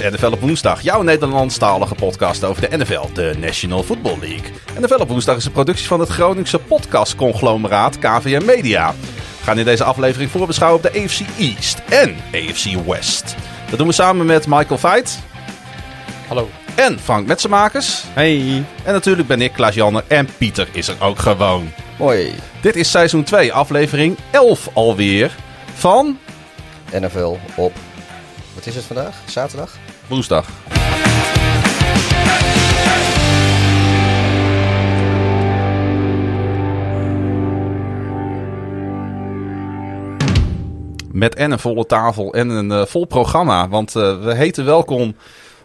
is NFL op woensdag, jouw Nederlandstalige podcast over de NFL, de National Football League. NFL op woensdag is een productie van het Groningse podcastconglomeraat KVM Media. We gaan in deze aflevering voorbeschouwen op de AFC East en AFC West. Dat doen we samen met Michael Veit. Hallo. En Frank Metsenmakers. Hey. En natuurlijk ben ik Klaas Janner en Pieter is er ook gewoon. Hoi. Dit is seizoen 2, aflevering 11 alweer van NFL op. Wat is het vandaag? Zaterdag? woensdag. Met en een volle tafel en een eh, vol programma. Want eh, we heten welkom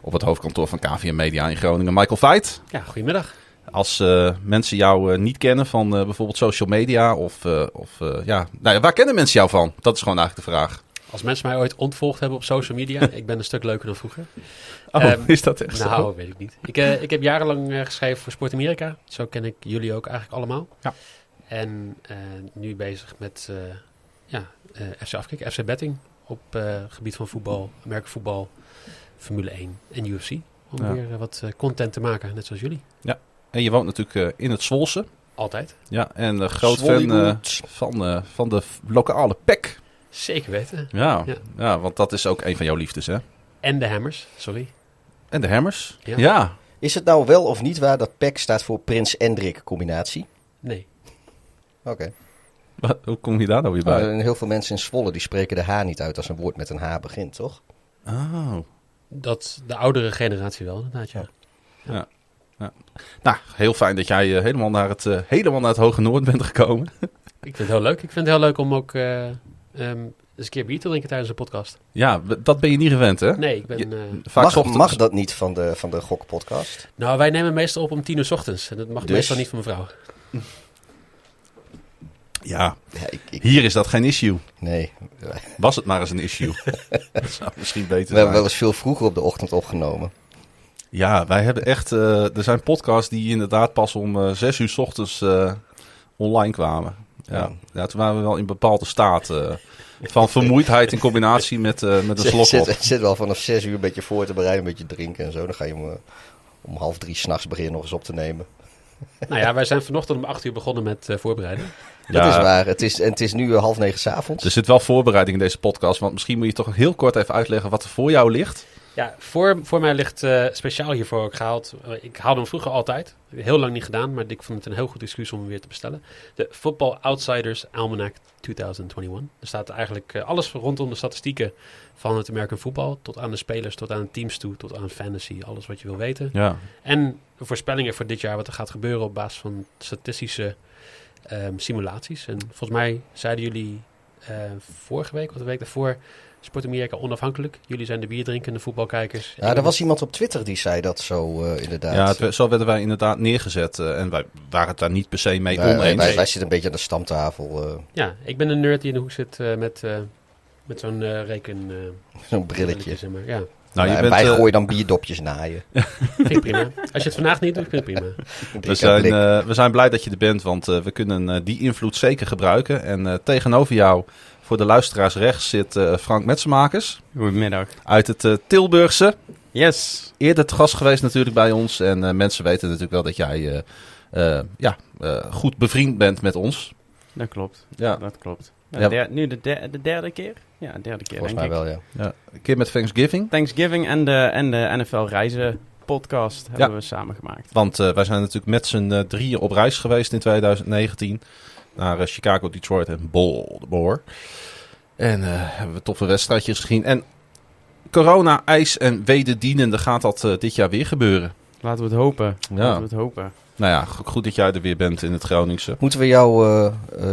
op het hoofdkantoor van KVM Media in Groningen. Michael Veit. Ja, goedemiddag. Als eh, mensen jou niet kennen van eh, bijvoorbeeld social media of, eh, of eh, ja, nou ja, waar kennen mensen jou van? Dat is gewoon eigenlijk de vraag. Als mensen mij ooit ontvolgd hebben op social media, ik ben een stuk leuker dan vroeger. Oh, Ehm, is dat echt nou, zo? weet ik niet. Ik, eh, ik heb jarenlang eh, geschreven voor Sport Amerika. Zo ken ik jullie ook eigenlijk allemaal. Ja. En eh, nu bezig met eh, ja, eh, FC Afkik, FC Betting op eh, gebied van voetbal, merkvoetbal, Formule 1 en UFC. Om Ja. weer wat eh, content te maken, net zoals jullie. En je woont natuurlijk in het Zwolse. Altijd. Ja, en groot fan van, van de lokale PEC. Zeker weten. Ja, ja. Ja. want dat is ook een van jouw liefdes, hè? En de Hammers, sorry. En de Hammers. Ja. Ja. Is het nou wel of niet waar dat PEC staat voor Prins Endrik combinatie? Nee. Oké. Wat- Hoe kom je daar nou weer bij? En heel veel mensen in Zwolle die spreken de H niet uit als een woord met een H begint, toch? Oh. Dat de oudere generatie wel, inderdaad, ja. Nou, heel fijn dat jij eh, helemaal, naar het, eh, helemaal naar het Hoge Noord bent gekomen. Ik vind het heel leuk. Ik vind het heel leuk om ook eh, ehm, eens een keer bier te drinken tijdens een podcast. Ja, dat ben je niet gewend, hè? Nee, ik ben... eh, Vaak Mag, ochtends- mag dat niet van de, van de gokpodcast? nou, wij nemen meestal op om tien uur 's ochtends. En dat mag Dus? meestal niet van mevrouw. Ja, Ja, ik, ik, hier is dat geen issue. nee. Was het maar eens een issue. dat zou misschien beter We hebben wel eens veel vroeger op de ochtend opgenomen. Ja, wij hebben echt... eh, er zijn podcasts die inderdaad pas om eh, zes uur 's ochtends eh, online kwamen. Ja. Ja. toen waren we wel in bepaalde staat eh, van vermoeidheid in combinatie met, eh, met een Zit, slok zit, wel vanaf zes uur een beetje voor te bereiden, een beetje drinken en zo. Dan ga je om, eh, om half drie s'nachts beginnen nog eens op te nemen. nou ja, wij zijn vanochtend om acht uur begonnen met eh, voorbereiden. Dat is waar. Het is, en het is nu half negen s'avonds. Er zit wel voorbereiding in deze podcast, want misschien moet je toch heel kort even uitleggen wat er voor jou ligt. Ja, voor, voor mij ligt eh, speciaal hiervoor ook gehaald. eh, ik haalde hem vroeger altijd. Heel lang niet gedaan, maar ik vond het een heel goed excuus om hem weer te bestellen. De Football Outsiders Almanac 2021. Er staat eigenlijk eh, alles rondom de statistieken van het American voetbal. Tot aan de spelers, tot aan de teams toe, tot aan fantasy. Alles wat je wil weten. Ja, En de voorspellingen voor dit jaar, wat er gaat gebeuren op basis van statistische ehm, simulaties. En volgens mij zeiden jullie vorige week of de week daarvoor, Sport Amerika onafhankelijk. Jullie zijn de bierdrinkende voetbalkijkers. Ja, er was iemand op Twitter die zei dat zo eh, inderdaad. ja het, zo werden wij inderdaad neergezet eh, en wij waren het daar niet per se mee wij, oneens. wij, wij zitten een beetje aan de stamtafel. eh, Ja, ik ben een nerd die in de hoek zit met, eh, met zo'n eh, reken... eh, Zo'n brilletje. Zeg maar. Ja, nou, je en bent, wij gooien dan bierdopjes naaien. vind ik prima. Als je het vandaag niet doet, vind ik prima. we, zijn, we zijn blij dat je er bent, want we kunnen die invloed zeker gebruiken. En tegenover jou, voor de luisteraars rechts, zit eh, Frank Metsenmakers Goedemiddag. uit het eh, Tilburgse. Yes. Eerder te gast geweest natuurlijk bij ons. En eh, mensen weten natuurlijk wel dat jij ja, goed bevriend bent met ons. Dat klopt. Ja, Dat klopt. Ja, Ja. der- nu de, der- de derde keer? Ja, de derde keer Volgens denk mij ik. wel, ja. ja. een keer met Thanksgiving. Thanksgiving en de, en de NFL reizen podcast hebben we samen gemaakt. Want wij zijn natuurlijk met z'n drieën op reis geweest in 2019. Naar eh, Chicago, Detroit en Baltimore. En eh, hebben we toffe wedstrijdjes gezien. En corona, ijs en wederdienende gaat dat eh, dit jaar weer gebeuren. Laten we het hopen. Ja. Laten we het hopen. Nou ja, go- goed dat jij er weer bent in het Groningse. Moeten we jou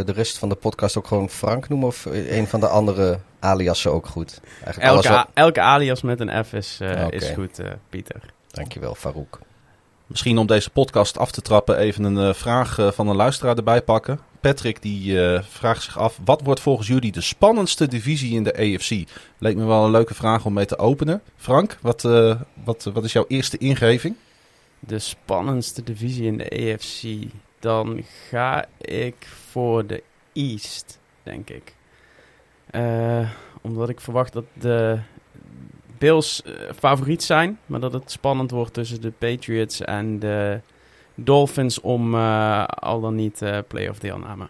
de rest van de podcast ook gewoon Frank noemen? Of een van de andere aliasen ook goed? Eigenlijk alles Elke, wat... elke alias met een F is, is goed, eh, Pieter. Dankjewel, Farouk. Misschien om deze podcast af te trappen even een eh, vraag eh, van een luisteraar erbij pakken. Patrick die eh, vraagt zich af, wat wordt volgens jullie de spannendste divisie in de AFC? Leek me wel een leuke vraag om mee te openen. Frank, wat, wat, wat is jouw eerste ingeving? De spannendste divisie in de AFC. Dan ga ik voor de East, denk ik. Omdat ik verwacht dat de, Bills eh, favoriet zijn, maar dat het spannend wordt tussen de Patriots en de Dolphins om eh, al dan niet eh playoff deelname.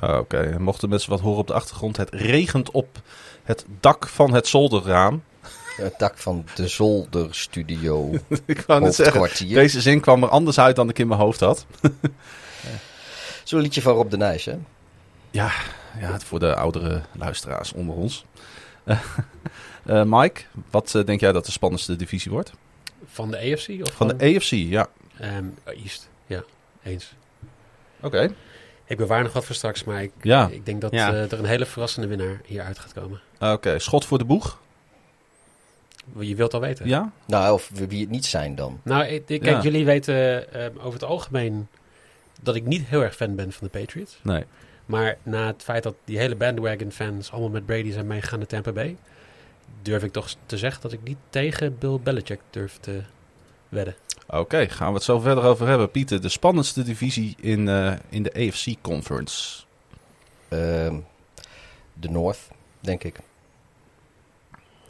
Ah, Oké, En mochten mensen wat horen op de achtergrond. Het regent op het dak van het zolderraam. Het dak van de zolderstudio. ik wou net zeggen, deze zin kwam er anders uit dan ik in mijn hoofd had. Zo'n liedje van Rob de Nijs, hè? Ja, het voor de oudere luisteraars onder ons. Eh, Mike, wat eh, denk jij dat de spannendste divisie wordt? Van de AFC? Of Van de AFC, ja. Ehm, East, ja, eens. Oké. Ik bewaar nog wat voor straks, maar ik, Ja. ik denk dat Ja. eh, er een hele verrassende winnaar hier uit gaat komen. Oké, schot voor de boeg. Je wilt al weten. Ja? Nou, of wie het niet zijn dan. Nou, ik, kijk, Ja. jullie weten ehm, over het algemeen dat ik niet heel erg fan ben van de Patriots. Nee. Maar na het feit dat die hele bandwagon fans allemaal met Brady zijn meegegaan naar Tampa Bay, durf ik toch te zeggen dat ik niet tegen Bill Belichick durf te wedden. Oké, gaan we het zo verder over hebben. Pieter, de spannendste divisie in, eh, in de AFC Conference. Ehm, de North, denk ik.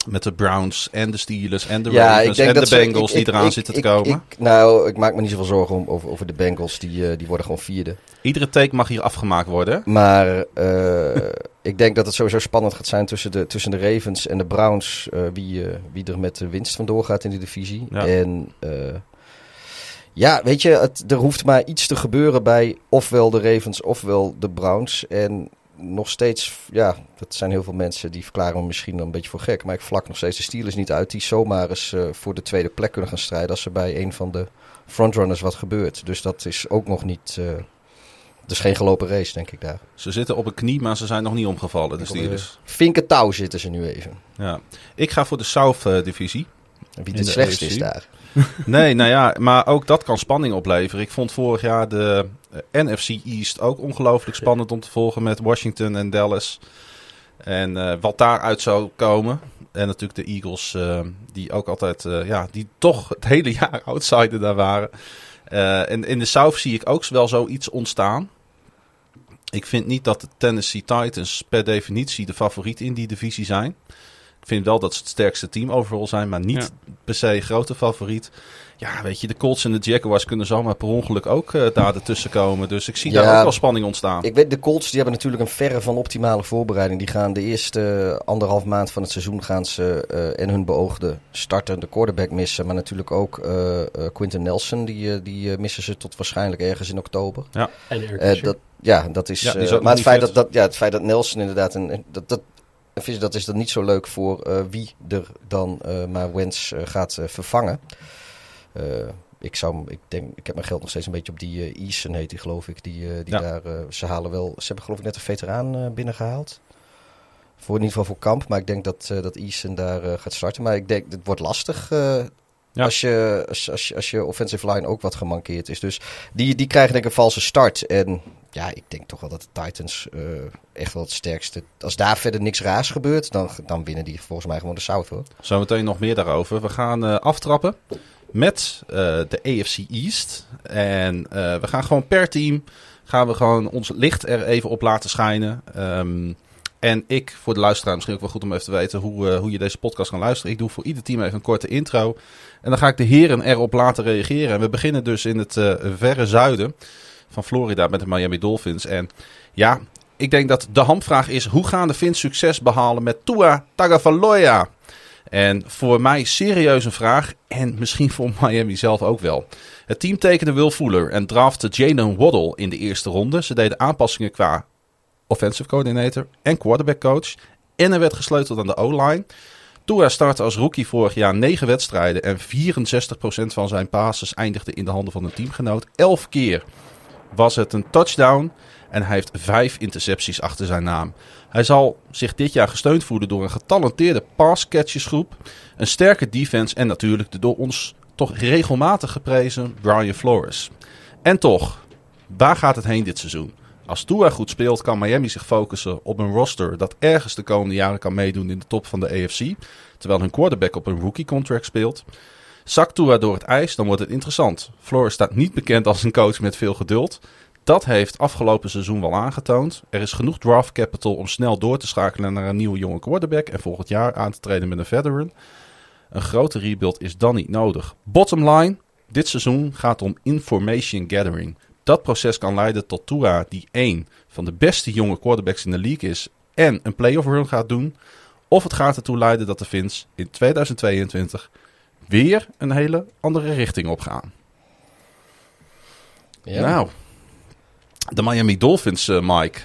Met de Browns en de Steelers en de ja, Ravens en de Bengals ik- die eraan ik- zitten te komen. ik- nou, ik maak me niet zoveel zorgen om, over, over de Bengals. Die, eh, die worden gewoon vierde. Iedere take mag hier afgemaakt worden. Maar eh, ik denk dat het sowieso spannend gaat zijn tussen de, tussen de Ravens en de Browns. eh, wie, wie er met de winst vandoor gaat in die divisie. Ja. En ja, weet je, het, er hoeft maar iets te gebeuren bij ofwel de Ravens ofwel de Browns. En nog steeds, ja, dat zijn heel veel mensen die verklaren me misschien een beetje voor gek. Maar ik vlak nog steeds de Steelers niet uit die zomaar eens eh, voor de tweede plek kunnen gaan strijden. Als er bij een van de frontrunners wat gebeurt. Dus dat is ook nog niet. eh het is geen gelopen race, denk ik daar. Ze zitten op een knie, maar ze zijn nog niet omgevallen, de Steelers. Vinken touw zitten ze nu even. Ja. Ik ga voor de South eh, divisie. Wie het de slechtste is daar. Nee, nou ja, maar ook dat kan spanning opleveren. Ik vond vorig jaar de eh, NFC East ook ongelooflijk spannend om te volgen met Washington en Dallas. En eh, wat daaruit zou komen. En natuurlijk de Eagles, eh, die ook altijd, ja, die toch het hele jaar outsider daar waren. En in de South zie ik ook wel zoiets ontstaan. Ik vind niet dat de Tennessee Titans per definitie de favoriet in die divisie zijn. Ik vind wel dat ze het sterkste team overal zijn, maar niet per se grote favoriet. Ja, weet je, de Colts en de Jaguars kunnen zomaar per ongeluk ook eh, daar ertussen komen. Dus ik zie Ja. daar ook wel spanning ontstaan. Ik weet, de Colts die hebben natuurlijk een verre van optimale voorbereiding. Die gaan de eerste eh, anderhalf maand van het seizoen gaan ze eh, en hun beoogde startende quarterback missen. Maar natuurlijk ook eh eh, Quinton Nelson, die, die missen ze tot waarschijnlijk ergens in oktober. En Eh, Fisher. dat, ja, dat is. Ja, maar het feit dat, dat, ja, het feit dat Nelson inderdaad. Een, dat, dat, dat, dat is dan niet zo leuk voor eh, wie er dan eh, maar Wens eh, gaat vervangen. Ik, zou, ik, denk, ik heb mijn geld nog steeds een beetje op die eh Eason, heet die geloof ik. Die, die Ja. daar, ze halen wel. Ze hebben geloof ik net een veteraan eh, binnengehaald. Voor in ieder geval voor kamp. Maar ik denk dat, dat Eason daar gaat starten. Maar ik denk, het wordt lastig. Ja. Als, je, als, als, je, als je offensive line ook wat gemankeerd is. Dus die, die krijgen denk ik een valse start. En ja, ik denk toch wel dat de Titans eh, echt wel het sterkste... Als daar verder niks raars gebeurt, dan, dan winnen die volgens mij gewoon de South hoor. Zometeen nog meer daarover. We gaan eh, aftrappen met eh, de AFC East. En we gaan gewoon per team gaan we gewoon ons licht er even op laten schijnen. Ehm, en ik, voor de luisteraar misschien ook wel goed om even te weten hoe, hoe je deze podcast kan luisteren. Ik doe voor ieder team even een korte intro. En dan ga ik de heren erop laten reageren. En we beginnen dus in het verre zuiden van Florida met de Miami Dolphins. En ja, ik denk dat de hamvraag is: hoe gaan de Fins succes behalen met Tua Tagovailoa? En voor mij serieus een vraag. En misschien voor Miami zelf ook wel. Het team tekende Will Fuller en draftte Jalen Waddle in de eerste ronde. Ze deden aanpassingen qua offensive coordinator en quarterback coach. En er werd gesleuteld aan de O-line. Tua startte als rookie vorig jaar 9 wedstrijden. En 64% van zijn passes eindigde in de handen van een teamgenoot. 11 keer was het een touchdown. En hij heeft 5 intercepties achter zijn naam. Hij zal zich dit jaar gesteund voelen door een getalenteerde pass-catchersgroep. Een sterke defense en natuurlijk de door ons toch regelmatig geprezen Brian Flores. En toch, waar gaat het heen dit seizoen? Als Tua goed speelt, kan Miami zich focussen op een roster dat ergens de komende jaren kan meedoen in de top van de AFC. Terwijl hun quarterback op een rookie contract speelt. Zakt Tua door het ijs, dan wordt het interessant. Flores staat niet bekend als een coach met veel geduld. Dat heeft afgelopen seizoen wel aangetoond. Er is genoeg draft capital om snel door te schakelen naar een nieuwe jonge quarterback en volgend jaar aan te treden met een veteran. Een grote rebuild is dan niet nodig. Bottom line, dit seizoen gaat om information gathering. Dat proces kan leiden tot Tua die één van de beste jonge quarterbacks in de league is en een playoff run gaat doen. Of het gaat ertoe leiden dat de Fins in 2022 weer een hele andere richting opgaan. Ja. Nou, de Miami Dolphins, eh, Mike.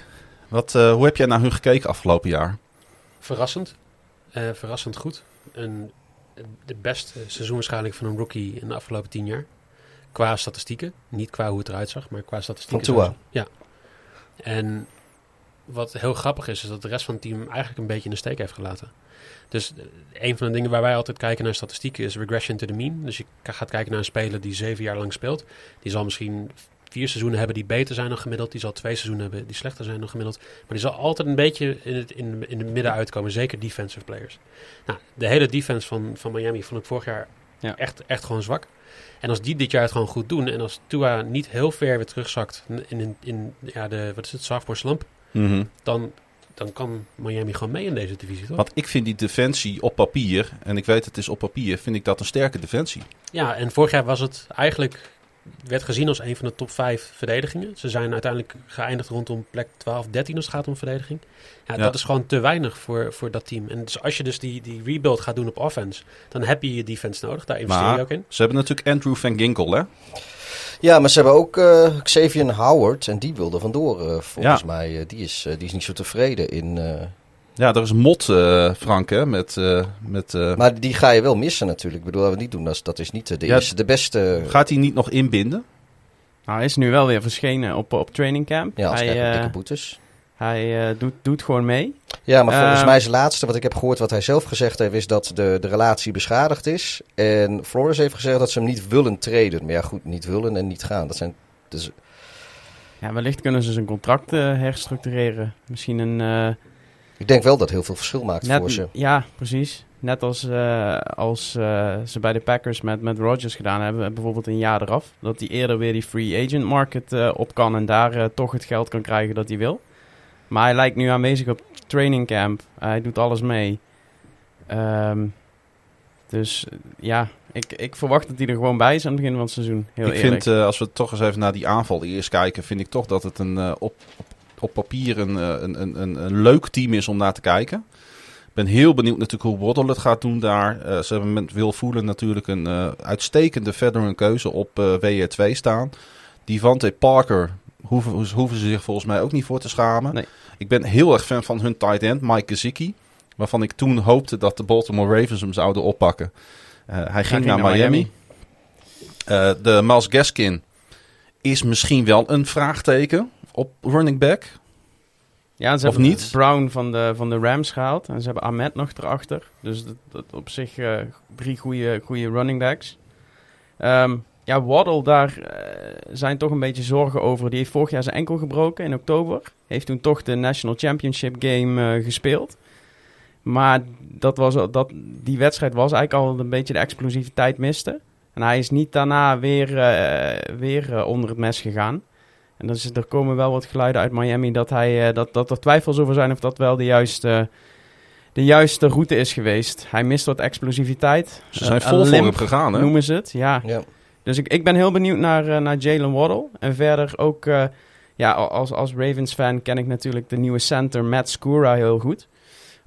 Wat, eh, hoe heb jij naar hun gekeken afgelopen jaar? Verrassend. Eh, verrassend goed. En de beste seizoen waarschijnlijk van een rookie in de afgelopen tien jaar. Qua statistieken. Niet qua hoe het eruit zag, maar qua statistieken. Van. Ja. En wat heel grappig is, is dat de rest van het team eigenlijk een beetje in de steek heeft gelaten. Dus eh, een van de dingen waar wij altijd kijken naar statistieken is regression to the mean. Dus je gaat kijken naar een speler die zeven jaar lang speelt. Die zal misschien vier seizoenen hebben die beter zijn dan gemiddeld. Die zal twee seizoenen hebben die slechter zijn dan gemiddeld. Maar die zal altijd een beetje in het, in, in het midden uitkomen. Zeker defensive players. Nou, de hele defense van, van Miami vond ik vorig jaar Ja. echt, echt gewoon zwak. En als die dit jaar het gewoon goed doen. En als Tua niet heel ver weer terugzakt in, in, in ja, de, wat is het, sophomore slump. Dan, dan kan Miami gewoon mee in deze divisie, toch? Want ik vind die defensie op papier, en ik weet het is op papier, vind ik dat een sterke defensie. Ja, en vorig jaar was het eigenlijk... werd gezien als een van de top 5 verdedigingen. Ze zijn uiteindelijk geëindigd rondom plek 12, 13 als het gaat om verdediging. Ja, Ja. Dat is gewoon te weinig voor, voor dat team. En dus als je dus die, die rebuild gaat doen op offense... dan heb je je defense nodig. Daar investeer je ook in. ze hebben natuurlijk Andrew Van Ginkel, hè? Ja, maar ze hebben ook eh, Xavier Howard en die wilde vandoor eh, volgens Ja. mij. Eh, die, is, die is niet zo tevreden in... Ja, er is mot, eh, Frank, hè? Met, eh, met, eh, maar die ga je wel missen natuurlijk. Ik bedoel, dat we niet doen, dat is, dat is niet de, Ja, eerste, de beste... gaat hij niet nog inbinden? Nou, hij is nu wel weer verschenen op, op training camp. Ja, als hij dikke boetes. hij eh, doet, doet gewoon mee. Ja, maar volgens Ehm, mij is het laatste wat ik heb gehoord, wat hij zelf gezegd heeft, is dat de, de relatie beschadigd is. En Flores heeft gezegd dat ze hem niet willen treden. Maar ja, goed, niet willen en niet gaan. Dat zijn, dus, Ja, wellicht kunnen ze zijn contract eh, herstructureren. Misschien een... ik denk wel dat heel veel verschil maakt net, voor ze. Ja, precies. Net als, eh, als eh, ze bij de Packers met, met Rodgers gedaan hebben, bijvoorbeeld een jaar eraf. Dat hij eerder weer die free agent market eh, op kan en daar eh, toch het geld kan krijgen dat hij wil. Maar hij lijkt nu aanwezig op training camp. Hij doet alles mee. Ehm, dus ja, ik, ik verwacht dat hij er gewoon bij is aan het begin van het seizoen. Heel ik eerlijk. vind, eh, als we toch eens even naar die aanval eerst kijken, vind ik toch dat het een, op, op, op papier een, eh, een, een, een, een leuk team is om naar te kijken. Ik ben heel benieuwd natuurlijk hoe Waddle het gaat doen daar. Eh, ze hebben met Will Voelen natuurlijk een eh, uitstekende veteran keuze op eh WR2 staan. Devante Parker hoeven, hoeven ze zich volgens mij ook niet voor te schamen. Nee. Ik ben heel erg fan van hun tight end, Mike Gesicki. Waarvan ik toen hoopte dat de Baltimore Ravens hem zouden oppakken. Hij ging, naar, Miami. Eh, de Miles Gaskin is misschien wel een vraagteken op running back. Ja, ze Of hebben niet? Brown van de, van de Rams gehaald. En ze hebben Ahmed nog erachter. Dus dat, dat op zich eh, drie goede running backs. Ehm, ja, Waddle, daar eh, zijn toch een beetje zorgen over. Die heeft vorig jaar zijn enkel gebroken in oktober. Heeft toen toch de National Championship Game eh, gespeeld. Maar dat was, dat, die wedstrijd was eigenlijk al een beetje de explosiviteit miste. En hij is niet daarna weer, weer onder het mes gegaan. En dus, er komen wel wat geluiden uit Miami dat, hij, eh, dat, dat er twijfels over zijn of dat wel de juiste, de juiste route is geweest. Hij mist wat explosiviteit. Ze zijn Eh, vol voor hem gegaan, hè? Noemen ze het, ja. Ja. Dus ik, ik ben heel benieuwd naar, eh, naar Jalen Waddle. En verder ook, eh, ja, als, als Ravens-fan ken ik natuurlijk de nieuwe center Matt Skura heel goed.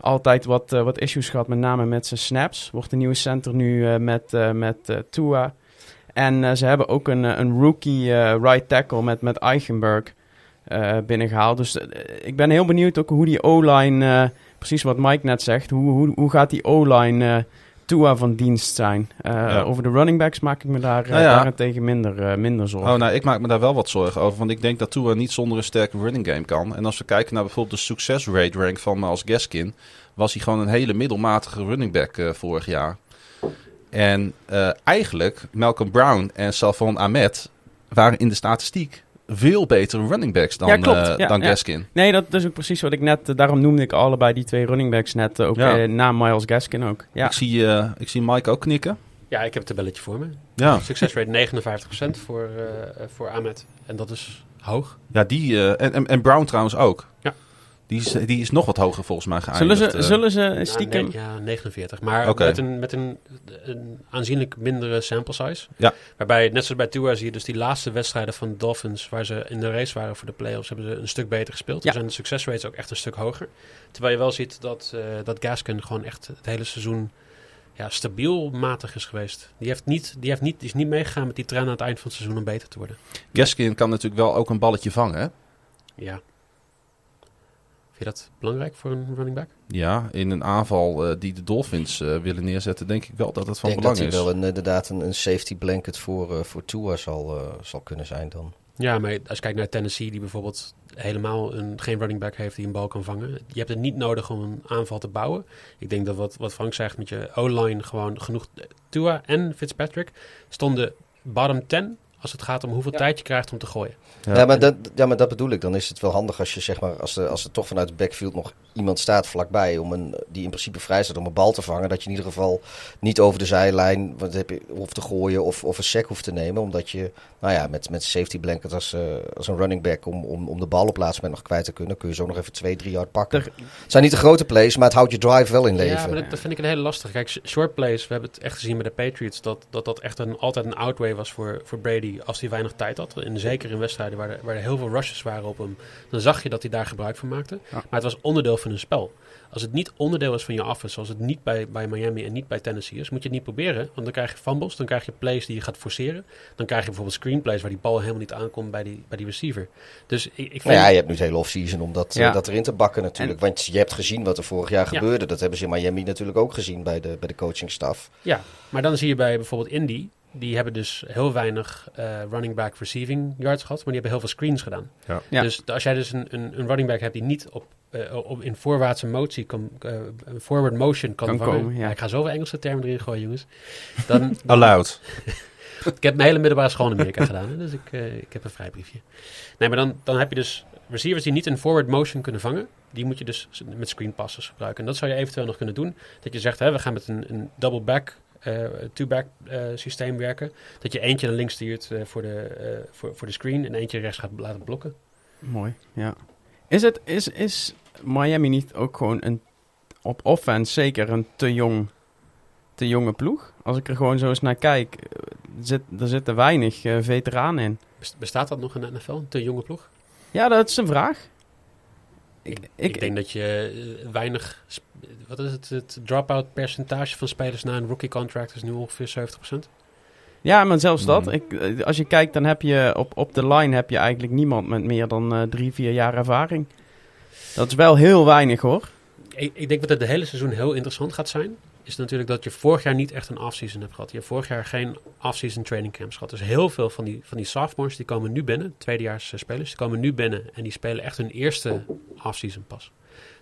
Altijd wat, wat issues gehad, met name met zijn snaps. Wordt de nieuwe center nu met, met Tua. En eh, ze hebben ook een, eh, een rookie eh, right tackle met, met Eichenberg eh, binnengehaald. Dus ik ben heel benieuwd ook hoe die O-line, precies wat Mike net zegt, hoe, hoe, hoe gaat die O-line Tua van dienst zijn? Ja. Over de running backs maak ik me daar Nou ja. daarentegen minder, minder zorgen. Oh, nou, ik maak me daar wel wat zorgen over. Want ik denk dat Tua niet zonder een sterke running game kan. En als we kijken naar bijvoorbeeld de success rate rank van Miles Gaskin... was hij gewoon een hele middelmatige running back vorig jaar. En eh, eigenlijk, Malcolm Brown en Salvon Ahmed... waren in de statistiek veel betere running backs dan, Ja, klopt. eh, Ja, dan ja. Gaskin. Nee, dat is ook precies wat ik net... eh, daarom noemde ik allebei die twee running backs net ook Ja. eh, na Miles Gaskin ook. Ja, Ik, zie, eh, ik zie Mike ook knikken. Ja, ik heb het tabelletje voor me. Ja, Success rate 59% voor, eh, voor Ahmed. En dat is hoog. ja die, eh, en, en, en Brown trouwens ook. Ja. Die is, die is nog wat hoger volgens mij Zullen geëindigd. ze, eh. zullen ze Nou, stiekem... nee, ja, 49. Maar met, een, met een, een aanzienlijk mindere sample size. Ja. Waarbij, net zoals bij Tua, zie je dus die laatste wedstrijden van de Dolphins... waar ze in de race waren voor de playoffs... hebben ze een stuk beter gespeeld. Ja. Er zijn de success rates ook echt een stuk hoger. Terwijl je wel ziet dat, eh, dat Gaskin gewoon echt het hele seizoen... Ja, stabiel matig is geweest. Die, heeft niet, die, heeft niet, die is niet meegegaan met die trend aan het eind van het seizoen om beter te worden. Gaskin kan natuurlijk wel ook een balletje vangen, hè? Ja. Vind je dat belangrijk voor een running back? Ja, in een aanval eh, die de Dolphins eh, willen neerzetten, denk ik wel dat het van Ik denk dat belang hij is. wel een, inderdaad een, een safety blanket voor, uh, voor Tua zal, uh, zal kunnen zijn dan. Ja, maar als je kijkt naar Tennessee, die bijvoorbeeld helemaal een, geen running back heeft die een bal kan vangen. Je hebt het niet nodig om een aanval te bouwen. Ik denk dat wat, wat Frank zegt met je O-line gewoon genoeg. Tua en Fitzpatrick stonden bottom 10 als het gaat om hoeveel ja. tijd je krijgt om te gooien. Ja. Ja, maar dat, ja, maar dat bedoel ik. Dan is het wel handig als je zeg maar, als er, als er toch vanuit het backfield nog iemand staat vlakbij om een, die in principe vrij staat om een bal te vangen. Dat je in ieder geval niet over de zijlijn wat heb je, hoeft te gooien of, of een sack hoeft te nemen. Omdat je, nou ja, met, met safety blanket als, uh, als een running back om, om, om de bal op laatst moment nog kwijt te kunnen, kun je zo nog even twee, drie yard pakken. Er, het zijn niet de grote plays, maar het houdt je drive wel in leven. Ja, maar dat, dat vind ik een hele lastige. Kijk, short plays, we hebben het echt gezien bij de Patriots, dat dat, dat echt een, altijd een outway was voor, voor Brady als hij weinig tijd had. En zeker in wedstrijden waar er, waar er heel veel rushes waren op hem, dan zag je dat hij daar gebruik van maakte. Ja. Maar het was onderdeel van een spel. Als het niet onderdeel is van je offense, zoals het niet bij, bij Miami en niet bij Tennessee is, moet je het niet proberen. Want dan krijg je fumbles, dan krijg je plays die je gaat forceren. Dan krijg je bijvoorbeeld screenplays waar die bal helemaal niet aankomt bij die, bij die receiver. Dus ik, ik vind... nou ja, je hebt nu het hele offseason om dat, ja. uh, dat erin te bakken natuurlijk. En... Want je hebt gezien wat er vorig jaar Ja. gebeurde. Dat hebben ze in Miami natuurlijk ook gezien bij de, bij de coachingstaf. Ja, maar dan zie je bij bijvoorbeeld Indy, die hebben dus heel weinig uh, running back receiving yards gehad, maar die hebben heel veel screens gedaan. Ja. Ja. Dus als jij dus een, een, een, running back hebt die niet op, uh, op in voorwaartse motie kan, uh, forward motion kan, kan vangen. komen. Ja. Ik ga zoveel Engelse termen erin gooien, jongens. Dan, Allowed. ik heb mijn hele middelbare school in Amerika gedaan, dus ik, uh, ik heb een vrijbriefje. Nee, maar dan, dan heb je dus receivers die niet in forward motion kunnen vangen. Die moet je dus met screen passes gebruiken. En dat zou je eventueel nog kunnen doen. Dat je zegt, hè, we gaan met een, een double back uh, two-back uh, systeem werken. Dat je eentje naar links stuurt uh, voor, de, voor, voor de screen en eentje rechts gaat laten blokken. Mooi, ja. Is, het, is, is Miami niet ook gewoon een, op offense zeker een te jong, te jonge ploeg? Als ik er gewoon zo eens naar kijk, zit, er zitten weinig veteranen in. Bestaat dat nog in de NFL, een te jonge ploeg? Ja, dat is een vraag. Ik, ik, ik, denk dat je weinig. Wat is het? Het drop-out percentage van spelers na een rookie contract is nu ongeveer 70%. Ja, maar zelfs dat. Ik, eh, als je kijkt, dan heb je op, op de line heb je eigenlijk niemand met meer dan uh, drie, vier jaar ervaring. Dat is wel heel weinig hoor. Ik, ik denk dat het de hele seizoen heel interessant gaat zijn. Is natuurlijk dat je vorig jaar niet echt een offseason hebt gehad. Je hebt vorig jaar geen offseason training camps gehad. Dus heel veel van die, van die sophomores die komen nu binnen, tweedejaars spelers, die komen nu binnen en die spelen echt hun eerste offseason pas.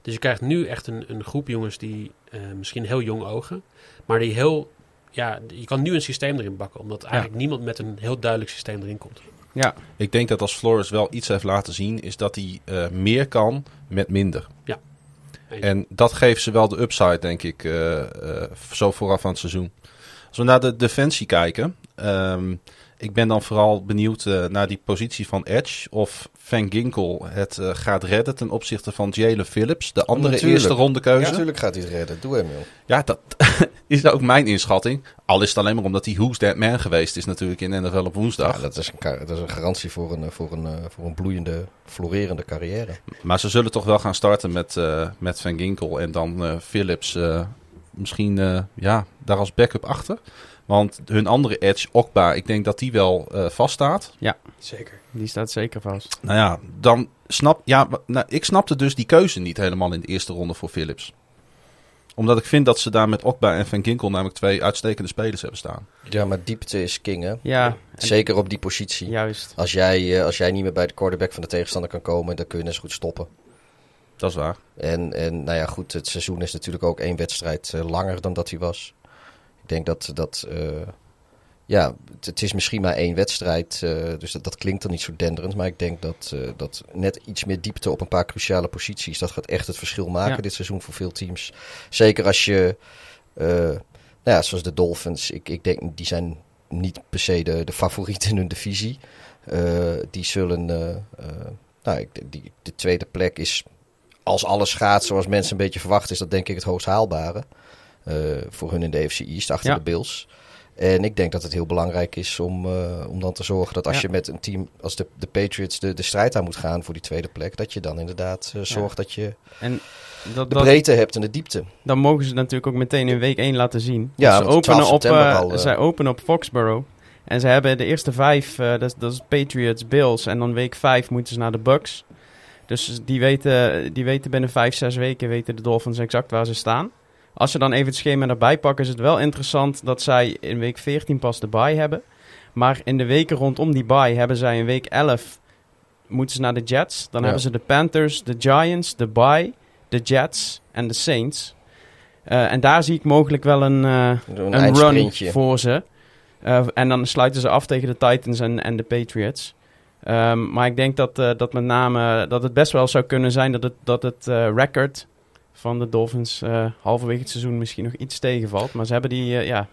Dus je krijgt nu echt een, een groep jongens die uh, misschien heel jong ogen, maar die heel, ja, je kan nu een systeem erin bakken, omdat eigenlijk ja. niemand met een heel duidelijk systeem erin komt. Ja. Ik denk dat als Flores wel iets heeft laten zien, is dat hij uh, meer kan met minder. Ja. En dat geeft ze wel de upside, denk ik, uh, uh, zo vooraf aan het seizoen. Als we naar de defensie kijken, um, ik ben dan vooral benieuwd uh, naar die positie van Edge. Of Van Ginkel het gaat redden ten opzichte van Jalen Phillips, de andere natuurlijk. eerste ronde keuze. Ja, natuurlijk gaat hij het redden. Doe hem, joh. Ja, dat is ook mijn inschatting. Al is het alleen maar omdat hij Who's That Man geweest is natuurlijk in NFL op woensdag. Ja, dat, is een, dat is een garantie voor een, voor, een, voor een bloeiende, florerende carrière. Maar ze zullen toch wel gaan starten met, uh, met Van Ginkel en dan Phillips misschien ja, daar als backup achter. Want hun andere edge, Okba, ik denk dat die wel vaststaat. Ja, zeker. Die staat zeker vast. Nou ja, dan snap... Ja, nou, ik snapte dus die keuze niet helemaal in de eerste ronde voor Phillips omdat ik vind dat ze daar met Okba en Van Ginkel namelijk twee uitstekende spelers hebben staan. Ja, maar diepte is king, hè? Ja. Zeker op die positie. Juist. Als jij, als jij niet meer bij de quarterback van de tegenstander kan komen, dan kun je net zo goed stoppen. Dat is waar. En, en nou ja, goed, het seizoen is natuurlijk ook één wedstrijd uh, langer dan dat hij was. Ik denk dat, dat uh, ja, het, het, is misschien maar één wedstrijd, uh, dus dat, dat, klinkt dan niet zo denderend. Maar ik denk dat, dat net iets meer diepte op een paar cruciale posities, dat gaat echt het verschil maken ja. dit seizoen voor veel teams. Zeker als je, nou ja, zoals de Dolphins, ik, ik denk die zijn niet per se de, de favoriet in hun divisie. die zullen, nou, die, de tweede plek is als alles gaat zoals mensen een beetje verwachten, is dat denk ik het hoogst haalbare. Eh, voor hun in de AFC East, achter Ja. de Bills. En ik denk dat het heel belangrijk is om, eh, om dan te zorgen dat als Ja. je met een team als de, de Patriots de, de strijd aan moet gaan voor die tweede plek, dat je dan inderdaad eh, zorgt dat je En dat, de dat, breedte hebt en de diepte. dan mogen ze natuurlijk ook meteen in week 1 laten zien. Ja, ze openen 12 op, al, eh. zij openen op Foxborough. En ze hebben de eerste vijf, dat, is- dat is Patriots, Bills. En dan week 5 moeten ze naar de Bucks. Dus die weten, die weten binnen 5, 6 weken weten de Dolphins exact waar ze staan. Als ze dan even het schema erbij pakken, is het wel interessant dat zij in week 14 pas de bye hebben. Maar in de weken rondom die bye hebben zij in week 11 moeten ze naar de Jets. Dan Ja. hebben ze de Panthers, de Giants, de bye, de Jets en de Saints. Eh, en daar zie ik mogelijk wel een, eh, Een, een run voor ze. Eh, en dan sluiten ze af tegen de Titans en, en de Patriots. Ehm, maar ik denk dat, dat met name dat het best wel zou kunnen zijn dat het, dat het record van de Dolphins eh, halverwege het seizoen misschien nog iets tegenvalt. Maar ze hebben die, eh, ja,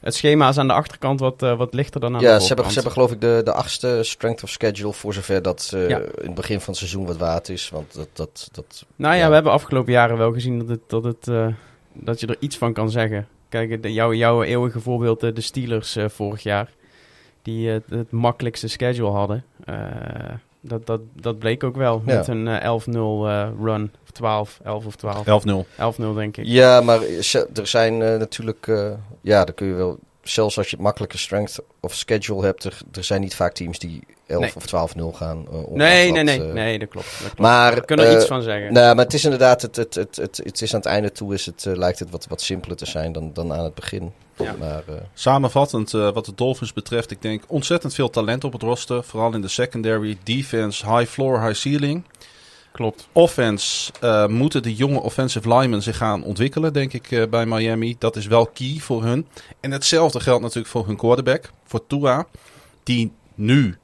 het schema is aan de achterkant wat, eh, wat lichter dan aan Ja, de ze hebben, voorkant. ze hebben geloof ik de, de achtste strength of schedule voor zover dat Ja. in het begin van het seizoen wat waard is. Want dat, dat, dat, Nou ja, Ja. we hebben afgelopen jaren wel gezien dat, het, dat, het, dat je er iets van kan zeggen. Kijk, de, jouw, jouw eeuwige voorbeeld, de Steelers vorig jaar, die het makkelijkste schedule hadden. Eh, dat, dat, dat bleek ook wel Ja. met een eh, 11-0 eh, run, of 12, 11 of 12. 11-0. 11-0 denk ik. Ja, maar ze- er zijn eh, natuurlijk, eh, ja, dan kun je wel, zelfs als je het makkelijke strength of schedule hebt, er, er zijn niet vaak teams die 11 Nee. of 12-0 gaan. eh, Nee, nee, nee, eh, nee, dat klopt. Dat klopt. Maar, we kunnen er eh, iets van zeggen. Nou, maar het is inderdaad, het, het, het, het, het is aan het einde toe is het, eh, lijkt het wat, wat simpeler te zijn dan, dan aan het begin. Ja. Maar, eh, Samenvattend, eh, wat de Dolphins betreft, ik denk ontzettend veel talent op het roster. Vooral in de secondary, defense, high floor, high ceiling. klopt. Offense eh, moeten de jonge offensive linemen zich gaan ontwikkelen, denk ik, eh, bij Miami. Dat is wel key voor hun. En hetzelfde geldt natuurlijk voor hun quarterback, voor Tua. Die nu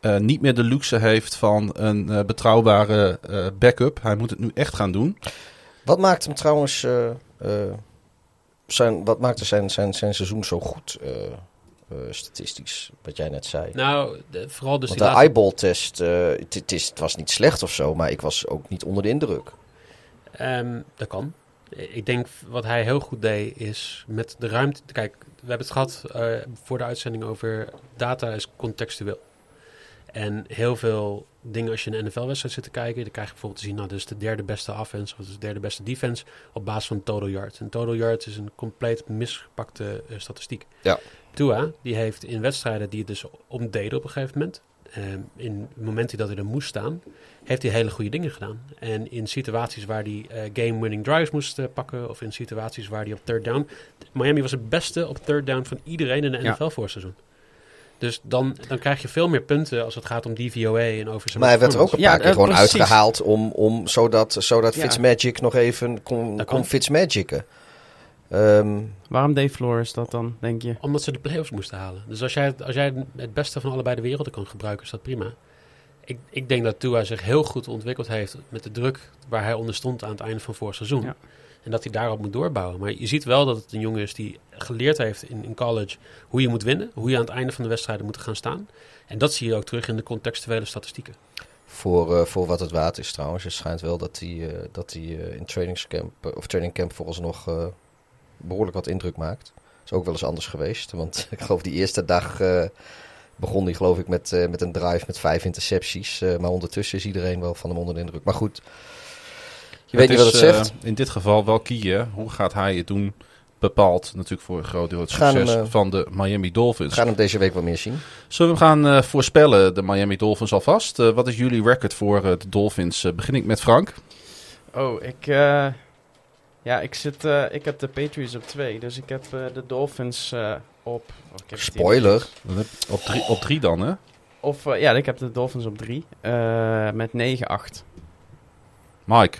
eh, niet meer de luxe heeft van een eh, betrouwbare eh, backup. Hij moet het nu echt gaan doen. wat maakt hem trouwens, eh, eh, zijn, wat maakte zijn, zijn, zijn seizoen zo goed, eh, eh, statistisch, wat jij net zei? Nou, de- vooral dus Want de laatste... eyeball test, eh, het, was niet slecht of zo, maar ik was ook niet onder de indruk. Ehm, dat kan. Ik denk wat hij heel goed deed is met de ruimte. Kijk, we hebben het gehad eh, voor de uitzending over data is contextueel. En heel veel dingen als je een NFL-wedstrijd zit te kijken, dan krijg je bijvoorbeeld te zien, nou, dit is de derde beste offense of de derde beste defense op basis van total yards. En total yards is een compleet misgepakte eh, statistiek. Ja. Tua, die heeft in wedstrijden die het dus omdeden op een gegeven moment, ehm, in momenten dat hij er moest staan, heeft hij hele goede dingen gedaan. En in situaties waar hij eh, game-winning drives moest pakken, of in situaties waar hij op third down. Miami was het beste op third down van iedereen in de Ja. NFL voor het seizoen. Dus dan, dan krijg je veel meer punten als het gaat om DVOA en over zijn Maar hij werd er ook een Ja, paar keer eh, gewoon precies. uitgehaald om, om zodat, zodat Ja. Fitzmagic nog even kon, kon. Fitzmagicen. Ehm, Waarom Dave Flores dat dan, denk je? Omdat ze de play-offs moesten halen. Dus als jij, als jij het beste van allebei de werelden kan gebruiken, is dat prima. Ik, ik denk dat Tua zich heel goed ontwikkeld heeft met de druk waar hij onder stond aan het einde van vorig seizoen. Ja. En dat hij daarop moet doorbouwen. Maar je ziet wel dat het een jongen is die geleerd heeft in, college hoe je moet winnen. Hoe je aan het einde van de wedstrijden moet gaan staan. En dat zie je ook terug in de contextuele statistieken. voor, eh, voor wat het waard is trouwens. Het schijnt wel dat hij, eh, dat hij eh, in trainingscamp, of trainingcamp vooralsnog eh behoorlijk wat indruk maakt. Is ook wel eens anders geweest. Want ik geloof die eerste dag begon hij geloof ik met, met een drive met vijf intercepties. Maar ondertussen is iedereen wel van hem onder de indruk. Maar goed, je weet niet wat het is, eh, zegt. in dit geval wel hè. Hoe gaat hij het doen? Bepaalt natuurlijk voor een groot deel het Gaan succes hem, eh, van de Miami Dolphins. We gaan hem deze week wat meer zien. Zullen we gaan eh, voorspellen, de Miami Dolphins alvast? Wat is jullie record voor de Dolphins? Begin ik met Frank. Oh, ik, eh, ja, ik, zit, eh, ik heb de Patriots op 2. Dus ik heb de Dolphins eh, op... oh. Spoiler. Op drie, op drie dan, hè? Of, ja, ik heb de Dolphins op 3. met 9-8. Mike.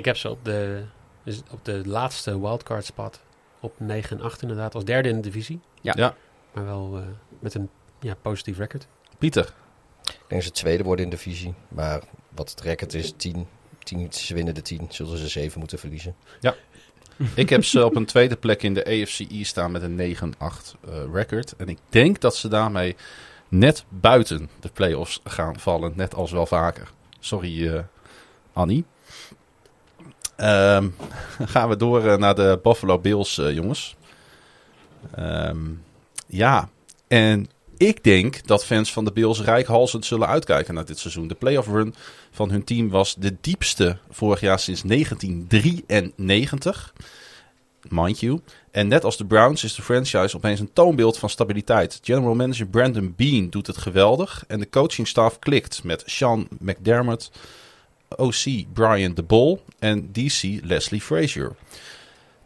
Ik heb ze op de, dus op de laatste wildcard spot op 9 en 8 inderdaad. Als derde in de divisie. Ja. Ja. Maar wel eh, met een ja, positief record. Pieter. Ik denk dat ze tweede worden in de divisie. Maar wat het record is, 10. 10 ze winnen de 10. Zullen ze 7 moeten verliezen. Ik heb ze op een tweede plek in de AFC East staan met een 9-8 eh, record. En ik denk dat ze daarmee net buiten de playoffs gaan vallen. Net als wel vaker. Sorry, eh, Annie. Ehm, gaan we door eh, naar de Buffalo Bills, eh, jongens. Ehm, ja, en ik denk dat fans van de Bills rijkhalsend zullen uitkijken naar dit seizoen. De playoff run van hun team was de diepste vorig jaar sinds 1993. Mind you. En net als de Browns is de franchise opeens een toonbeeld van stabiliteit. General manager Brandon Bean doet het geweldig. En de coachingstaf klikt met Sean McDermott, OC Brian de Bol en DC Leslie Frazier.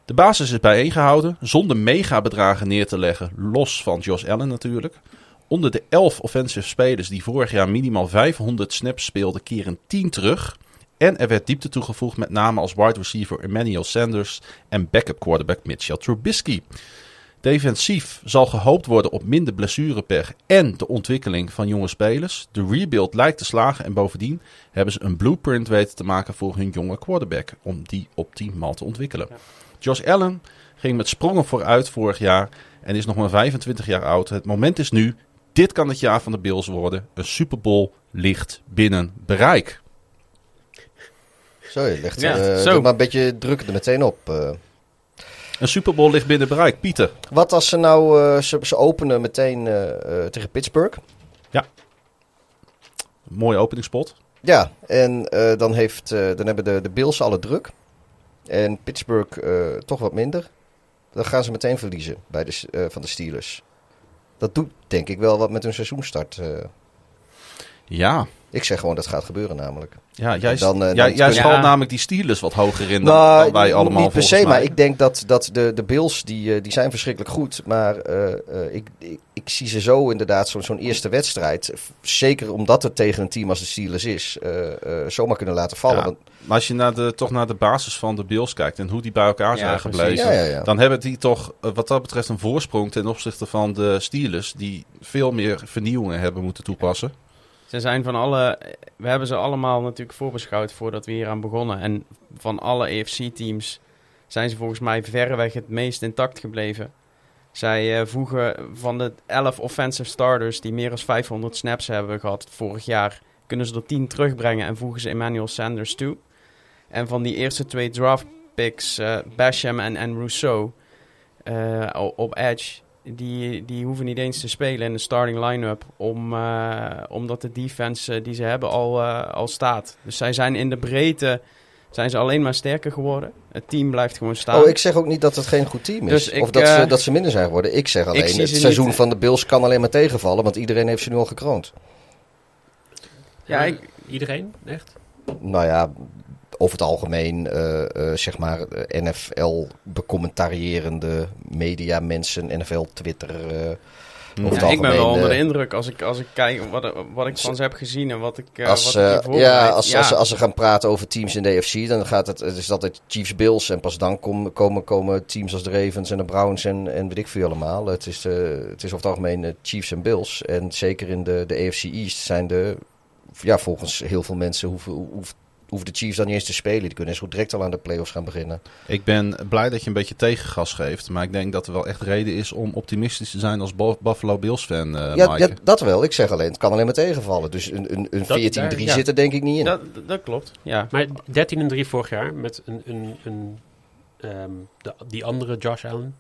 De basis is bijeengehouden, zonder megabedragen neer te leggen, los van Josh Allen natuurlijk. Onder de 11 offensive spelers die vorig jaar minimaal 500 snaps speelden, keren 10 terug. En er werd diepte toegevoegd met name als wide receiver Emmanuel Sanders en backup quarterback Mitchell Trubisky. Defensief zal gehoopt worden op minder blessurepech en de ontwikkeling van jonge spelers. De rebuild lijkt te slagen en bovendien hebben ze een blueprint weten te maken voor hun jonge quarterback om die optimaal te ontwikkelen. Josh Allen ging met sprongen vooruit vorig jaar en is nog maar 25 jaar oud. Het moment is nu. Dit kan het jaar van de Bills worden. Een Super Bowl ligt binnen bereik. Zo, je legt Ja, eh, zo. doe maar een beetje druk er meteen op. eh. Een Super Bowl ligt binnen bereik. Pieter. Wat als ze nou, eh, ze, ze openen meteen eh, eh, tegen Pittsburgh. Mooie openingspot. Ja, en dan, heeft, dan hebben de, de Bills alle druk. En Pittsburgh toch wat minder. Dan gaan ze meteen verliezen bij de, van de Steelers. Dat doet denk ik wel wat met hun seizoenstart. Ja, ik zeg gewoon dat gaat gebeuren namelijk. ja jij, Dan, eh, jij, dan jij kunnen- schalt Ja. namelijk die Steelers wat hoger in dan, Nou, dan wij allemaal niet per se, mij. maar ik denk dat, dat de, de Bills, die, eh, die zijn verschrikkelijk goed. Maar eh, eh, ik, ik, ik zie ze zo inderdaad, zo'n zo'n eerste wedstrijd. Zeker omdat het tegen een team als de Steelers is, eh, eh, zomaar kunnen laten vallen. Ja, Want- Maar als je naar de, toch naar de basis van de Bills kijkt en hoe die bij elkaar Ja, zijn gebleven, ja, ja, ja. dan hebben die toch wat dat betreft een voorsprong ten opzichte van de Steelers, die veel meer vernieuwingen hebben moeten toepassen. Ze zijn van alle... We hebben ze allemaal natuurlijk voorbeschouwd voordat we hier aan begonnen. En van alle EFC-teams zijn ze volgens mij verreweg het meest intact gebleven. Zij eh, voegen van de 11 offensive starters die meer dan 500 snaps hebben gehad vorig jaar, kunnen ze er 10 terugbrengen en voegen ze Emmanuel Sanders toe. En van die eerste twee draft picks, eh, Basham en, en Rousseau, eh, op edge, die, die hoeven niet eens te spelen in de starting line-up. Om, eh, omdat de defense eh, die ze hebben al, eh, al staat. Dus zij zijn in de breedte zijn ze alleen maar sterker geworden. Het team blijft gewoon staan. Oh, ik zeg ook niet dat het geen goed team is. Dus ik, of dat, ze, dat ze minder zijn geworden. Ik zeg alleen, het ze seizoen niet- van de Bills kan alleen maar tegenvallen. Want iedereen heeft ze nu al gekroond. Ja, ik, Iedereen, echt? Nou ja, over het algemeen, eh, eh, zeg maar, eh, NFL becommentarierende media mensen, NFL, Twitter. over het ja, ik ben wel onder de indruk als ik, als ik kijk wat, wat ik van ze heb gezien en wat ik, Als, wat ik eh, voorbereid. ja, als, Als, ze, als ze gaan praten over teams in de AFC, dan gaat het, het is altijd Chiefs Bills. En pas dan kom- komen, komen teams als de Ravens en de Browns en, en weet ik veel allemaal. Het is, het is over het algemeen Chiefs en Bills. En zeker in de, de AFC East zijn de, ja, volgens heel veel mensen hoeven, hoeft, hoeven de Chiefs dan niet eens te spelen. Die kunnen zo direct al aan de playoffs gaan beginnen. Ik ben blij dat je een beetje tegengas geeft, maar ik denk dat er wel echt reden is om optimistisch te zijn als Buffalo Bills fan, eh ja, dat wel. Ik zeg alleen, het kan alleen maar tegenvallen. Dus een, een, een Dat- 14-3 daar- ja. zit er denk ik niet in. dat, dat klopt, ja. Maar 13 en 3 vorig jaar met een, een, een, ehm, de, die andere Josh Allen.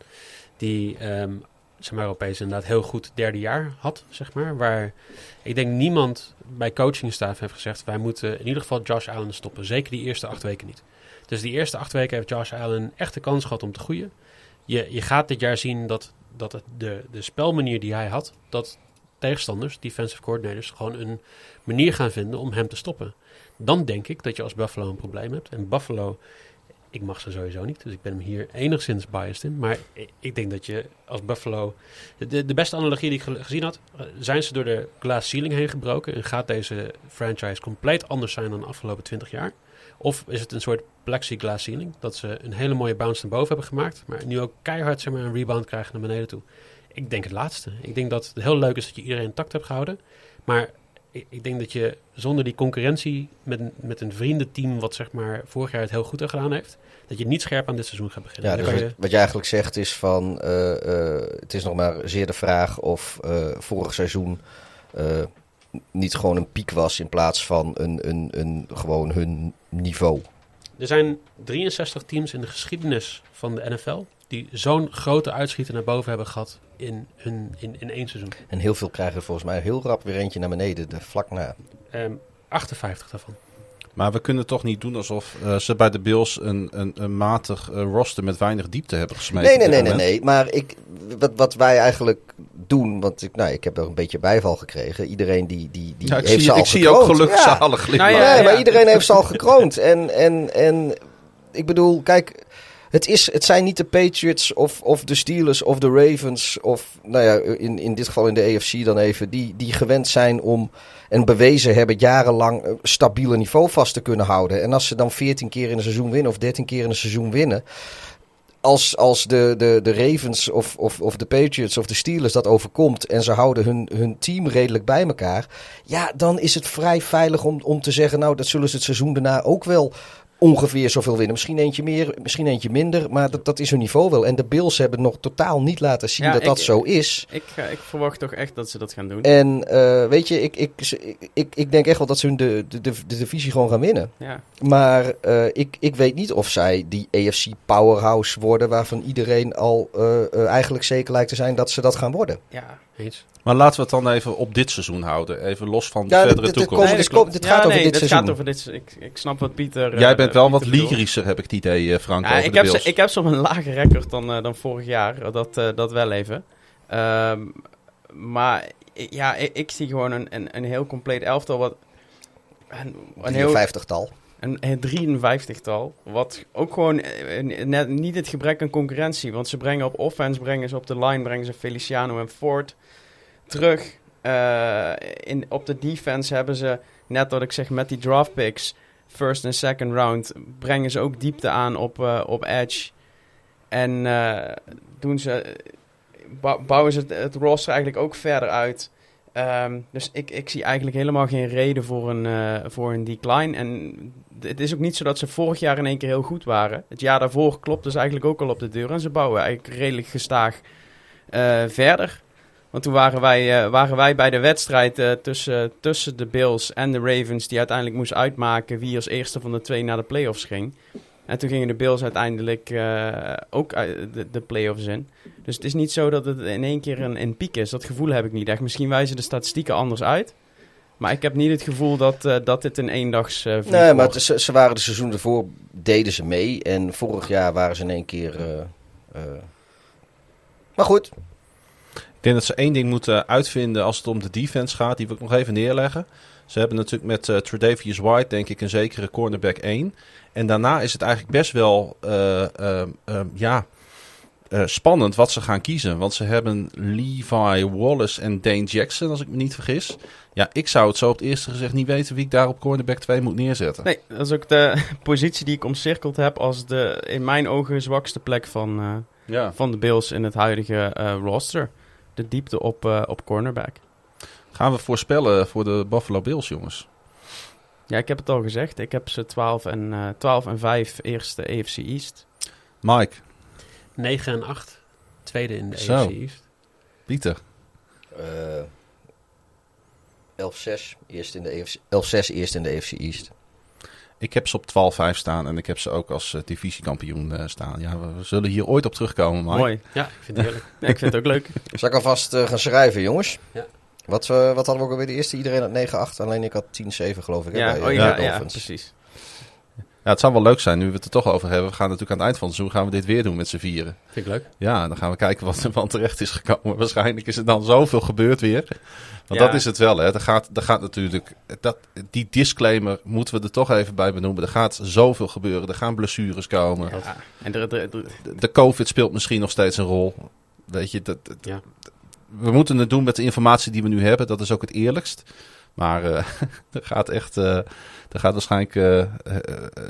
Die ehm, zeg maar opeens inderdaad heel goed derde jaar had, zeg maar. Waar ik denk niemand bij coachingstaf heeft gezegd... wij moeten in ieder geval Josh Allen stoppen. Zeker die eerste acht weken niet. Dus die eerste acht weken heeft Josh Allen echt de kans gehad om te groeien. Je, je gaat dit jaar zien dat, dat de, de spelmanier die hij had... dat tegenstanders, defensive coordinators... gewoon een manier gaan vinden om hem te stoppen dan denk ik dat je als Buffalo een probleem hebt. En Buffalo, ik mag ze sowieso niet, dus ik ben hem hier enigszins biased in. Maar ik- denk dat je als Buffalo... De, de beste analogie die ik ge- gezien had, eh, zijn ze door de glass ceiling heen gebroken... en gaat deze franchise compleet anders zijn dan de afgelopen 20 jaar? Of is het een soort plexiglass ceiling, dat ze een hele mooie bounce naar boven hebben gemaakt... maar nu ook keihard zeg maar, een rebound krijgen naar beneden toe? Ik denk het laatste. Ik denk dat het heel leuk is dat je iedereen intact hebt gehouden... Maar ik, ik denk dat je zonder die concurrentie met, een- met een vriendenteam, wat zeg maar vorig jaar het heel goed gedaan heeft, dat je niet scherp aan dit seizoen gaat beginnen. Ja, dus wat, je, wat je eigenlijk zegt is van, eh, eh, het is nog maar zeer de vraag of eh, vorig seizoen niet gewoon een piek was in plaats van een, een, een, gewoon hun niveau. Er zijn 63 teams in de geschiedenis van de NFL die zo'n grote uitschieter naar boven hebben gehad in, hun, in, in één seizoen. En heel veel krijgen er volgens mij heel rap weer eentje naar beneden, de vlak na. Ehm 58 daarvan. Maar we kunnen toch niet doen alsof eh, ze bij de Bills een, een, een matig eh, roster met weinig diepte hebben gesmeten. Nee, nee, nee, nee, nee. Maar ik, wat, wat wij eigenlijk doen, want ik, nou, ik heb er een beetje bijval gekregen. Iedereen die, die, die Ja, heeft zie, ze al ik zie ook gelukkig Ja. zalig glimlachen. Nou ja, nee, maar iedereen heeft ze al gekroond. En, en, en ik bedoel, kijk, het, is, het zijn niet de Patriots of, of de Steelers of de Ravens of, nou ja, in, in dit geval in de AFC dan even, die, die gewend zijn om en bewezen hebben jarenlang stabiele niveau vast te kunnen houden. En als ze dan 14 keer in een seizoen winnen of 13 keer in een seizoen winnen, als, als de, de, de Ravens of, of, of de Patriots of de Steelers dat overkomt en ze houden hun, hun team redelijk bij elkaar, ja, dan is het vrij veilig om, om te zeggen, nou, dat zullen ze het seizoen daarna ook wel ongeveer zoveel winnen. Misschien eentje meer, misschien eentje minder, maar dat, dat is hun niveau wel. En de Bills hebben nog totaal niet laten zien Ja, dat ik- dat zo is. Ik, eh, ik verwacht toch echt dat ze dat gaan doen. En eh, weet je, ik, ik, ik, ik denk echt wel dat ze hun de, de, de, de divisie gewoon gaan winnen. Ja. Maar eh, ik, ik weet niet of zij die AFC powerhouse worden waarvan iedereen al eigenlijk zeker lijkt te zijn dat ze dat gaan worden. ja. Eens. Maar laten we het dan even op dit seizoen houden. Even los van de Ja, verdere dit- dit toekomst. komt- dit, komt- gaat Ja, over nee, dit dit seizoen. Gaat over dit, ik, ik snap wat Pieter... Jij eh, bent wel Pieter wat lyrischer, heb ik het idee, eh, Frank, Ja, over ik, de heb Bills. ze, ik heb een lager record dan, eh, dan vorig jaar. Dat, dat wel even. Ehm, maar ja, ik, ik zie gewoon een, een, een heel compleet elftal. Wat, een, een heel, 53-tal. Een, een 53-tal. Wat ook gewoon eh, net, niet het gebrek aan concurrentie. Want ze brengen op offense, brengen ze op de line, brengen ze Feliciano en Ford terug. Eh, in, op de defense hebben ze, net wat ik zeg, met die draft picks, first en second round, brengen ze ook diepte aan op, eh, op edge. En eh, doen ze, bou- bouwen ze het roster eigenlijk ook verder uit. Ehm, dus ik, ik zie eigenlijk helemaal geen reden voor een, eh, voor een decline. En het is ook niet zo dat ze vorig jaar in één keer heel goed waren. Het jaar daarvoor klopte ze eigenlijk ook al op de deur. En ze bouwen eigenlijk redelijk gestaag eh, verder. Want toen waren wij, eh, waren wij bij de wedstrijd tussen, tussen de Bills en de Ravens... die uiteindelijk moest uitmaken wie als eerste van de twee naar de playoffs ging. En toen gingen de Bills uiteindelijk eh, ook uit de, de playoffs in. Dus het is niet zo dat het in één keer een, een piek is. Dat gevoel heb ik niet echt. Misschien wijzen de statistieken anders uit. Maar ik heb niet het gevoel dat, eh, dat dit een eendags vlieg Nee, maar het ze waren de seizoen ervoor, deden ze mee. En vorig jaar waren ze in één keer... eh, eh, Maar goed, Ik denk dat ze één ding moeten uitvinden als het om de defense gaat. Die wil ik nog even neerleggen. Ze hebben natuurlijk met eh Tredavious White denk ik een zekere cornerback 1. En daarna is het eigenlijk best wel eh, eh, eh, ja, spannend wat ze gaan kiezen. Want ze hebben Levi Wallace en Dane Jackson, als ik me niet vergis. Ja, ik zou het zo op het eerste gezicht niet weten wie ik daar op cornerback 2 moet neerzetten. Nee, dat is ook de positie die ik omcirkeld heb als de in mijn ogen zwakste plek van, Ja. van de Bills in het huidige roster. De diepte op, op cornerback. Gaan we voorspellen voor de Buffalo Bills, jongens? Ja, ik heb het al gezegd. Ik heb ze 12 en, eh 12 en 5 eerste AFC East. Mike, 9 en 8. Tweede in de Zo. AFC East. Pieter. eh 11-6 eerst in de EFC 11-6 eerst in de AFC East. Ik heb ze op 12-5 staan en ik heb ze ook als eh, divisiekampioen eh, staan. Ja, we, we zullen hier ooit op terugkomen, Mike. Mooi. Ja, ik vind het heerlijk. Ja, ik vind het ook leuk. Zal ik alvast gaan schrijven, jongens? Ja. Wat, eh, wat hadden we ook alweer de eerste? Iedereen had 9-8, alleen ik had 10-7 geloof ik. hè, Ja, bij, oh, eh, ja, de ja, precies. Ja, het zou wel leuk zijn nu we het er toch over hebben. We gaan natuurlijk aan het eind van het seizoen gaan we dit weer doen met z'n vieren. Vind ik leuk. Ja, dan gaan we kijken wat er van terecht is gekomen. Waarschijnlijk is er dan zoveel gebeurd weer. Want Ja. dat is het wel, hè. Er gaat, er gaat natuurlijk... Dat, die disclaimer moeten we er toch even bij benoemen. Er gaat zoveel gebeuren. Er gaan blessures komen. Ja. En er- De, de COVID speelt misschien nog steeds een rol. Weet je, dat, dat- Ja. We moeten het doen met de informatie die we nu hebben. Dat is ook het eerlijkst. Maar eh, er gaat echt... eh, er gaat waarschijnlijk... eh,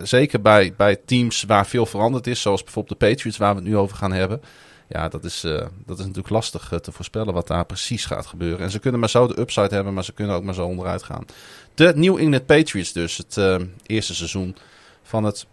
zeker bij, bij teams waar veel veranderd is. Zoals bijvoorbeeld de Patriots waar we het nu over gaan hebben. Ja, dat is, dat is natuurlijk lastig te voorspellen wat daar precies gaat gebeuren. En ze kunnen maar zo de upside hebben, maar ze kunnen ook maar zo onderuit gaan. De New England Patriots dus. Het eerste seizoen van het...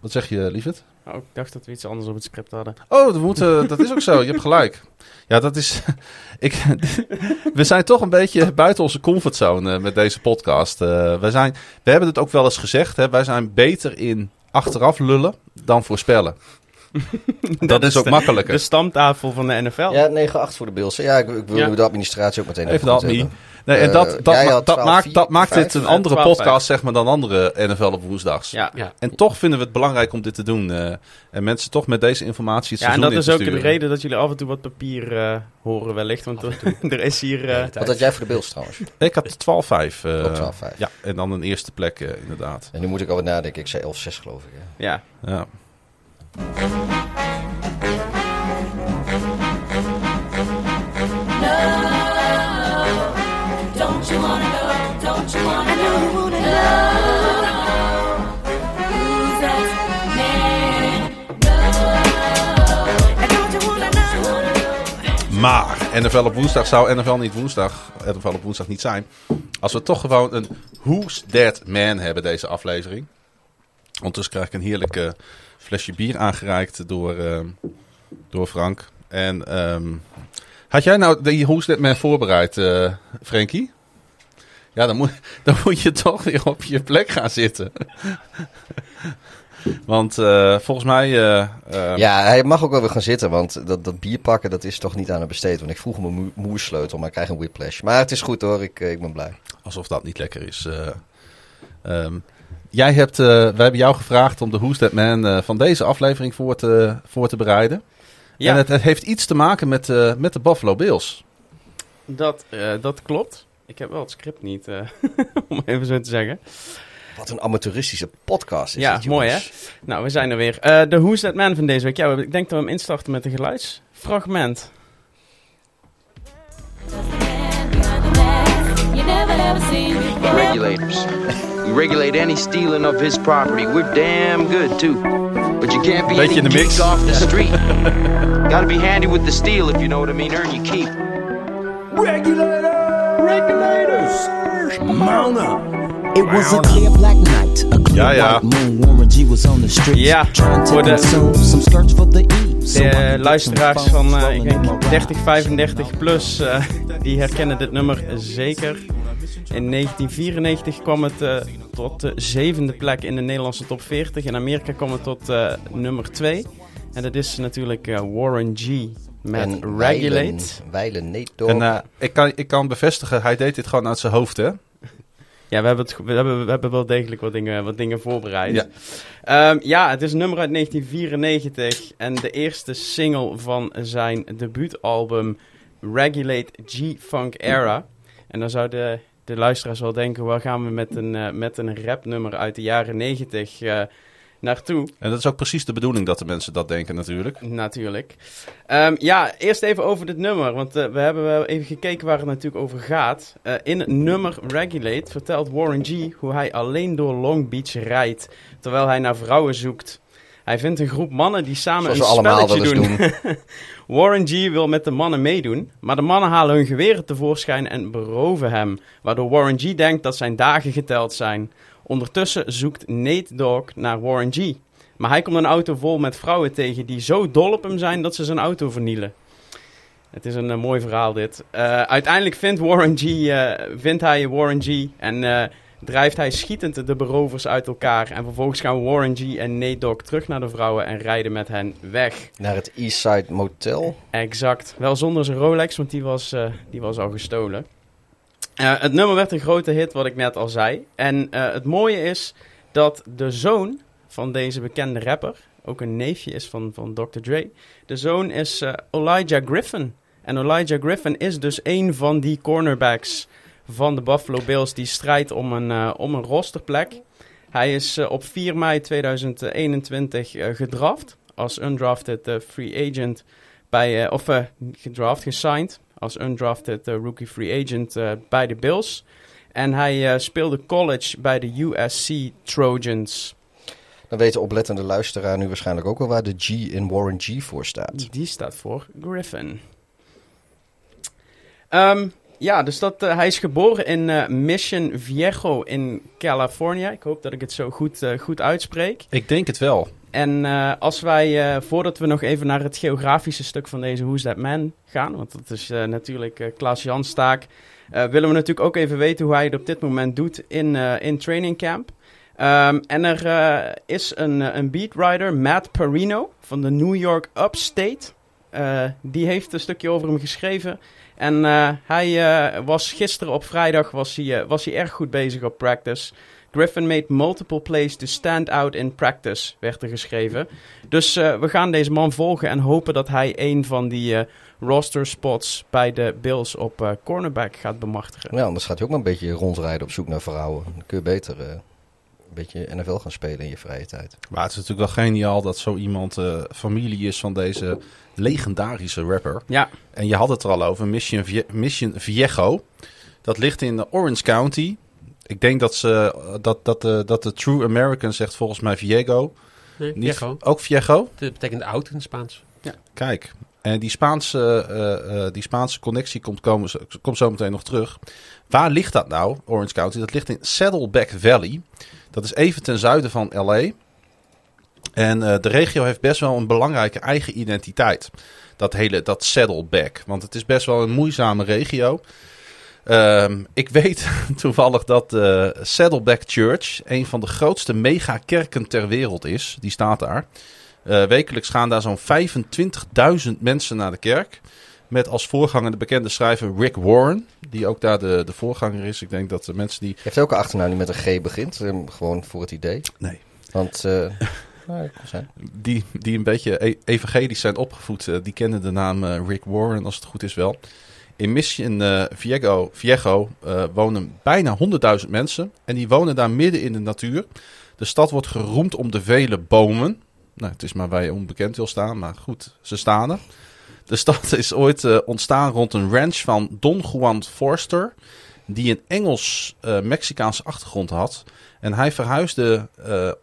Wat zeg je, lieverd? Oh, ik dacht dat we iets anders op het script hadden. Oh, we moeten, dat is ook zo. Je hebt gelijk. Ja, dat is. Ik, we zijn toch een beetje buiten onze comfortzone eh, met deze podcast. Eh, we, zijn, we hebben het ook wel eens gezegd. Hè, wij zijn beter in achteraf lullen dan voorspellen. dat, is ook de, makkelijker. De stamtafel van de NFL. Ja, 9-8 voor de Bills. Ja, ik, ik wil Ja. de administratie ook meteen Even de admin. hebben. Nee, en Eh, dat, dat, ma- dat 12, maakt, dat maakt dit 5, een andere 12, podcast zeg maar, dan andere NFL op woensdags. Ja. Ja. En toch vinden we het belangrijk om dit te doen. eh, en mensen toch met deze informatie het Ja, en dat is ook de reden dat jullie af en toe wat papier eh, horen wellicht. Want er, is hier... eh, Wat had jij voor de Bills trouwens? Ik had 12-5. eh, Ook 12-5. Ja, en dan een eerste plek inderdaad. En nu moet ik over nadenken. Ik zei 11-6 geloof ik. hè. ja. Ja. Maar NFL op woensdag zou NFL niet woensdag, NFL op woensdag niet zijn. Als we toch gewoon een Who's That Man hebben deze aflevering. Ondertussen krijg ik een heerlijke flesje bier aangereikt door, ehm, door Frank. En ehm, had jij nou die Who's That Man voorbereid, eh Frankie? Ja, dan moet, dan moet je toch weer op je plek gaan zitten. Want eh, volgens mij... eh, ehm, Ja, hij mag ook wel weer gaan zitten, want dat, dat bier pakken dat is toch niet aan hem besteed. Want ik vroeg hem een moe- moersleutel, maar ik krijg een whiplash. Maar het is goed hoor, ik, ik ben blij. Alsof dat niet lekker is. eh. Jij hebt, eh, wij hebben jou gevraagd om de Who's That Man eh, van deze aflevering voor te, voor te bereiden. Ja, En het, het heeft iets te maken met, eh, met de Buffalo Bills. dat, eh, dat klopt. Ik heb wel het script niet, eh, om even zo te zeggen. Wat een amateuristische podcast is Ja, dit, mooi, jongens. Nou, we zijn er weer. Eh, De Who's That Man van deze week. Ja, ik denk dat we hem instarten met een geluidsfragment. Regulators. We regulate any stealing of his property. We're damn good too. But you can't be Beetje in any de mix. off the street. Gotta be handy with the steel if you know what I mean. Earn your keep. Mount up. It was a clear black night. A clear Ja, ja. white moon. Warren G was on the street. Ja, trying to voor de- consume some skirts for the E. De luisteraars van, eh, ik denk, my 30, ride. 35 plus, eh, die herkennen dit nummer zeker. In 1994 kwam het eh, tot de zevende plek in de Nederlandse top 40. In Amerika kwam het tot eh, nummer 2. En dat is natuurlijk eh, Warren G. met En Regulate. Weilen, Weilen. En eh, ik, kan, ik kan bevestigen, hij deed dit gewoon uit zijn hoofd, hè? Ja, we hebben, het, we, hebben, we hebben wel degelijk wat dingen, wat dingen voorbereid. Ja. Ja. ja, het is een nummer uit 1994 en de eerste single van zijn debuutalbum Regulate G-Funk Era. En dan zouden de luisteraars wel denken, waar gaan we met een, eh, met een rapnummer uit de jaren 90 eh, naartoe? En dat is ook precies de bedoeling dat de mensen dat denken natuurlijk. Natuurlijk. Ehm, ja, eerst even over dit nummer. Want eh, we hebben wel even gekeken waar het natuurlijk over gaat. Eh, in het nummer Regulate vertelt Warren G. hoe hij alleen door Long Beach rijdt. Terwijl hij naar vrouwen zoekt. Hij vindt een groep mannen die samen Zoals een spelletje doen. doen. Warren G wil met de mannen meedoen, maar de mannen halen hun geweren tevoorschijn en beroven hem, waardoor Warren G denkt dat zijn dagen geteld zijn. Ondertussen zoekt Nate Dogg naar Warren G. Maar hij komt een auto vol met vrouwen tegen die zo dol op hem zijn dat ze zijn auto vernielen. Het is een eh, mooi verhaal dit. Eh, uiteindelijk vindt, Warren G, eh, vindt hij Warren G en drijft hij schietend de berovers uit elkaar. En vervolgens gaan Warren G en Nate Dogg terug naar de vrouwen en rijden met hen weg. Naar het Eastside Motel. Exact. Wel zonder zijn Rolex, want die was, die was al gestolen. Eh, het nummer werd een grote hit, wat ik net al zei. En eh, het mooie is dat de zoon van deze bekende rapper, ook een neefje is van, van Dr. Dre, de zoon is eh, Elijah Griffin. En Elijah Griffin is dus een van die cornerbacks van de Buffalo Bills die strijdt om een, om een rosterplek. Hij is op 4 mei 2021 eh, gedraft als undrafted free agent bij, of gedraft, gesigned als undrafted eh, rookie free agent eh, bij de Bills. En hij eh, speelde college bij de USC Trojans. Dan weet de oplettende luisteraar nu waarschijnlijk ook wel waar de G in Warren G voor staat. Die staat voor Griffin. Ehm, ja, dus dat, hij is geboren in Mission Viejo in California. Ik hoop dat ik het zo goed, goed uitspreek. Ik denk het wel. En eh, als wij, eh, voordat we nog even naar het geografische stuk van deze Who's That Man gaan, want dat is eh, natuurlijk Klaas Jans taak, willen we natuurlijk ook even weten hoe hij het op dit moment doet in, in training camp. Ehm, en er is een, een beatwriter, Matt Perino, van de New York Upstate. Die heeft een stukje over hem geschreven. En hij was gisteren op vrijdag was hij, was hij erg goed bezig op practice. Griffin made multiple plays to stand out in practice, werd er geschreven. Dus eh, we gaan deze man volgen en hopen dat hij een van die eh, roster spots bij de Bills op eh, cornerback gaat bemachtigen. Ja, anders gaat hij ook maar een beetje rondrijden op zoek naar vrouwen. Dan kun je beter eh, een beetje NFL gaan spelen in je vrije tijd. Maar het is natuurlijk wel geniaal dat zo iemand eh, familie is van deze legendarische rapper. Ja, En je had het er al over, Mission, Vie- Mission Viejo. Dat ligt in Orange County. Ik denk dat, ze, dat, dat, de, dat de True American zegt volgens mij Viego. Nee, Niet, Viejo. Ook Viego? Dat betekent oud in het Spaans. Kijk, en die Spaanse, eh, eh, die Spaanse connectie komt, komen, komt zo meteen nog terug. Waar ligt dat nou, Orange County? Dat ligt in Saddleback Valley. Dat is even ten zuiden van LA. En eh, de regio heeft best wel een belangrijke eigen identiteit. Dat hele, dat Saddleback. Want het is best wel een moeizame regio. Ehm, ik weet toevallig dat de Saddleback Church een van de grootste megakerken ter wereld is. Die staat daar. Eh, wekelijks gaan daar zo'n 25.000 mensen naar de kerk. Met als voorganger de bekende schrijver Rick Warren. Die ook daar de, de voorganger is. Ik denk dat de mensen die... Heeft ook een achternaam die met een G begint? Eh, Gewoon voor het idee. Nee. Want, eh nou. Die, die een beetje e- evangelisch zijn opgevoed. eh, die kennen de naam eh, Rick Warren als het goed is wel. In Mission eh Viejo, Viejo eh, wonen bijna 100.000 mensen. En die wonen daar midden in de natuur. De stad wordt geroemd om de vele bomen. Nou, het is maar waar je onbekend wil staan, maar goed, ze staan er. De stad is ooit eh, ontstaan rond een ranch van Don Juan Forster, die een Engels-Mexicaanse achtergrond had. En hij verhuisde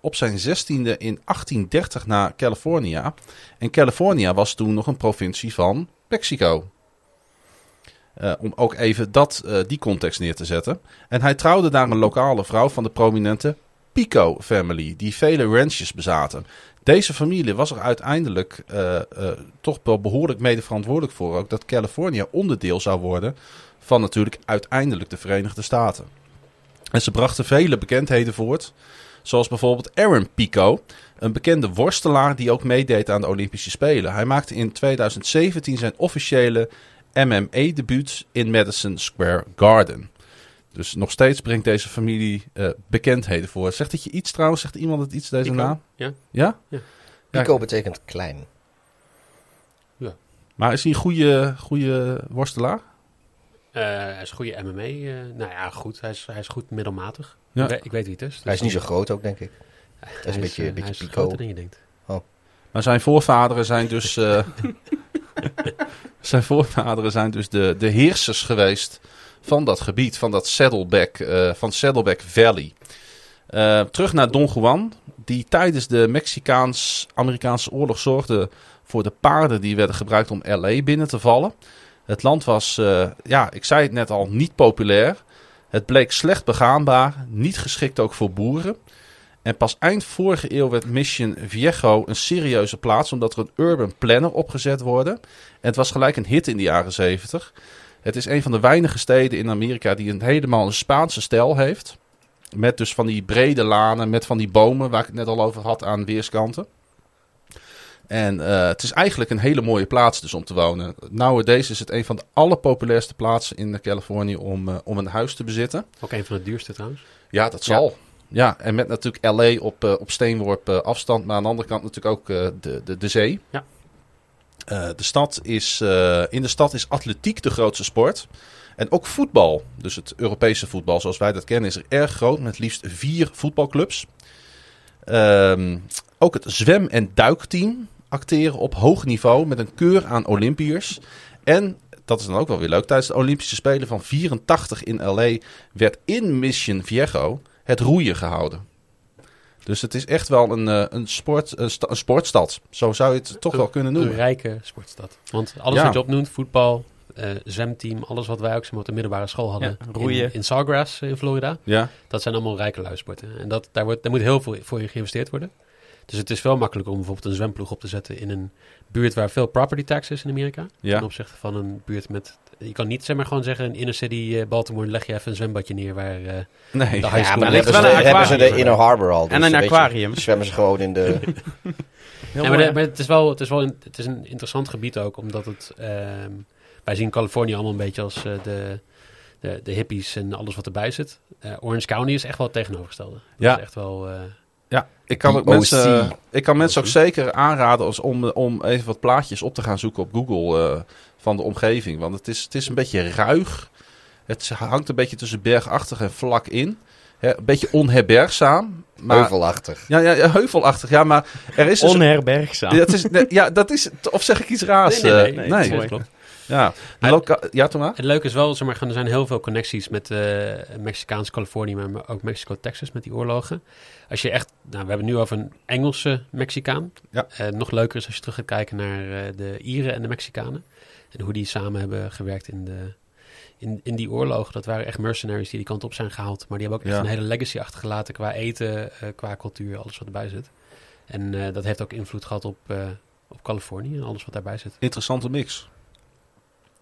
op zijn zestiende in 1830 naar California. En California was toen nog een provincie van Mexico. Eh, om ook even dat, eh, die context neer te zetten. En hij trouwde daar een lokale vrouw van de prominente Pico family, die vele ranches bezaten. Deze familie was er uiteindelijk eh, toch wel behoorlijk mede verantwoordelijk voor ook dat California onderdeel zou worden van natuurlijk uiteindelijk de Verenigde Staten. En ze brachten vele bekendheden voort, zoals bijvoorbeeld Aaron Pico, een bekende worstelaar die ook meedeed aan de Olympische Spelen. Hij maakte in 2017 zijn officiële MMA-debuut in Madison Square Garden. Dus nog steeds brengt deze familie eh, bekendheden voor. Zegt het je iets trouwens? Zegt iemand het iets, deze Pico, naam? ja. Ja? Ja. Pico betekent klein. Maar is hij een goede, goede worstelaar? Eh, hij is een goede MMA. eh, nou ja, goed. Hij is, hij is goed middelmatig. Ja. Ik, weet, ik weet wie het is. Hij is dus niet zo groot ook, denk ik. hij een beetje- een beetje hij is pico. groter dan je denkt. Maar zijn voorvaderen zijn dus. zijn voorvaderen zijn dus de, de heersers geweest van dat gebied, van dat Saddleback, eh, van Saddleback Valley. Eh, terug naar Don Juan, die tijdens de Mexicaans-Amerikaanse oorlog zorgde voor de paarden die werden gebruikt om LA binnen te vallen. Het land was, eh, ja, ik zei het net al, niet populair. Het bleek slecht begaanbaar, niet geschikt ook voor boeren. En pas eind vorige eeuw werd Mission Viejo een serieuze plaats, omdat er een urban planner opgezet worden. En het was gelijk een hit in de jaren 70. Het is een van de weinige steden in Amerika die een helemaal een Spaanse stijl heeft. Met dus van die brede lanen, met van die bomen waar ik het net al over had aan weerskanten. En eh, het is eigenlijk een hele mooie plaats dus om te wonen. Nowadays is het een van de allerpopulairste plaatsen in Californië om, eh, om een huis te bezitten. Ook een van de duurste trouwens. Ja, dat zal. Ja, en met natuurlijk LA op, eh, op steenworp eh, afstand. Maar aan de andere kant natuurlijk ook eh, de, de, de zee. Ja. De stad is, in de stad is atletiek de grootste sport. En ook voetbal, dus het Europese voetbal zoals wij dat kennen, is er erg groot. Met liefst vier voetbalclubs. Ehm, ook het zwem- en duikteam acteren op hoog niveau met een keur aan Olympiërs. En, dat is dan ook wel weer leuk, tijdens de Olympische Spelen van 84 in LA werd in Mission Viejo het roeien gehouden. Dus het is echt wel een, eh, een, sport, een, sta- een sportstad. Zo zou je het toch wel kunnen Een noemen. rijke sportstad. Want alles Ja. wat je opnoemt, voetbal, eh, zwemteam, alles wat wij ook zeg maar, op de middelbare school hadden. Ja, roeien. In, in Sawgrass eh, in Florida. Ja, Dat zijn allemaal rijke luisporten. En dat, daar, wordt, daar moet heel veel voor je geïnvesteerd worden. Dus het is veel makkelijker om bijvoorbeeld een zwemploeg op te zetten in een buurt waar veel property tax is in Amerika. Ja. Ten opzichte van een buurt met... Je kan niet zeg maar gewoon zeggen in inner city eh, Baltimore leg je even een zwembadje neer waar... eh, nee. de high Ja, school maar dan ligt hebben ze, hebben ze de aquarium. Inner Harbor al. En dus een je, aquarium. zwemmen ze gewoon in de... Ja, maar, mooi. de- maar het is wel, het is wel een, het is een interessant gebied ook, omdat het, ehm, wij zien Californië allemaal een beetje als eh, de, de, de hippies en alles wat erbij zit. Eh, Orange County is echt wel het tegenovergestelde. Dat Ja. is echt wel, eh, Ja, ik kan, ook mensen, ik kan mensen ook zeker aanraden als om, om even wat plaatjes op te gaan zoeken op Google eh, van de omgeving. Want het is, het is een beetje ruig. Het hangt een beetje tussen bergachtig en vlak in. Hè, een beetje onherbergzaam. Maar, Heuvelachtig. Ja, ja, ja, heuvelachtig. Ja, maar er is dus... Onherbergzaam. Ja, het is, nee, ja, dat is... Of zeg ik iets raars? Nee, nee, eh? nee, nee, dat mooi. klopt. Ja, loka- ja, Thomas? Het leuke is wel, zeg maar, er zijn heel veel connecties met eh Mexicaans Californië, maar ook Mexico-Texas met die oorlogen. Als je echt, nou, we hebben het nu over een Engelse Mexicaan. Ja. Eh, nog leuker is als je terug gaat kijken naar eh, de Ieren en de Mexicanen. En hoe die samen hebben gewerkt in, de, in, in die oorlogen. Dat waren echt mercenaries die die kant op zijn gehaald. Maar die hebben ook echt een hele legacy achtergelaten qua eten, eh, qua cultuur, alles wat erbij zit. En eh, dat heeft ook invloed gehad op, eh, op Californië en alles wat daarbij zit. Interessante mix.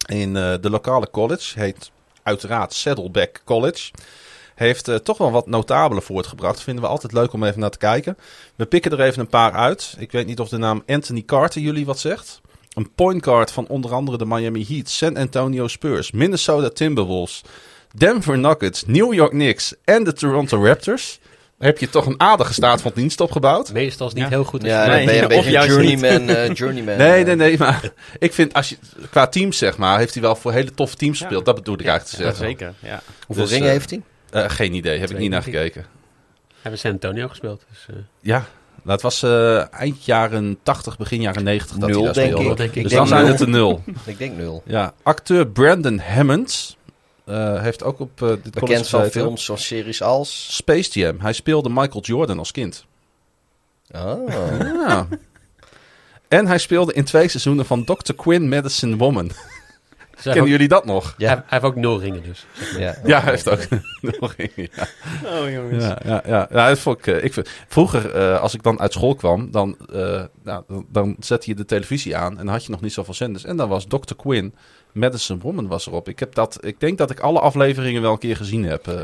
In de lokale college, heet uiteraard Saddleback College, heeft toch wel wat notabelen voortgebracht. Vinden we altijd leuk om even naar te kijken. We pikken er even een paar uit. Ik weet niet of de naam Anthony Carter jullie wat zegt. Een point guard van onder andere de Miami Heat, San Antonio Spurs, Minnesota Timberwolves, Denver Nuggets, New York Knicks en de Toronto Raptors. Heb je toch een aardige staat van dienst opgebouwd? Meestal is het niet Ja. heel goed. als Ja, ben je een beetje journeyman. eh, journeyman Nee, eh. nee, nee, maar ik vind als je qua teams zeg maar, heeft hij wel voor hele toffe teams Ja. gespeeld. Dat bedoel ik eigenlijk te Ja, zeggen. zeker. Ja. Hoeveel Dus, ringen eh, heeft hij? Eh, geen idee, heb ik niet naar gekeken. Hebben San Antonio gespeeld. Dus, eh, Ja, nou, het was eh, eind jaren 80, begin jaren 90 dat Nul, hij daar denk speelde. ik. denk ik. Dus dan zijn het er nul. Ik denk nul. Ja, acteur Brandon Hammond eh, heeft ook op eh dit Bekend van films of series als... Space Jam. Hij speelde Michael Jordan als kind. Oh. Ja. en hij speelde in twee seizoenen van Dr. Quinn Medicine Woman. Kennen ook, jullie dat nog? hij, hij heeft ook nul ringen dus. Ja, Ja, hij heeft ook nog een. Ja. Oh jongens. Ja, ja, ja. ja dat vond ik, eh, ik vind, vroeger, eh, als ik dan uit school kwam, dan, eh, nou, dan, dan zette je de televisie aan en dan had je nog niet zoveel zenders. En dan was Dr. Quinn, Madison Woman was erop. Ik, heb dat, ik denk dat ik alle afleveringen wel een keer gezien heb. eh.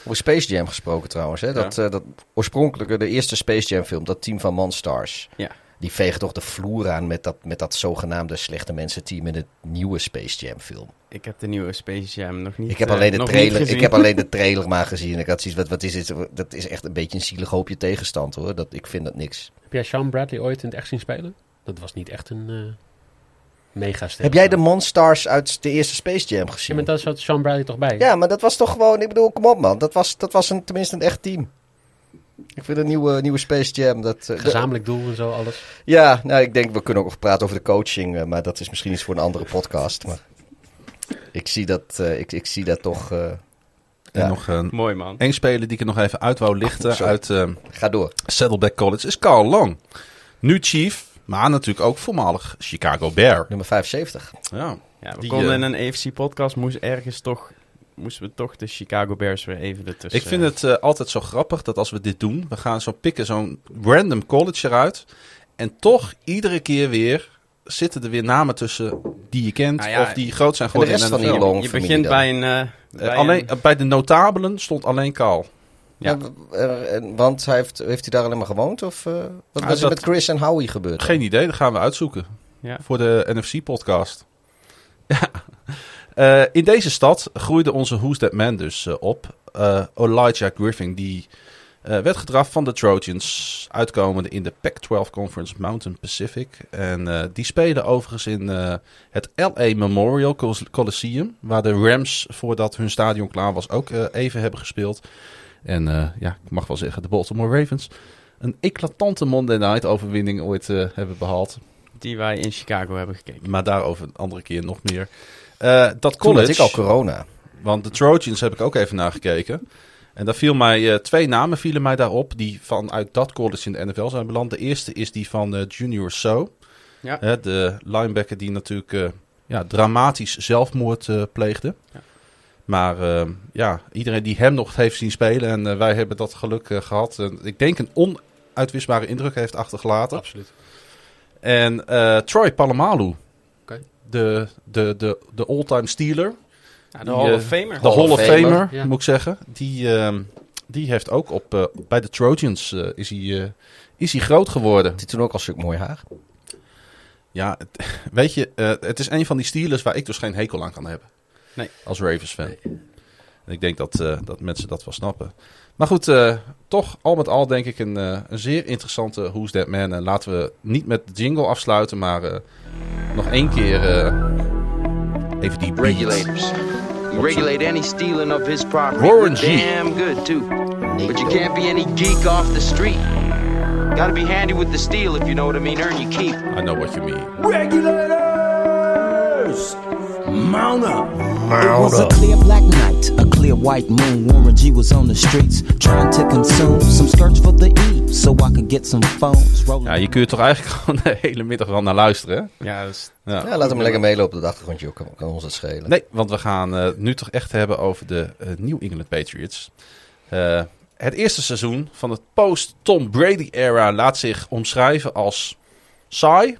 Over Space Jam gesproken trouwens. Hè? Dat, dat oorspronkelijke, de eerste Space Jam film, dat team van Monstars. Ja. Die vegen toch de vloer aan met dat, met dat zogenaamde slechte mensen team in het nieuwe Space Jam film. Ik heb de nieuwe Space Jam nog niet Ik heb, eh, alleen de nog niet trailer, gezien. ik heb alleen de trailer maar gezien. Ik had zoiets, wat, wat is dit? Dat is echt een beetje een zielig hoopje tegenstand hoor. Dat, ik vind dat niks. Heb jij Sean Bradley ooit in het echt zien spelen? Dat was niet echt een eh mega ster. Heb jij de Monstars uit de eerste Space Jam Ja, gezien? maar daar zat Sean Bradley toch bij? Ja, maar dat was toch gewoon, ik bedoel, kom op man. Dat was, dat was een, tenminste een echt team. Ik vind een nieuwe, nieuwe Space Jam. Dat, eh, Gezamenlijk doel en zo, alles. ja, nou, ik denk we kunnen ook nog praten over de coaching. eh, maar dat is misschien iets voor een andere podcast. Maar ik zie dat, eh, ik, ik zie dat toch. eh, En Ja. nog een, Mooi man. één speler die ik er nog even uit wou lichten uit eh, ga door. Saddleback College is Carl Long. Nu chief, maar natuurlijk ook voormalig Chicago Bear. Nummer 75. Ja. Ja, we Die, konden in een AFC-podcast, moest ergens toch, moesten we toch de Chicago Bears weer even ertussen. Ik vind het eh, altijd zo grappig dat als we dit doen, we gaan zo pikken zo'n random college eruit. En toch iedere keer weer zitten er weer namen tussen die je kent Nou ja, of die groot zijn en de geworden rest in van Je familie begint dan. bij een... eh, Eh, bij alleen, een- bij de notabelen stond alleen Carl. Ja. Eh, want hij heeft, heeft hij daar alleen maar gewoond? Of eh, wat Ah, was er met Chris en Howie gebeurd? Geen idee, dat gaan we uitzoeken ja. voor de NFC-podcast. Ja. Eh, in deze stad groeide onze Who's That Man dus eh, op. Eh, Elijah Griffin, die werd gedraft van de Trojans, uitkomende in de Pac-12 Conference Mountain Pacific. En die spelen overigens in het LA Memorial Col- Coliseum, waar de Rams, voordat hun stadion klaar was, ook even hebben gespeeld. En ja, ik mag wel zeggen, de Baltimore Ravens een eclatante Monday Night overwinning ooit hebben behaald. Die wij in Chicago hebben gekeken. Maar daarover een andere keer nog meer. Eh, dat Toen had college, ik al corona. want de Trojans heb ik ook even naar gekeken. En daar viel mij, eh, twee namen vielen mij daarop die vanuit dat college in de NFL zijn beland. De eerste is die van eh, Junior So. Ja. Hè, de linebacker die natuurlijk eh, ja, dramatisch zelfmoord eh, pleegde. Ja. Maar eh, ja, iedereen die hem nog heeft zien spelen en wij hebben dat geluk eh, gehad. En ik denk een onuitwisbare indruk heeft achtergelaten. Absoluut. En eh, Troy Palamalu. De, de, de, de all-time stealer, Ja, de Die, Hall eh, of Famer. de Hall of Famer, Famer, ja. moet ik zeggen. Die, ehm, die heeft ook op, eh, bij de Trojans eh, is, hij, eh, is hij groot geworden. Had hij toen ook al stuk mooi haar? Ja, het- weet je, eh, het is een van die Steelers waar ik dus geen hekel aan kan hebben. Nee. Als Ravens fan. En ik denk dat, eh, dat mensen dat wel snappen. Maar goed, eh, toch al met al denk ik een, eh, een zeer interessante Who's That Man. En laten we niet met de jingle afsluiten, maar eh, nog één keer eh, even die beat. Regulators. You regulate any stealing of his property. Warren G. damn good too. But you can't be any geek off the street. Gotta be handy with the steel if you know what I mean. Earn your keep. I know what you mean. Regulators! Mount up. it was a clear black night, a clear white moon. Warren G was on the streets trying to consume some skirts for the E, so I could get some phones rolling. Ja, je kunt toch eigenlijk gewoon de hele middag wel naar luisteren, hè? Ja, dus Ja. Ja, laat hem lekker meelopen op de achtergrondje. ook. Kan, kan ons het schelen. Nee, want we gaan eh, nu toch echt hebben over de eh, New England Patriots. Eh, het eerste seizoen van het post-Tom Brady-era laat zich omschrijven als saai,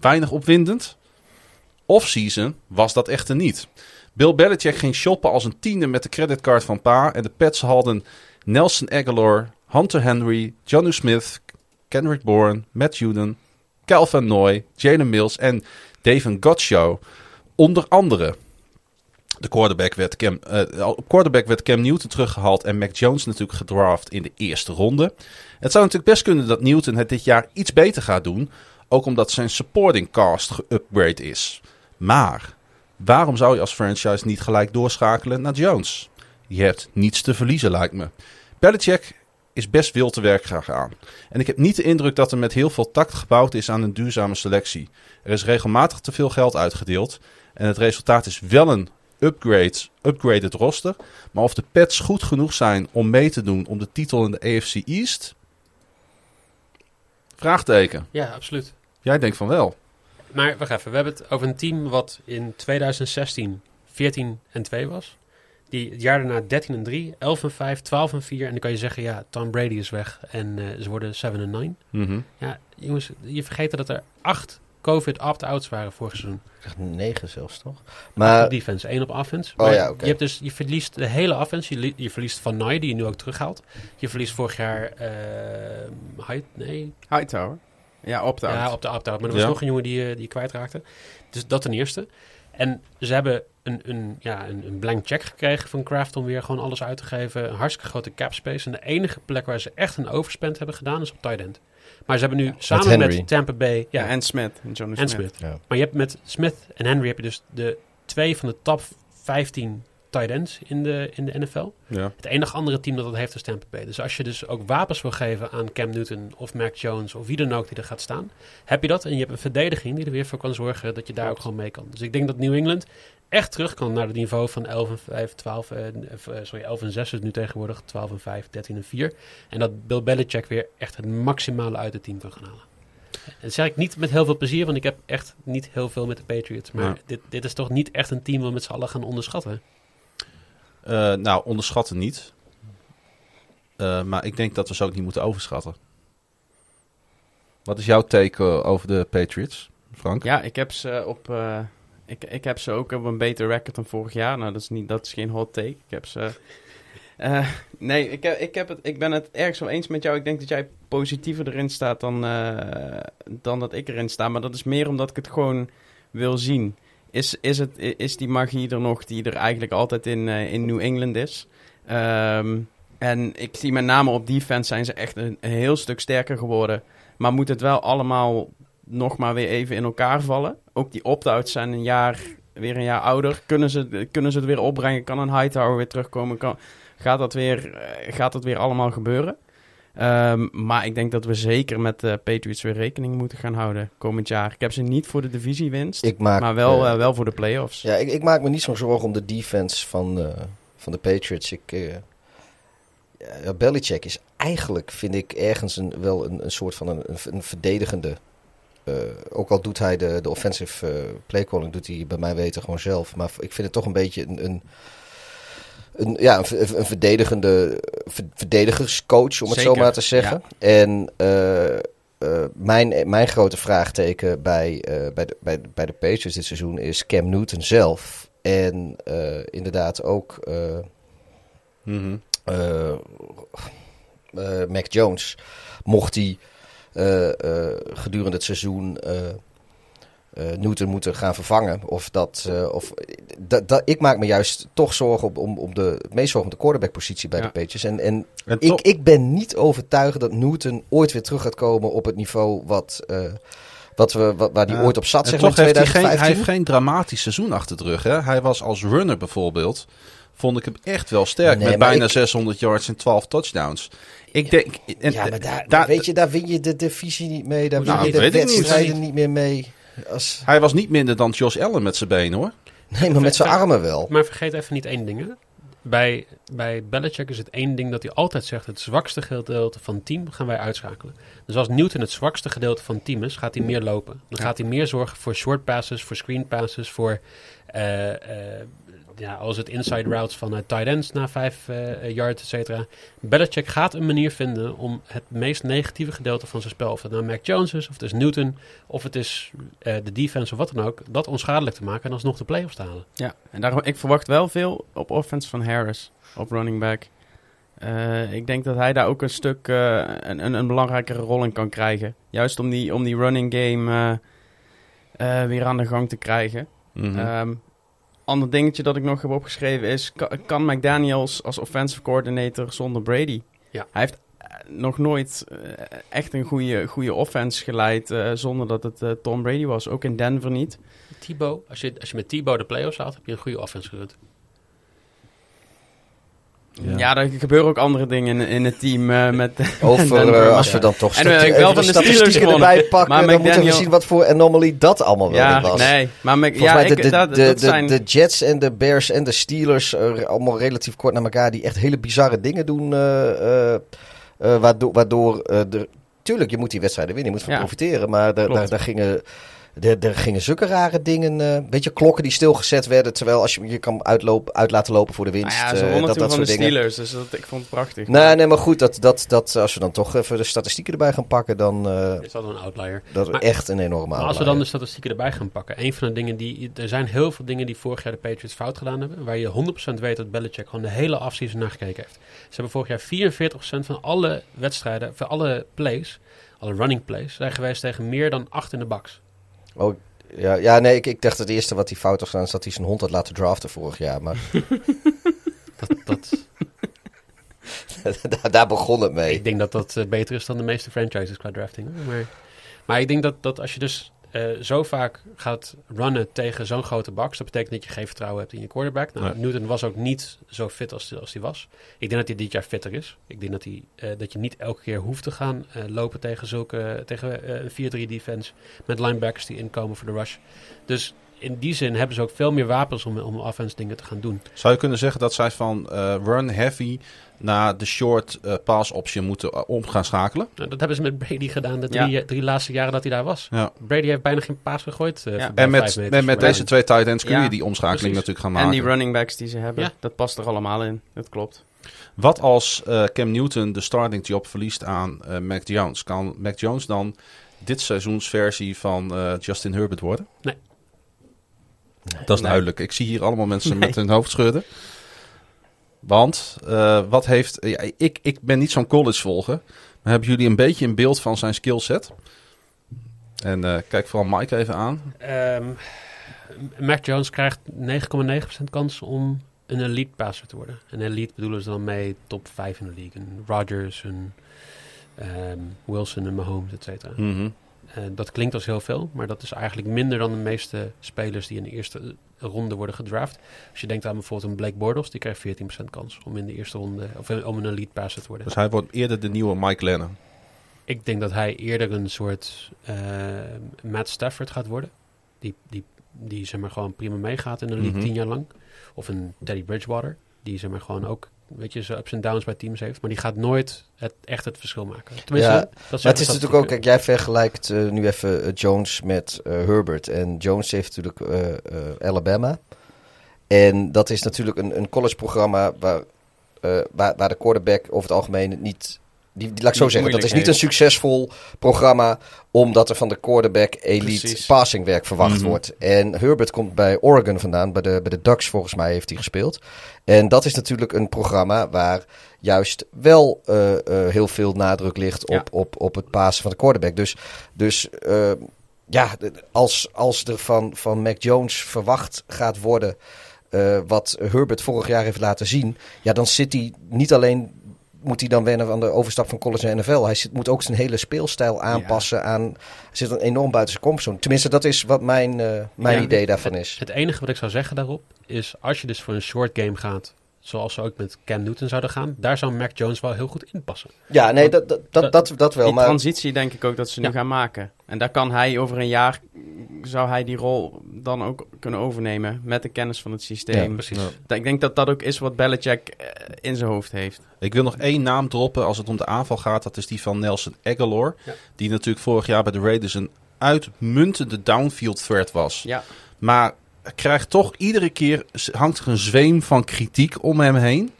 weinig opwindend. Off-season was dat echter niet. Bill Belichick ging shoppen als een tiener met de creditcard van pa. En de Pets hadden Nelson Aguilar, Hunter Henry, John Smith, Kendrick Bourne, Matt Juden, Calvin Noy, Jalen Mills en David Gottschalk. Onder andere. De quarterback werd Cam, eh, quarterback werd Cam Newton teruggehaald en Mac Jones natuurlijk gedraft in de eerste ronde. Het zou natuurlijk best kunnen dat Newton het dit jaar iets beter gaat doen. Ook omdat zijn supporting cast geupgrade is. Maar waarom zou je als franchise niet gelijk doorschakelen naar Jones? Je hebt niets te verliezen, lijkt me. Belichick is best wild te werk gegaan. En ik heb niet de indruk dat er met heel veel tact gebouwd is aan een duurzame selectie. Er is regelmatig te veel geld uitgedeeld. En het resultaat is wel een upgrade, upgraded roster. Maar of de Pets goed genoeg zijn om mee te doen om de titel in de AFC East? Vraagteken. Ja, absoluut. Jij denkt van wel. Maar wacht even, we hebben het over een team wat in 2016 14 en 2 was. Die het jaar daarna 13 en 3, 11 en 5, 12 en 4. En dan kan je zeggen, ja, Tom Brady is weg en eh, ze worden 7 en 9. Mhm. Ja, jongens, je vergeet dat er acht COVID opt-outs waren vorig seizoen. Echt negen zelfs, toch? Op Maar defense, één op offense. Oh ja, oké. Je, hebt dus, je verliest de hele offense. Je, li- je verliest Van Noy, die je nu ook terughaalt. Je verliest vorig jaar eh Hyde, nee, Hightower. Ja, opt-out. Ja, op de opt-out. Maar er was Ja. nog een jongen die, eh, die je kwijtraakte. Dus dat ten eerste. En ze hebben een, een, ja, een, een blank check gekregen van Kraft om weer gewoon alles uit te geven. Een hartstikke grote cap space. En de enige plek waar ze echt een overspend hebben gedaan is op tight end. Maar ze hebben nu samen met Tampa Bay... Ja, Ja, en Smith. En Johnny en Smith. Smith. Ja. Maar je hebt met Smith en Henry heb je dus de twee van de top 15 tight ends in de, in de NFL. Ja. Het enige andere team dat dat heeft is Tampa Bay. Dus als je dus ook wapens wil geven aan Cam Newton of Mac Jones of wie dan ook die er gaat staan, heb je dat en je hebt een verdediging die er weer voor kan zorgen dat je daar ook gewoon mee kan. Dus ik denk dat New England echt terug kan naar het niveau van 11 en 5, 12, eh, eh, sorry, 11 en 6 is nu tegenwoordig, 12 en 5, 13 en 4. En dat Bill Belichick weer echt het maximale uit het team kan gaan halen. En dat zeg ik niet met heel veel plezier, want ik heb echt niet heel veel met de Patriots. Maar Ja. dit, dit is toch niet echt een team waar we met z'n allen gaan onderschatten. Eh, nou, onderschatten niet. Eh, maar ik denk dat we ze ook niet moeten overschatten. Wat is jouw take eh, over de Patriots, Frank? Ja, ik heb ze op... ik, ik heb ze ook op een beter record dan vorig jaar. Nou, dat is, niet, dat is geen hot take. Ik heb ze... nee, ik, heb, ik, heb het, ik ben het ergens wel eens met jou. Ik denk dat jij positiever erin staat dan, dan dat ik erin sta. Maar dat is meer omdat ik het gewoon wil zien. Is, is, het, is die magie er nog die er eigenlijk altijd in, eh, in New England is? Ehm, en ik zie met name op defense zijn ze echt een, heel stuk sterker geworden. Maar moet het wel allemaal nog maar weer even in elkaar vallen. Ook die opt-outs zijn een jaar, weer een jaar ouder. Kunnen ze, kunnen ze het weer opbrengen? Kan een Hightower weer terugkomen? Kan, gaat, dat weer, eh, gaat dat weer allemaal gebeuren? Ehm, maar ik denk dat we zeker met de Patriots weer rekening moeten gaan houden komend jaar. Ik heb ze niet voor de divisiewinst, maak, maar wel, eh, wel voor de playoffs. ja, ik, ik maak me niet zo'n zorgen om de defense van, eh, van de Patriots. Ik, eh, ja, Belichick is eigenlijk, vind ik, ergens een, wel een, een soort van een, een verdedigende ook al doet hij de, de offensive playcalling, doet hij bij mij weten gewoon zelf. Maar ik vind het toch een beetje een, een, een, ja, een, een verdedigende ver- verdedigerscoach, om het zo maar te zeggen. En eh, eh, mijn, mijn grote vraagteken bij, eh, bij, de, bij, bij de Patriots dit seizoen is Cam Newton zelf. En inderdaad ook Mhm. Mac Jones. Mocht hij gedurende het seizoen Newton moeten gaan vervangen. Of dat, eh, of, dat, dat, ik maak me juist toch zorgen op, om, om de het meest zorgen om de quarterback-positie bij Ja. de Patriots. En, en En ik, ik ben niet overtuigd dat Newton ooit weer terug gaat komen op het niveau wat, eh, wat we, wat, waar hij Ja. ooit op zat. Zeg maar toch in heeft hij, geen, 2015. hij heeft geen dramatisch seizoen achter de rug. Hè? Hij was als runner bijvoorbeeld, vond ik hem echt wel sterk. Nee, met bijna ik- 600 yards en 12 touchdowns. Ik denk... En, ja, maar daar, daar- weet je, daar win je de divisie niet mee. Daar Nou, win je de ik niet. wedstrijden niet meer mee. Als, Hij was niet minder dan Josh Allen met zijn benen hoor. nee, maar met zijn armen wel. Maar vergeet even niet één ding. Hè? Bij, bij Belichick is het één ding dat hij altijd zegt: het zwakste gedeelte van team gaan wij uitschakelen. Dus als Newton het zwakste gedeelte van het team is, gaat hij meer lopen. Dan gaat hij meer zorgen voor short passes, voor screen passes, voor eh, eh, ja, als het inside routes van eh, tight ends na vijf eh yards, et cetera. Belichick gaat een manier vinden om het meest negatieve gedeelte van zijn spel, of het nou Mac Jones is, of het is Newton, of het is eh, de defense of wat dan ook, dat onschadelijk te maken en alsnog de playoffs te halen. Ja, en daarom, ik verwacht wel veel op offense van Harris, op running back. Eh, ik denk dat hij daar ook een stuk eh, een, een, een belangrijkere rol in kan krijgen. Juist om die, om die running game eh, eh, weer aan de gang te krijgen. Mhm. Ehm, ander dingetje dat ik nog heb opgeschreven is... ka- Kan McDaniels als offensive coordinator zonder Brady? Ja. Hij heeft eh, nog nooit eh, echt een goede, goede offense geleid... eh, zonder dat het Tom Brady was. Ook in Denver niet. Thibaut, als je, als je met Thibaut de playoffs haalt, heb je een goede offense gerund. Ja, er gebeuren ook andere dingen in, in het team eh, met... Over, eh, maar- als we dan toch En stati- wel van de Steelers statistieken gewonnen. erbij pakken, Maar dan moeten we zien wat voor anomaly dat allemaal wel ja, was. nee. Maar Mc- Volgens ja, mij de, ik- de, dat, de, dat de, zijn... de Jets en de Bears en de Steelers eh, allemaal relatief kort naar elkaar die echt hele bizarre dingen doen. eh, eh, eh, waardoor, waardoor de, tuurlijk, je moet die wedstrijden winnen, je moet van Ja. profiteren. Maar daar, daar gingen... Er, er gingen zulke rare dingen, eh weet je, klokken die stilgezet werden. Terwijl als je je kan uitlopen, uit laten lopen voor de nou winst. ja, ze eh, wonnen dat, dat van de soort dingen. Steelers, dus dat, ik vond het prachtig. Nee, nee, maar goed, dat, dat, dat, als we dan toch even de statistieken erbij gaan pakken, dan uh, Is dat een outlier? dat is Maar- echt een enorme Maar als we dan de statistieken erbij gaan pakken. Een van de dingen die. Er zijn heel veel dingen die vorig jaar de Patriots fout gedaan hebben. Waar je 100% weet dat Belichick gewoon de hele offseason naar gekeken heeft. Ze hebben vorig jaar 44% van alle wedstrijden. Van alle plays. Alle running plays. Zijn geweest tegen meer dan 8 in de baks. Oh, ja, ja, nee, ik, ik dacht het eerste wat hij fout had gedaan is dat hij zijn hond had laten draften vorig jaar. Maar Dat, dat, daar, daar begon het mee. ik denk dat dat eh, beter is dan de meeste franchises qua drafting. Maar, maar ik denk dat, dat als je dus eh, zo vaak gaat runnen tegen zo'n grote baks, dat betekent dat je geen vertrouwen hebt in je quarterback. Nou, Nee. Newton was ook niet zo fit als, als hij was. Ik denk dat hij dit jaar fitter is. Ik denk dat, hij, eh, dat je niet elke keer hoeft te gaan eh, lopen tegen, zulke, tegen een 4-3 defense met linebackers die inkomen voor de rush. Dus in die zin hebben ze ook veel meer wapens om, om offense dingen te gaan doen. Zou je kunnen zeggen dat zij van eh, run heavy naar de short eh, pass option moeten eh, om gaan schakelen? Nou, dat hebben ze met Brady gedaan de Ja. drie, drie laatste jaren dat hij daar was. Ja. Brady heeft bijna geen paas gegooid. eh, Ja. En met, meters met, deze twee tight ends kun je die omschakeling precies. natuurlijk gaan En maken. die running backs die ze hebben, Ja. dat past er allemaal in. Dat klopt. Wat als eh, Cam Newton de starting job verliest aan eh, Mac Jones? Kan Mac Jones dan dit seizoens versie van eh, Justin Herbert worden? Nee. Dat is Nee. duidelijk. Ik zie hier allemaal mensen Nee. met hun hoofd schudden. Want eh, wat heeft. ja, ik, ik ben niet zo'n college volger. Maar hebben jullie een beetje een beeld van zijn skillset? En eh, kijk vooral Mike even aan. Ehm, Mac Jones krijgt 9,9% kans om een elite passer te worden. En elite bedoelen ze dan mee top 5 in de league. Een Rodgers, een ehm, Wilson en Mahomes, et cetera. Mhm. Eh, dat klinkt als heel veel, maar dat is eigenlijk minder dan de meeste spelers die in de eerste ronde worden gedraft. Als je denkt aan bijvoorbeeld een Blake Bortles, die krijgt 14% kans om in de eerste ronde, of eh, om een elite passer te worden. Dus hij wordt eerder de nieuwe Mike Lennon. Ik denk dat hij eerder een soort eh, Matt Stafford gaat worden. Die, die, die zeg maar gewoon prima meegaat in de league Mhm. tien jaar lang. Of een Teddy Bridgewater. Die zeg maar gewoon ook weet je, zijn ups en downs bij teams heeft. Maar die gaat nooit het, echt het verschil maken. Tenminste, Ja, dat Maar het is natuurlijk ook, kijk, jij vergelijkt eh, nu even eh, Jones met eh, Herbert. En Jones heeft natuurlijk Alabama. En dat is natuurlijk een, een collegeprogramma waar, waar, waar de quarterback over het algemeen niet... Die, die, laat ik zo zeggen, dat is niet een succesvol programma omdat er van de quarterback elite Precies. passingwerk verwacht Mhm. wordt. En Herbert komt bij Oregon vandaan, bij de, bij de Ducks volgens mij heeft hij gespeeld. En dat is natuurlijk een programma waar juist wel eh, eh, heel veel nadruk ligt Ja. op, op, op het pasen van de quarterback. Dus, dus eh, ja, als, als er van, van Mac Jones verwacht gaat worden wat Herbert vorig jaar heeft laten zien, ja, dan zit hij niet alleen. Moet hij dan wennen aan de overstap van college naar NFL? Hij zit, moet ook zijn hele speelstijl aanpassen aan. Hij zit dan enorm buiten zijn comfortzone. Tenminste, dat is wat mijn, eh, mijn Ja. idee daarvan is. Het enige wat ik zou zeggen daarop is als je dus voor een short game gaat, zoals ze ook met Cam Newton zouden gaan, daar zou Mac Jones wel heel goed in passen. Ja, nee, dat, dat, dat, dat, dat wel. die Maar transitie denk ik ook dat ze nu Ja. gaan maken. En daar kan hij over een jaar, zou hij die rol dan ook kunnen overnemen met de kennis van het systeem. Ja, Precies. Ja. Ik denk dat dat ook is wat Belichick eh, in zijn hoofd heeft. Ik wil nog één naam droppen als het om de aanval gaat. Dat is die van Nelson Aguilar. Ja. Die natuurlijk vorig jaar bij de Raiders een uitmuntende downfield threat was. Ja, Maar krijgt toch iedere keer hangt er een zweem van kritiek om hem heen.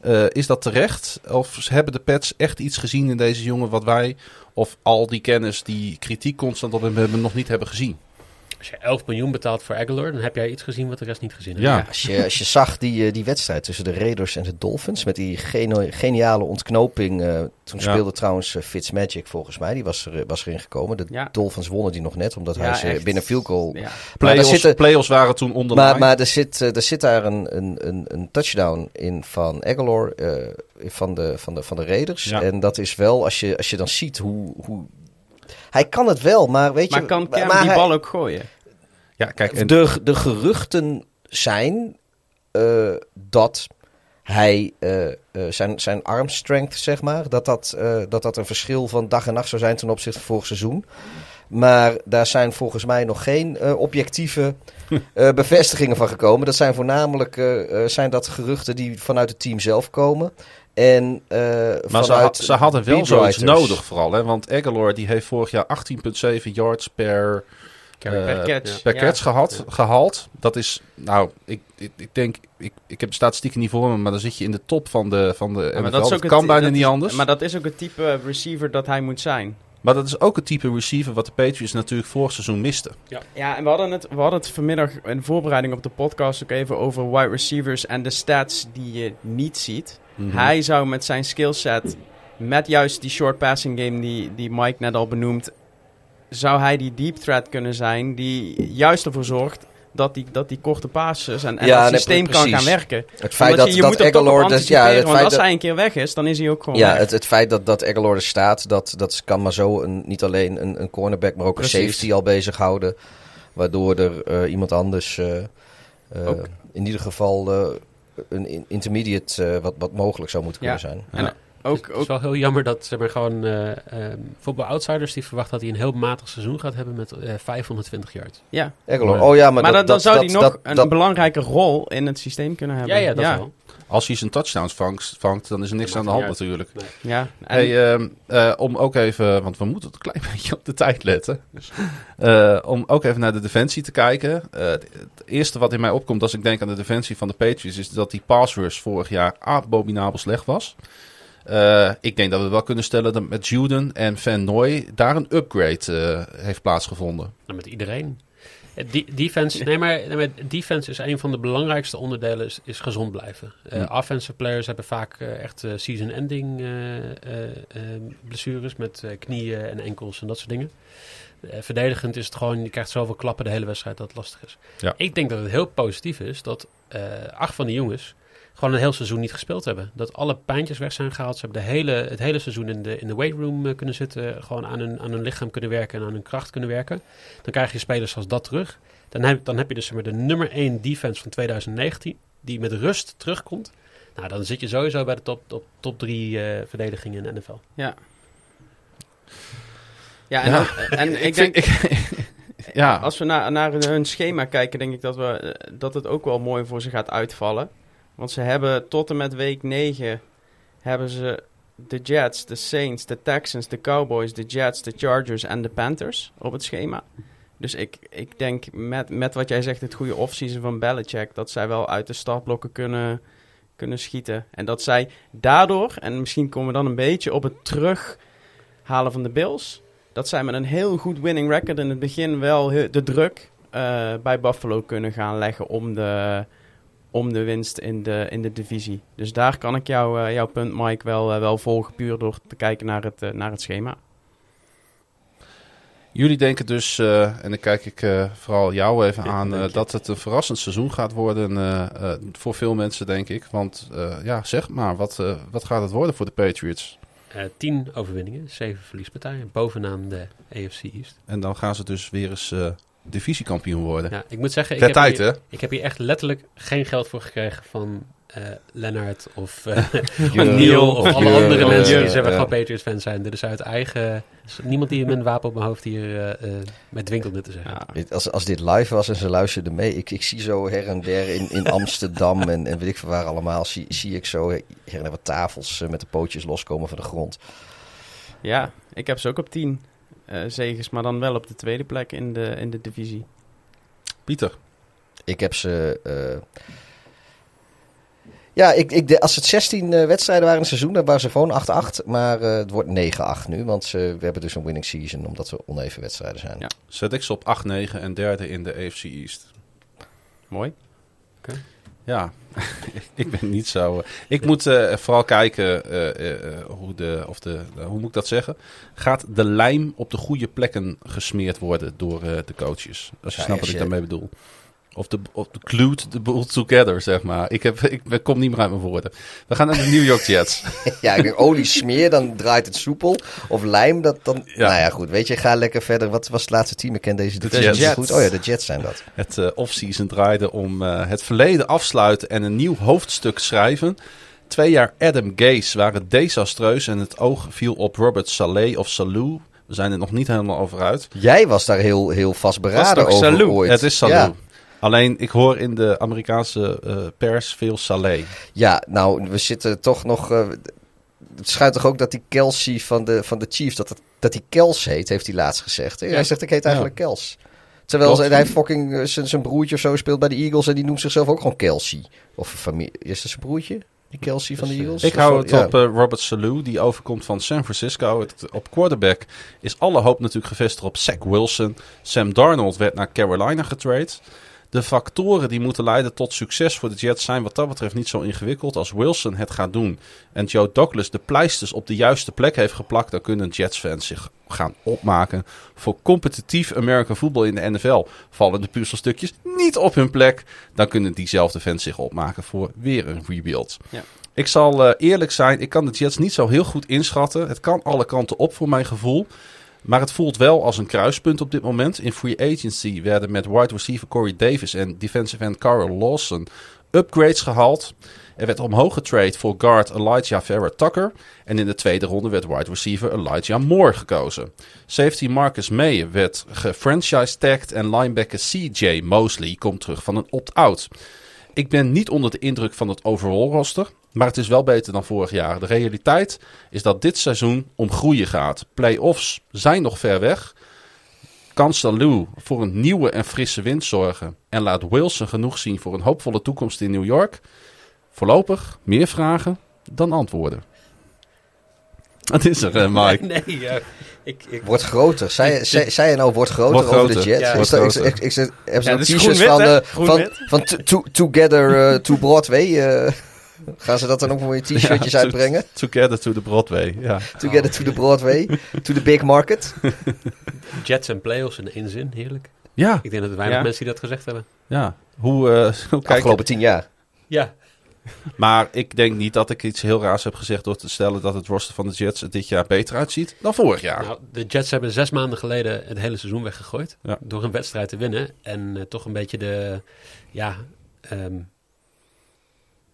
Eh, is dat terecht? Of hebben de Pets echt iets gezien in deze jongen wat wij of al die kennis die kritiek constant op hem hebben nog niet hebben gezien? Als je 11 miljoen betaalt voor Aguilar, dan heb jij iets gezien wat de rest niet gezien heeft. Ja. Als je, als je zag die, eh, die wedstrijd tussen de Raiders en de Dolphins. Met die geno- geniale ontknoping. eh, toen Ja. speelde trouwens uh, Fitzmagic volgens mij. Die was, er, was erin gekomen. De Ja. Dolphins wonnen die nog net. Omdat Ja, hij ze echt. binnen field goal. Playoffs, zitten- playoffs waren toen onder Maar, maar er, zit, eh, er zit daar een, een, een, een touchdown in van Aguilar. eh, van, de, van, de, van de Raiders. Ja. En dat is wel, als je, als je dan ziet hoe... hoe hij kan het wel, maar weet Maar je... kan maar die hij- bal ook gooien? ja, kijk, en, de, de geruchten zijn eh, dat hij eh, eh, zijn, zijn arm strength, zeg maar, dat dat, dat dat een verschil van dag en nacht zou zijn ten opzichte van vorig seizoen. Maar daar zijn volgens mij nog geen objectieve bevestigingen van gekomen. Dat zijn voornamelijk zijn dat geruchten die vanuit het team zelf komen. En, eh, maar ze, vanuit had- ze hadden wel zoiets nodig vooral. Hè? Want Aguilar die heeft vorig jaar 18,7 yards per, Carry eh, per catch. per Ja. gehad, gehaald. Dat is, nou, ik, ik, ik denk, ik, ik heb de statistieken niet voor me, maar dan zit je in de top van de, van de Ja, maar Dat, het- kan bijna dat niet is- anders. Maar dat is ook het type receiver dat hij moet zijn. Maar dat is ook het type receiver wat de Patriots natuurlijk vorig seizoen misten. Ja, en we hadden, het, we hadden het vanmiddag in voorbereiding op de podcast ook even over wide receivers en de stats die je niet ziet. Mhm. Hij zou met zijn skillset, met juist die short passing game die, die Mike net al benoemt, zou hij die deep threat kunnen zijn die juist ervoor zorgt dat die, dat die korte passes en, en Ja, dat nee, systeem kan gaan werken. Het feit Omdat dat, je, je dat. Dat, ja, het want feit als dat, hij een keer weg is, dan is hij ook gewoon Ja, weg. het, het feit dat, dat Aguilar er staat, dat, dat kan maar zo een, niet alleen een, een cornerback, maar ook een safety al bezighouden. Waardoor er eh, iemand anders eh, eh, in ieder geval een in- intermediate eh, wat, wat mogelijk zou moeten Ja. kunnen zijn. En Ja. ook, Het is ook wel heel jammer dat zeg maar, gewoon eh ehm, voetbal outsiders die verwachten dat hij een heel matig seizoen gaat hebben met eh 520 yards. ja. Oh ja, maar, Maar, dat, dan, dan zou hij nog dat, een dat- belangrijke rol in het systeem kunnen hebben. Ja, ja, dat wel. Als hij zijn touchdowns vangt, vangt dan is er niks Dat aan de hand natuurlijk. Ja, en Hey, ehm, eh, om ook even, want we moeten een klein beetje op de tijd letten. Eh, om ook even naar de defensie te kijken. Eh, het eerste wat in mij opkomt als ik denk aan de defensie van de Patriots... is dat die pass rush vorig jaar abominabel slecht was. Eh, ik denk dat we wel kunnen stellen dat met Juden en Van Noy... daar een upgrade heeft plaatsgevonden. Nou, met iedereen. Defense, nee, maar, nee, maar defense is een van de belangrijkste onderdelen, is, is gezond blijven. Hm. Offensive players hebben vaak eh, echt eh, season-ending blessures met knieën en enkels en dat soort dingen. Verdedigend is het gewoon, je krijgt zoveel klappen de hele wedstrijd dat het lastig is. Ja. Ik denk dat het heel positief is dat acht van de jongens gewoon een heel seizoen niet gespeeld hebben. Dat alle pijntjes weg zijn gehaald. Ze hebben de hele, het hele seizoen in de, in de weightroom eh, kunnen zitten. Gewoon aan hun, aan hun lichaam kunnen werken en aan hun kracht kunnen werken. Dan krijg je spelers als dat terug. Dan heb, dan heb je dus zeg maar, de nummer 1 defense van 2019. Die met rust terugkomt. Nou, dan zit je sowieso bij de top, top, top 3 verdedigingen in de NFL. Ja. Ja, en, Ja. dan- en ik, denk, ik- ja, als we naar, naar hun schema kijken, denk ik dat, we, eh, dat het ook wel mooi voor ze gaat uitvallen. Want ze hebben tot en met week 9 hebben ze de Jets, de Saints, de Texans, de Cowboys, de Jets, de Chargers en de Panthers op het schema. Dus ik, ik denk met, met wat jij zegt, het goede offseason van Belichick, dat zij wel uit de startblokken kunnen, kunnen schieten. En dat zij daardoor, en misschien komen we dan een beetje op het terughalen van de Bills, dat zij met een heel goed winning record in het begin wel de druk eh, bij Buffalo kunnen gaan leggen om de, om de winst in de, in de divisie. Dus daar kan ik jou, eh, jouw punt, Mike, wel, eh, wel volgen, puur door te kijken naar het, eh, naar het schema. Jullie denken dus, eh, en dan kijk ik eh, vooral jou even Ja, aan, dat het een verrassend seizoen gaat worden eh, eh, voor veel mensen, denk ik. Want eh, ja, zeg maar, wat, wat gaat het worden voor de Patriots? Eh, tien overwinningen, zeven verliespartijen. Bovenaan de AFC East. En dan gaan ze dus weer eens eh, divisiekampioen worden. Ja, ik moet zeggen, ik heb, tijd, hier, ik heb hier echt letterlijk geen geld voor gekregen van eh Lennart of eh Jurgen. Neil of alle andere mensen die zeggen ja. gewoon Patriots fan zijn. Dit is uit eigen... niemand die met een wapen op mijn hoofd hier eh eh met dwinkelde te zeggen. Ja. Als, als dit live was en ze luisterden mee, ik, ik zie zo her en der in, in Amsterdam en, en weet ik veel waar allemaal, zie, zie ik zo her en der wat tafels eh, met de pootjes loskomen van de grond. Ja, ik heb ze ook op 10 eh zegens, maar dan wel op de tweede plek in de, in de divisie. Pieter, Ik heb ze. eh, Ja, ik, ik, de, als het 16 eh, wedstrijden waren in het seizoen, dan waren ze gewoon 8-8. Maar eh, het wordt 9-8 nu, want ze, we hebben dus een winning season, omdat we oneven wedstrijden zijn. Ja. zet ik ze op 8-9 en derde in de AFC East. Mooi. Ja, ik ben niet zo. eh, ik moet eh, vooral kijken eh, hoe de, of de, hoe moet ik dat zeggen? Gaat de lijm op de goede plekken gesmeerd worden door de coaches? Als je Ja, snapt wat ik daarmee bedoel. Of de, of de the together, zeg maar. Ik, heb, ik kom niet meer uit mijn woorden. We gaan naar de New York Jets. Ja, ik denk olie smeer, dan draait het soepel. Of lijm, dat dan... Ja. Nou ja, goed. Weet je, ga lekker verder. Wat was het laatste team? Ik ken deze De divisie niet Jets. goed. Oh ja, de Jets zijn dat. Het eh offseason draaide om eh, het verleden afsluiten en een nieuw hoofdstuk schrijven. Twee jaar Adam Gase waren desastreus en het oog viel op Robert Saleh of Salou. We zijn er nog niet helemaal over uit. Jij was daar heel, heel vastberaden over Salou? ooit. Het is Salou. Ja. Alleen ik hoor in de Amerikaanse eh, pers veel Saleh. Ja, nou, we zitten toch nog. eh, het schijnt toch ook dat die Kelsey van de, van de Chiefs, dat, het, dat die Kels heet, heeft hij laatst gezegd. hè? Ja. Hij zegt, ik heet eigenlijk Kels. Terwijl Klopt. hij fucking eh, zijn broertje of zo speelt bij de Eagles en die noemt zichzelf ook gewoon Kelsey. Of familie. Is dat zijn broertje? Die Kelsey van de Eagles? Ik hou het ja. op Robert Salou, die overkomt van San Francisco. Het, op quarterback is alle hoop natuurlijk gevestigd op Zach Wilson. Sam Darnold werd naar Carolina getrade. De factoren die moeten leiden tot succes voor de Jets zijn wat dat betreft niet zo ingewikkeld. Als Wilson het gaat doen en Joe Douglas de pleisters op de juiste plek heeft geplakt, dan kunnen Jets-fans zich gaan opmaken voor competitief American football in de NFL. Vallen de puzzelstukjes niet op hun plek, dan kunnen diezelfde fans zich opmaken voor weer een rebuild. Ja. Ik zal eh, eerlijk zijn, ik kan de Jets niet zo heel goed inschatten. Het kan alle kanten op voor mijn gevoel. Maar het voelt wel als een kruispunt op dit moment. In free agency werden met wide receiver Corey Davis en defensive end Carl Lawson upgrades gehaald. Er werd omhoog getrade voor guard Elijah Vera Tucker. En in de tweede ronde werd wide receiver Elijah Moore gekozen. Safety Marcus May werd gefranchise tagged en linebacker CJ Mosley komt terug van een opt-out. Ik ben niet onder de indruk van het overall roster. Maar het is wel beter dan vorig jaar. De realiteit is dat dit seizoen om groeien gaat. Playoffs zijn nog ver weg. Kan Salou voor een nieuwe en frisse wind zorgen? En laat Wilson genoeg zien voor een hoopvolle toekomst in New York? Voorlopig meer vragen dan antwoorden. Wat is er, eh, Mike? Nee, ja, ik, ik, Wordt groter. Zij, zij, zij je nou wordt groter over de. Jets? Ja, is wordt dat, ik, ik, dus t-shirts groen-wit, van, eh, van, van to- to- Together eh, to Broadway? eh, gaan ze dat dan ook mooie t-shirtjes Ja, to- uitbrengen? Together to the Broadway. Ja. Together to the Broadway, to the big market. Jets en playoffs in één zin, heerlijk. Ja, Ik denk dat er weinig Ja. mensen die dat gezegd hebben. ja. Hoe, eh, hoe kijk je Afgelopen tien jaar. Ja, Maar ik denk niet dat ik iets heel raars heb gezegd door te stellen dat het roster van de Jets er dit jaar beter uitziet dan vorig jaar. nou, de Jets hebben zes maanden geleden het hele seizoen weggegooid. Ja. Door een wedstrijd te winnen. En eh, toch een beetje de, ja... ehm,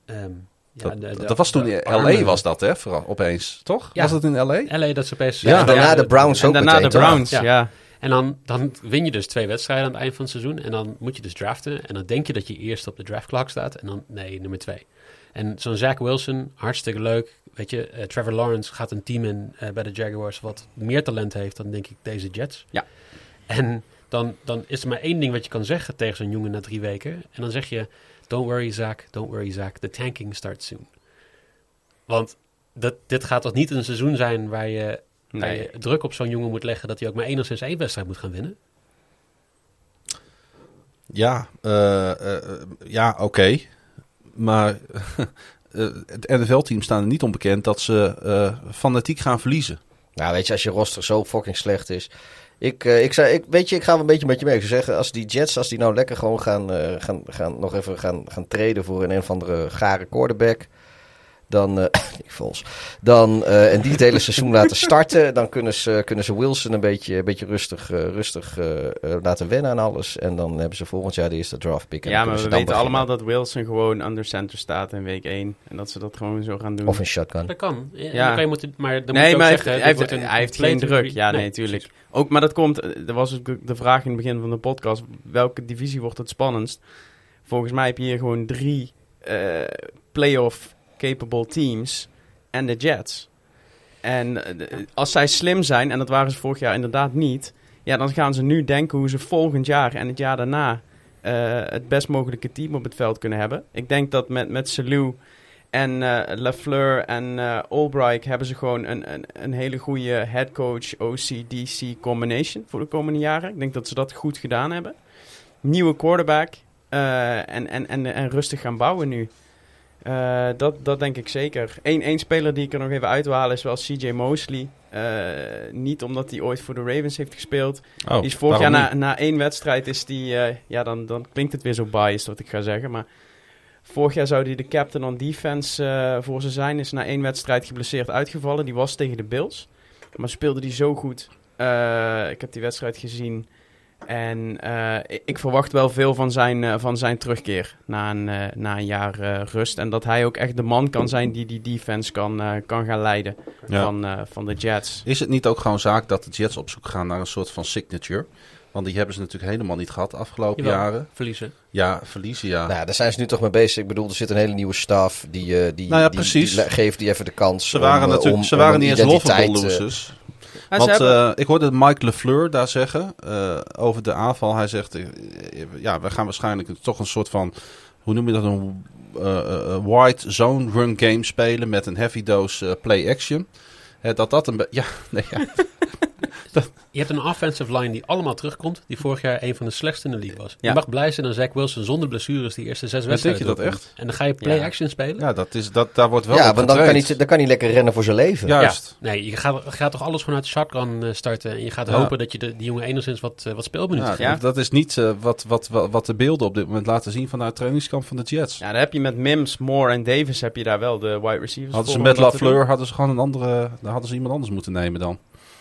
ehm, ja, dat, de- de- dat was toen in. LA was dat, hè? Vooral opeens, toch? Ja. Was het in LA? LA, dat ze opeens... Ja, en daarna de Browns En ook daarna meteen, de? Browns, Ja. ja. En dan, dan win je dus twee wedstrijden aan het eind van het seizoen. En dan moet je dus draften. En dan denk je dat je eerst op de draftclock staat. En dan, nee, nummer twee. En zo'n Zach Wilson, hartstikke leuk. Weet je, eh, Trevor Lawrence gaat een team in eh, bij de Jaguars wat meer talent heeft dan denk ik deze Jets. Ja. En dan, dan is er maar één ding wat je kan zeggen tegen zo'n jongen na drie weken. En dan zeg je, don't worry Zach, don't worry Zach, the tanking starts soon. Want dat, dit gaat toch niet een seizoen zijn waar je, waar Nee. je druk op zo'n jongen moet leggen dat hij ook maar enigszins één wedstrijd moet gaan winnen? Ja, eh, eh, eh, ja oké. Maar eh, het NFL-team staan er niet onbekend dat ze eh, fanatiek gaan verliezen. Nou, weet je, als je roster zo fucking slecht is. Ik, eh, ik, zei, ik, weet je, ik ga wel een beetje met je mee. Zeggen, als die Jets, als die nou lekker gewoon gaan, eh, gaan, gaan nog even gaan, gaan treden voor een, een of andere gare quarterback. Dan, eh Nick Foles. Dan, eh, en die het hele seizoen laten starten. Dan kunnen ze, kunnen ze Wilson een beetje, een beetje rustig, eh, rustig laten wennen aan alles. En dan hebben ze volgend jaar de eerste draft pick. en Ja, maar we weten allemaal dat Wilson gewoon under center staat in week 1. En dat ze dat gewoon zo gaan doen. Of een shotgun. Dat kan. Ja. Ja. Dan kan je moeten, maar dan nee, moet je ook maar hij zeggen, heeft, hij heeft, wordt een hij heeft geen druk. Ja, nee, natuurlijk. Ook, maar dat komt, er was ook de vraag in het begin van de podcast, welke divisie wordt het spannendst? Volgens mij heb je hier gewoon drie eh, playoff capable teams en de Jets. En eh, als zij slim zijn, en dat waren ze vorig jaar inderdaad niet, ja, dan gaan ze nu denken hoe ze volgend jaar en het jaar daarna eh, het best mogelijke team op het veld kunnen hebben. Ik denk dat met, met Salou en eh LaFleur en eh Albright hebben ze gewoon een, een, een hele goede headcoach OC-DC combination voor de komende jaren. Ik denk dat ze dat goed gedaan hebben. Nieuwe quarterback en, en, en rustig gaan bouwen nu. Eh, dat, dat denk ik zeker. Eén één speler die ik er nog even uit wil halen is wel CJ Mosley. Eh, niet omdat hij ooit voor de Ravens heeft gespeeld. Oh, Die is vorig jaar na, na één wedstrijd is die, eh, ja dan, dan klinkt het weer zo biased wat ik ga zeggen, maar vorig jaar zou hij de captain on defense voor ze zijn, is na één wedstrijd geblesseerd uitgevallen. Die was tegen de Bills, maar speelde die zo goed. Ik heb die wedstrijd gezien en eh, ik, verwacht wel veel van zijn, eh, van zijn terugkeer na een, eh, na een jaar eh, rust. En dat hij ook echt de man kan zijn die die defense kan, eh, kan gaan leiden Ja. van, eh, van de Jets. Is het niet ook gewoon zaak dat de Jets op zoek gaan naar een soort van signature? Want die hebben ze natuurlijk helemaal niet gehad de afgelopen Jawel. jaren. verliezen. Ja, verliezen ja. Nou, ja, daar zijn ze nu toch mee bezig. Ik bedoel, er zit een hele nieuwe staf. Die, eh, die, Nou ja, die- precies. die geeft die even de kans. ze waren om, natuurlijk om- ze waren niet eens lovable losers. Want hebben- eh, ik hoorde Mike LeFleur daar zeggen eh, over de aanval. Hij zegt, eh, ja, we gaan waarschijnlijk toch een soort van, hoe noem je dat, een wide zone run game spelen met een heavy dose play action. Dat dat een ja, nee, ja. Je hebt een offensive line die allemaal terugkomt, die vorig jaar een van de slechtste in de league was. Ja. Je mag blij zijn dan Zach Wilson zonder blessures die eerste zes denk wedstrijden je dat echt? En dan ga je play Ja. action spelen? ja, dat is, dat, daar wordt wel ja, op want dan kan, hij, dan kan hij lekker rennen voor zijn leven. Juist. Ja. Nee, je gaat, je gaat toch alles vanuit de shotgun eh, starten. En je gaat Ja. hopen dat je de, die jongen enigszins wat, eh, wat speelminuten Ja, geeft. Ja. Dat is niet eh, wat, wat, wat, wat de beelden op dit moment laten zien vanuit het trainingskamp van de Jets. Ja, daar heb je met Mims, Moore en Davis heb je daar wel de wide receivers hadden ze met. LaFleur hadden ze gewoon een andere, dan hadden ze iemand anders moeten nemen dan.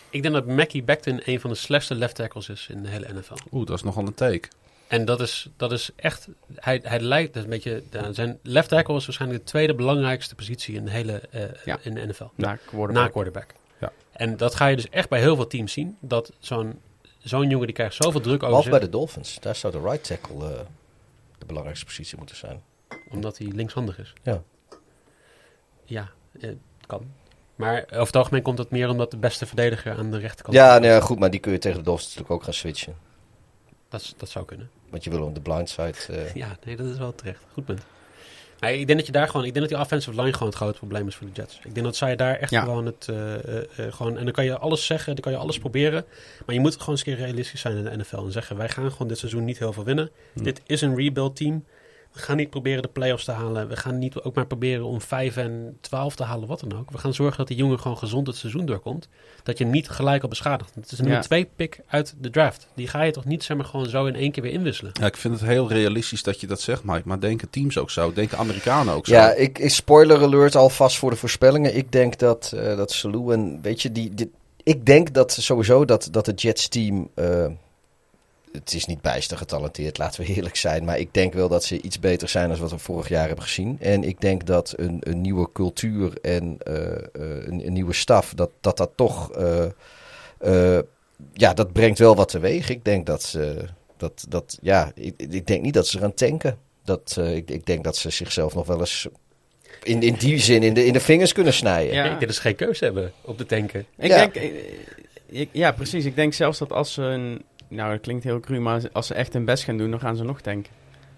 Ik denk dat Mackie Becton een van de slechtste left tackles is in de hele NFL. Oeh, dat is nogal een take. En dat is, dat is echt... Hij, hij lijkt... Dat is een beetje, zijn left tackle is waarschijnlijk de tweede belangrijkste positie in de hele eh, Ja. in de NFL. Na quarterback. Na quarterback. Ja. En dat ga je dus echt bij heel veel teams zien. Dat zo'n zo'n jongen die krijgt zoveel druk over Behalve bij de Dolphins. Daar zou de right tackle eh, de belangrijkste positie moeten zijn. Omdat hij linkshandig is. Ja. Ja, eh, kan. Maar over het algemeen komt het meer omdat de beste verdediger aan de rechterkant... Ja, nee, ja, goed, maar die kun je tegen de Dolphins natuurlijk ook gaan switchen. Dat, is- dat zou kunnen. Want je wil op de blind side. eh, Ja, nee, dat is wel terecht. Goed punt. Maar ik denk dat je daar gewoon, ik denk dat die offensive line gewoon het grote probleem is voor de Jets. Ik denk dat zij daar echt Ja. gewoon het, eh, eh, gewoon, en dan kan je alles zeggen, dan kan je alles proberen. Maar je moet gewoon eens een keer realistisch zijn in de NFL en zeggen, wij gaan gewoon dit seizoen niet heel veel winnen. Hm. Dit is een rebuild team. We gaan niet proberen de playoffs te halen. We gaan niet ook maar proberen om 5 en 12 te halen, wat dan ook. We gaan zorgen dat die jongen gewoon gezond het seizoen doorkomt. Dat je hem niet gelijk al beschadigt. Het is een nummer Ja. 2 pick uit de draft. Die ga je toch niet zeg maar gewoon zo in één keer weer inwisselen. Ja, ik vind het heel realistisch dat je dat zegt, Mike. Maar denken teams ook zo? Denken Amerikanen ook zo? Ja, ik, ik spoiler alert alvast voor de voorspellingen. Ik denk dat, eh dat Salou en weet je, die, die- ik denk dat sowieso dat, dat het Jets team, eh, het is niet bijster getalenteerd, laten we eerlijk zijn. Maar ik denk wel dat ze iets beter zijn dan wat we vorig jaar hebben gezien. En ik denk dat een, een nieuwe cultuur en eh, eh, een, een nieuwe staf, dat dat, dat toch, eh, eh, ja, dat brengt wel wat teweeg. Ik denk dat ze, dat, dat ja, ik, ik denk niet dat ze gaan tanken. Dat, ik, ik denk dat ze zichzelf nog wel eens in, in die zin in de, in de vingers kunnen snijden. Ja. Kijk, dit is geen keuze hebben op de tanken. Ik Ja. denk, ik- ja, precies. Ik denk zelfs dat als ze een, nou dat klinkt heel cru, maar als ze echt hun best gaan doen, dan gaan ze nog tanken.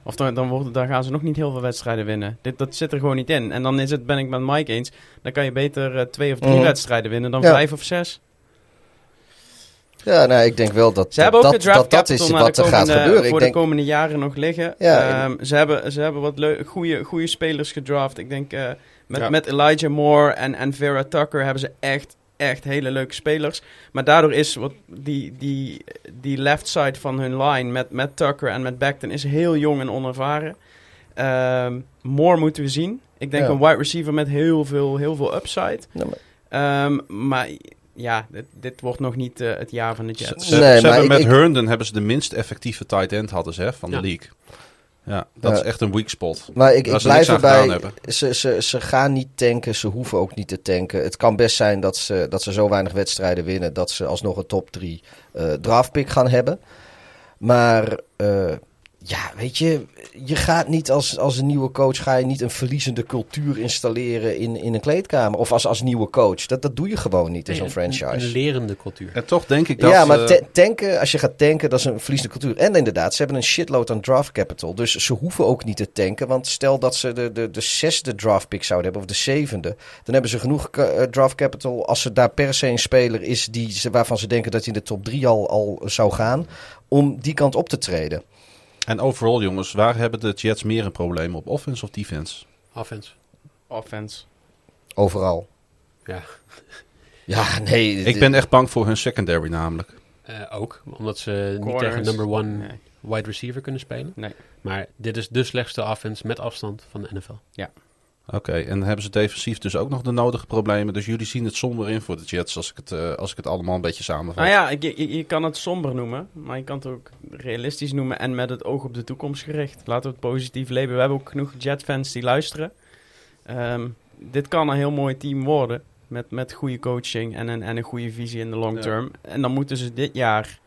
Of dan, dan, worden, dan gaan ze nog niet heel veel wedstrijden winnen. Dit, dat zit er gewoon niet in. En dan is het, ben ik met Mike eens, dan kan je beter eh, twee of drie Mhm. wedstrijden winnen dan Ja. vijf of zes. Ja, nou, ik denk wel dat Ze hebben ook dat, draft dat, dat is wat er gaat gebeuren. voor Ik denk, de komende jaren nog liggen. Ja, Ehm, ze, hebben, ze hebben wat goede, goede spelers gedraft. Ik denk eh, met, Ja. met Elijah Moore en, en Vera Tucker hebben ze echt, echt hele leuke spelers. Maar daardoor is wat die, die, die left side van hun line met, met Tucker en met Beckton is heel jong en onervaren. Ehm Moore moeten we zien. Ik denk Ja. een wide receiver met heel veel, heel veel upside. Ja, maar- Ehm, maar ja, dit, dit wordt nog niet eh, het jaar van de Jets. ze- Nee, ze maar hebben ik- met ik- Herndon hebben ze de minst effectieve tight end hadden ze hè, van de league. Ja, dat is echt een weak spot. maar ik, blijf erbij. Ze, ze, ze gaan niet tanken, ze hoeven ook niet te tanken. Het kan best zijn dat ze, dat ze zo weinig wedstrijden winnen dat ze alsnog een top 3 eh draftpick gaan hebben. Maar eh, ja, weet je, je gaat niet als, als een nieuwe coach ga je niet een verliezende cultuur installeren in, in een kleedkamer. Of als, als nieuwe coach. Dat, dat doe je gewoon niet in zo'n Een- franchise. Een lerende cultuur. En toch denk ik dat... ja, maar eh, ta- tanken, als je gaat tanken, dat is een verliezende cultuur. En inderdaad, ze hebben een shitload aan draft capital. Dus ze hoeven ook niet te tanken. Want stel dat ze de, de, de zesde draft pick zouden hebben, of de zevende. Dan hebben ze genoeg eh, draft capital als er daar per se een speler is die, waarvan ze denken dat hij in de top drie al, al zou gaan. Om die kant op te treden. En overal jongens, waar hebben de Jets meer een probleem op? Offense of defense? Offense. Offense. Overal. Ja. Ja, nee. Ik ben echt bang voor hun secondary namelijk. Eh, ook, omdat ze niet tegen number one Nee. wide receiver kunnen spelen. Nee. Maar dit is de slechtste offense met afstand van de NFL. Oké, en hebben ze defensief dus ook nog de nodige problemen. Dus jullie zien het somber in voor de Jets als ik het, eh, als ik het allemaal een beetje samenvat. Nou ja, je, je kan het somber noemen, maar je kan het ook realistisch noemen en met het oog op de toekomst gericht. Laten we het positief leven. We hebben ook genoeg Jet-fans die luisteren. Ehm, dit kan een heel mooi team worden met, met goede coaching en een, en een goede visie in de long Ja. term. En dan moeten ze dit jaar,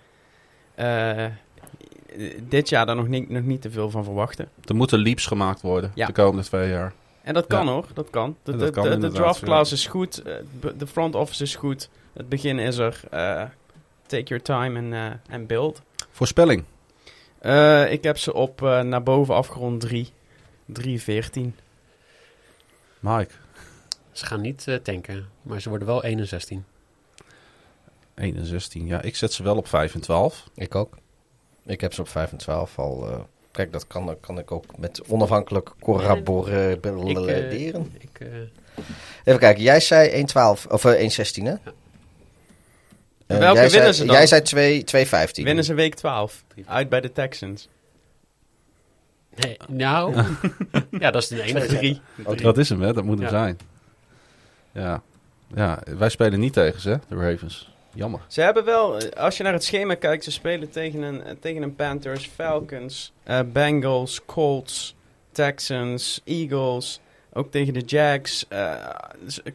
eh, dit jaar daar nog niet, nog niet te veel van verwachten. Er moeten leaps gemaakt worden Ja. de komende twee jaar. En dat kan Ja. hoor, dat kan. De, dat kan de- de inderdaad, draft ja. class is goed, eh, de front office is goed, het begin is er. Eh, take your time en eh, en build. Voorspelling. Eh, ik heb ze op eh, naar boven afgerond 3. 3-14. Mike, Ze gaan niet tanken, maar ze worden wel 1 en 16. 1 en 16. Ja, ik zet ze wel op 5 en 12. Ik ook. Ik heb ze op 5 en 12 al. Eh, kijk, dat kan, kan ik ook met onafhankelijk corroboreren. Ik, eh, Even kijken, jij zei 1,12 of eh, 1,16 hè? Ja. Eh, Welke jij zei, winnen ze dan? Jij zei 2 2,15. Winnen ze week 12. Uit bij de Texans. nee, nou, ja, dat is de enige. Drie. Oh, Dat is hem, hè? Dat moet hem Ja. zijn. Ja. ja, wij spelen niet tegen ze, hè, de Ravens. Jammer. Ze hebben wel, eh, als je naar het schema kijkt, ze spelen tegen een, eh, tegen een Panthers, Falcons, eh, Bengals, Colts, Texans, Eagles. Ook tegen de Jags.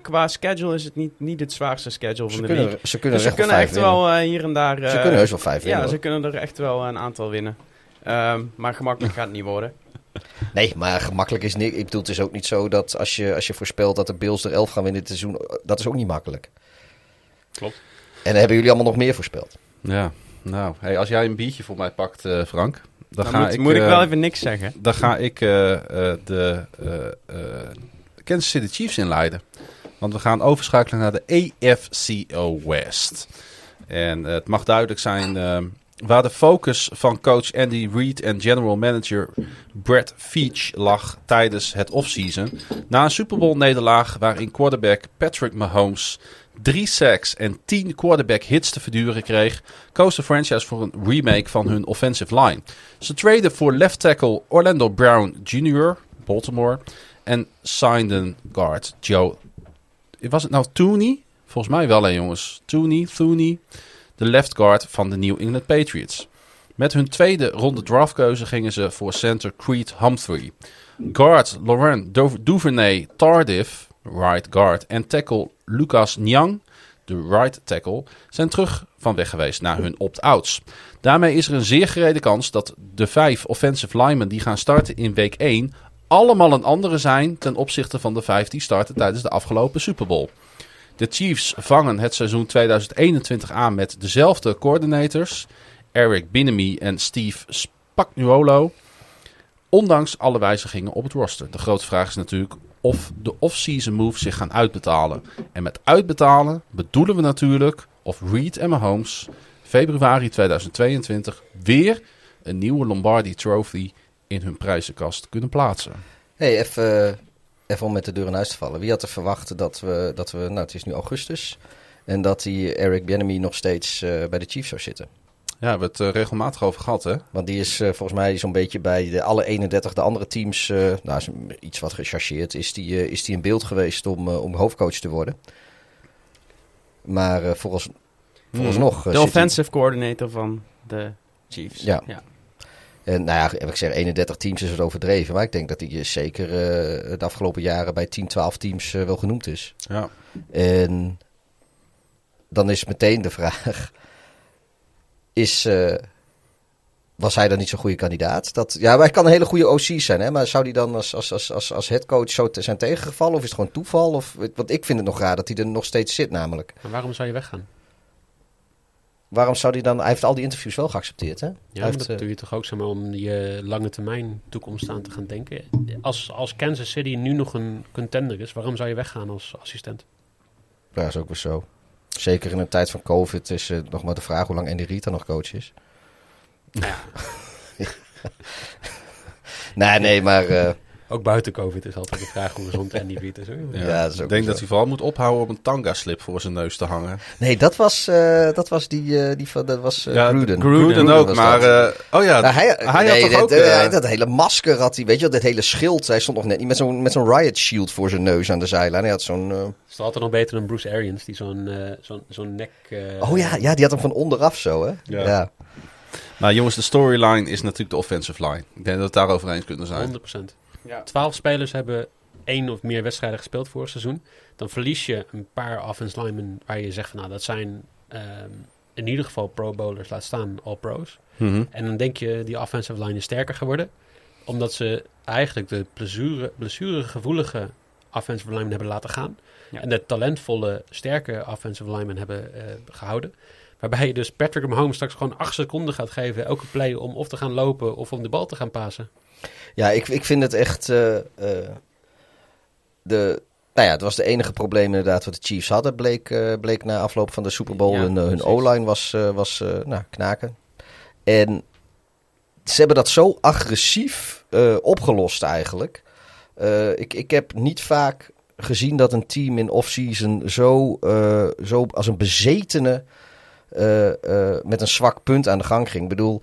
Qua schedule is het niet, niet het zwaarste schedule Ze van de kunnen, league. ze kunnen Dus er ze echt wel kunnen 5 echt winnen. wel hier en daar... ze kunnen heus wel 5 winnen. Ja, hoor. ze kunnen er echt wel een aantal winnen. Ehm, maar gemakkelijk gaat het niet worden. Nee, maar gemakkelijk is niet. Ik bedoel, het is ook niet zo dat als je, als je voorspelt dat de Bills er 11 gaan winnen dit seizoen, dat is ook niet makkelijk. Klopt. En hebben jullie allemaal nog meer voorspeld. Ja, nou, hey, als jij een biertje voor mij pakt, eh, Frank, dan, Dan ga moet, ik... moet ik eh, wel even niks zeggen. Dan ga ik eh, eh, de Kansas City Chiefs inleiden. Want we gaan overschakelen naar de AFCO West. En het mag duidelijk zijn waar de focus van coach Andy Reid en general manager Brett Veach lag tijdens het offseason. Na een Super Bowl nederlaag waarin quarterback Patrick Mahomes drie sacks en 10 quarterback hits te verduren kreeg, koos de franchise voor een remake van hun offensive line. Ze traden voor left tackle Orlando Brown Jr., Baltimore, en signeden guard Joe. Was het nou Tooney? Volgens mij wel, hè jongens. Tooney, Tooney, de left guard van de New England Patriots. Met hun tweede ronde draftkeuze gingen ze voor center Creed Humphrey. Guard Laurent Duvernay Tardif, right guard, en tackle Lucas Nyang, de right tackle, zijn terug van weg geweest na hun opt-outs. Daarmee is er een zeer gerede kans dat de vijf offensive linemen die gaan starten in week 1 allemaal een andere zijn ten opzichte van de vijf die starten tijdens de afgelopen Super Bowl. De Chiefs vangen het seizoen 2021 aan met dezelfde coördinators, Eric Bieniemy en Steve Spagnuolo. Ondanks alle wijzigingen op het roster. De grote vraag is natuurlijk of de off-season moves zich gaan uitbetalen. En met uitbetalen bedoelen we natuurlijk of Reed en Mahomes februari 2022 weer een nieuwe Lombardi Trophy in hun prijzenkast kunnen plaatsen. hey, even, even om met de deur in huis te vallen. Wie had er verwacht dat we, dat we, nou het is nu augustus, en dat die Eric Bieniemy nog steeds eh, bij de Chiefs zou zitten? Ja, we hebben het er regelmatig over gehad, hè? Want die is eh, volgens mij zo'n beetje bij de, alle 31 de andere teams, eh, nou iets wat gechargeerd, is die, eh, is die in beeld geweest om, eh, om hoofdcoach te worden. Maar eh volgens, vooralsnog... eh, De offensive coordinator van de Chiefs. Ja. En nou ja, heb ik zeg 31 teams is het overdreven. Maar ik denk dat hij eh, zeker eh, de afgelopen jaren bij 10, 12 teams eh, wel genoemd is. Ja. En dan is meteen de vraag: is, eh, was hij dan niet zo'n goede kandidaat? Dat, ja, maar hij kan een hele goede OC zijn, hè? maar zou hij dan als, als, als, als, als headcoach zo te zijn tegengevallen? Of is het gewoon toeval? Of, want ik vind het nog raar dat hij er nog steeds zit, namelijk. Maar waarom zou je weggaan? Waarom zou hij dan. Hij heeft al die interviews wel geaccepteerd, hè? Ja, Hij heeft, dat eh, doe je toch ook zeg maar, om je lange termijn toekomst aan te gaan denken. Als, als Kansas City nu nog een contender is, waarom zou je weggaan als assistent? Ja, is ook weer zo. Zeker in een tijd van COVID is het nog maar de vraag hoe lang Andy dan nog coach is. nee, nee, maar eh, Ook buiten COVID is altijd de vraag hoe gezond Andy Reid is. Ja, Ja, dat is ook ik denk zo. dat hij vooral moet ophouden om een tanga-slip voor zijn neus te hangen. nee, dat was, eh, dat was die, eh, die van, dat was eh, Gruden. Gruden, ook, maar... dat. eh, oh ja, Nou, hij, hij nee, had toch dat, ook... eh, dat hele masker had hij, weet je wel, dat hele schild. Hij stond nog net niet met zo'n met zo'n riot shield voor zijn neus aan de zijlijn. Hij had zo'n... Is het altijd nog beter dan Bruce Arians, die zo'n zo'n zo'n nek... oh ja, ja, die had hem van onderaf zo, hè? Ja. ja. Maar jongens, de storyline is natuurlijk de offensive line. Ik denk dat we het daarover eens kunnen zijn. 100%. Ja. 12 spelers hebben één of meer wedstrijden gespeeld vorig seizoen. Dan verlies je een paar offense linemen waar je zegt van nou dat zijn ehm, in ieder geval pro bowlers, laat staan all pros. Mhm. En dan denk je die offensive line is sterker geworden. Omdat ze eigenlijk de blessure, blessuregevoelige offensive linemen hebben laten gaan. Ja. En de talentvolle, sterke offensive linemen hebben eh, gehouden. Waarbij je dus Patrick Mahomes straks gewoon acht seconden gaat geven elke play om of te gaan lopen of om de bal te gaan pasen. Ja, ik, ik vind het echt. eh, eh, de, nou ja, het was de enige probleem inderdaad wat de Chiefs hadden, bleek, eh, bleek na afloop van de Super Bowl. Ja, hun hun. O-line was, was nou, knaken. En ze hebben dat zo agressief opgelost eigenlijk. Ik, ik heb niet vaak gezien dat een team in off-season zo, zo als een bezetene met een zwak punt aan de gang ging. Ik bedoel,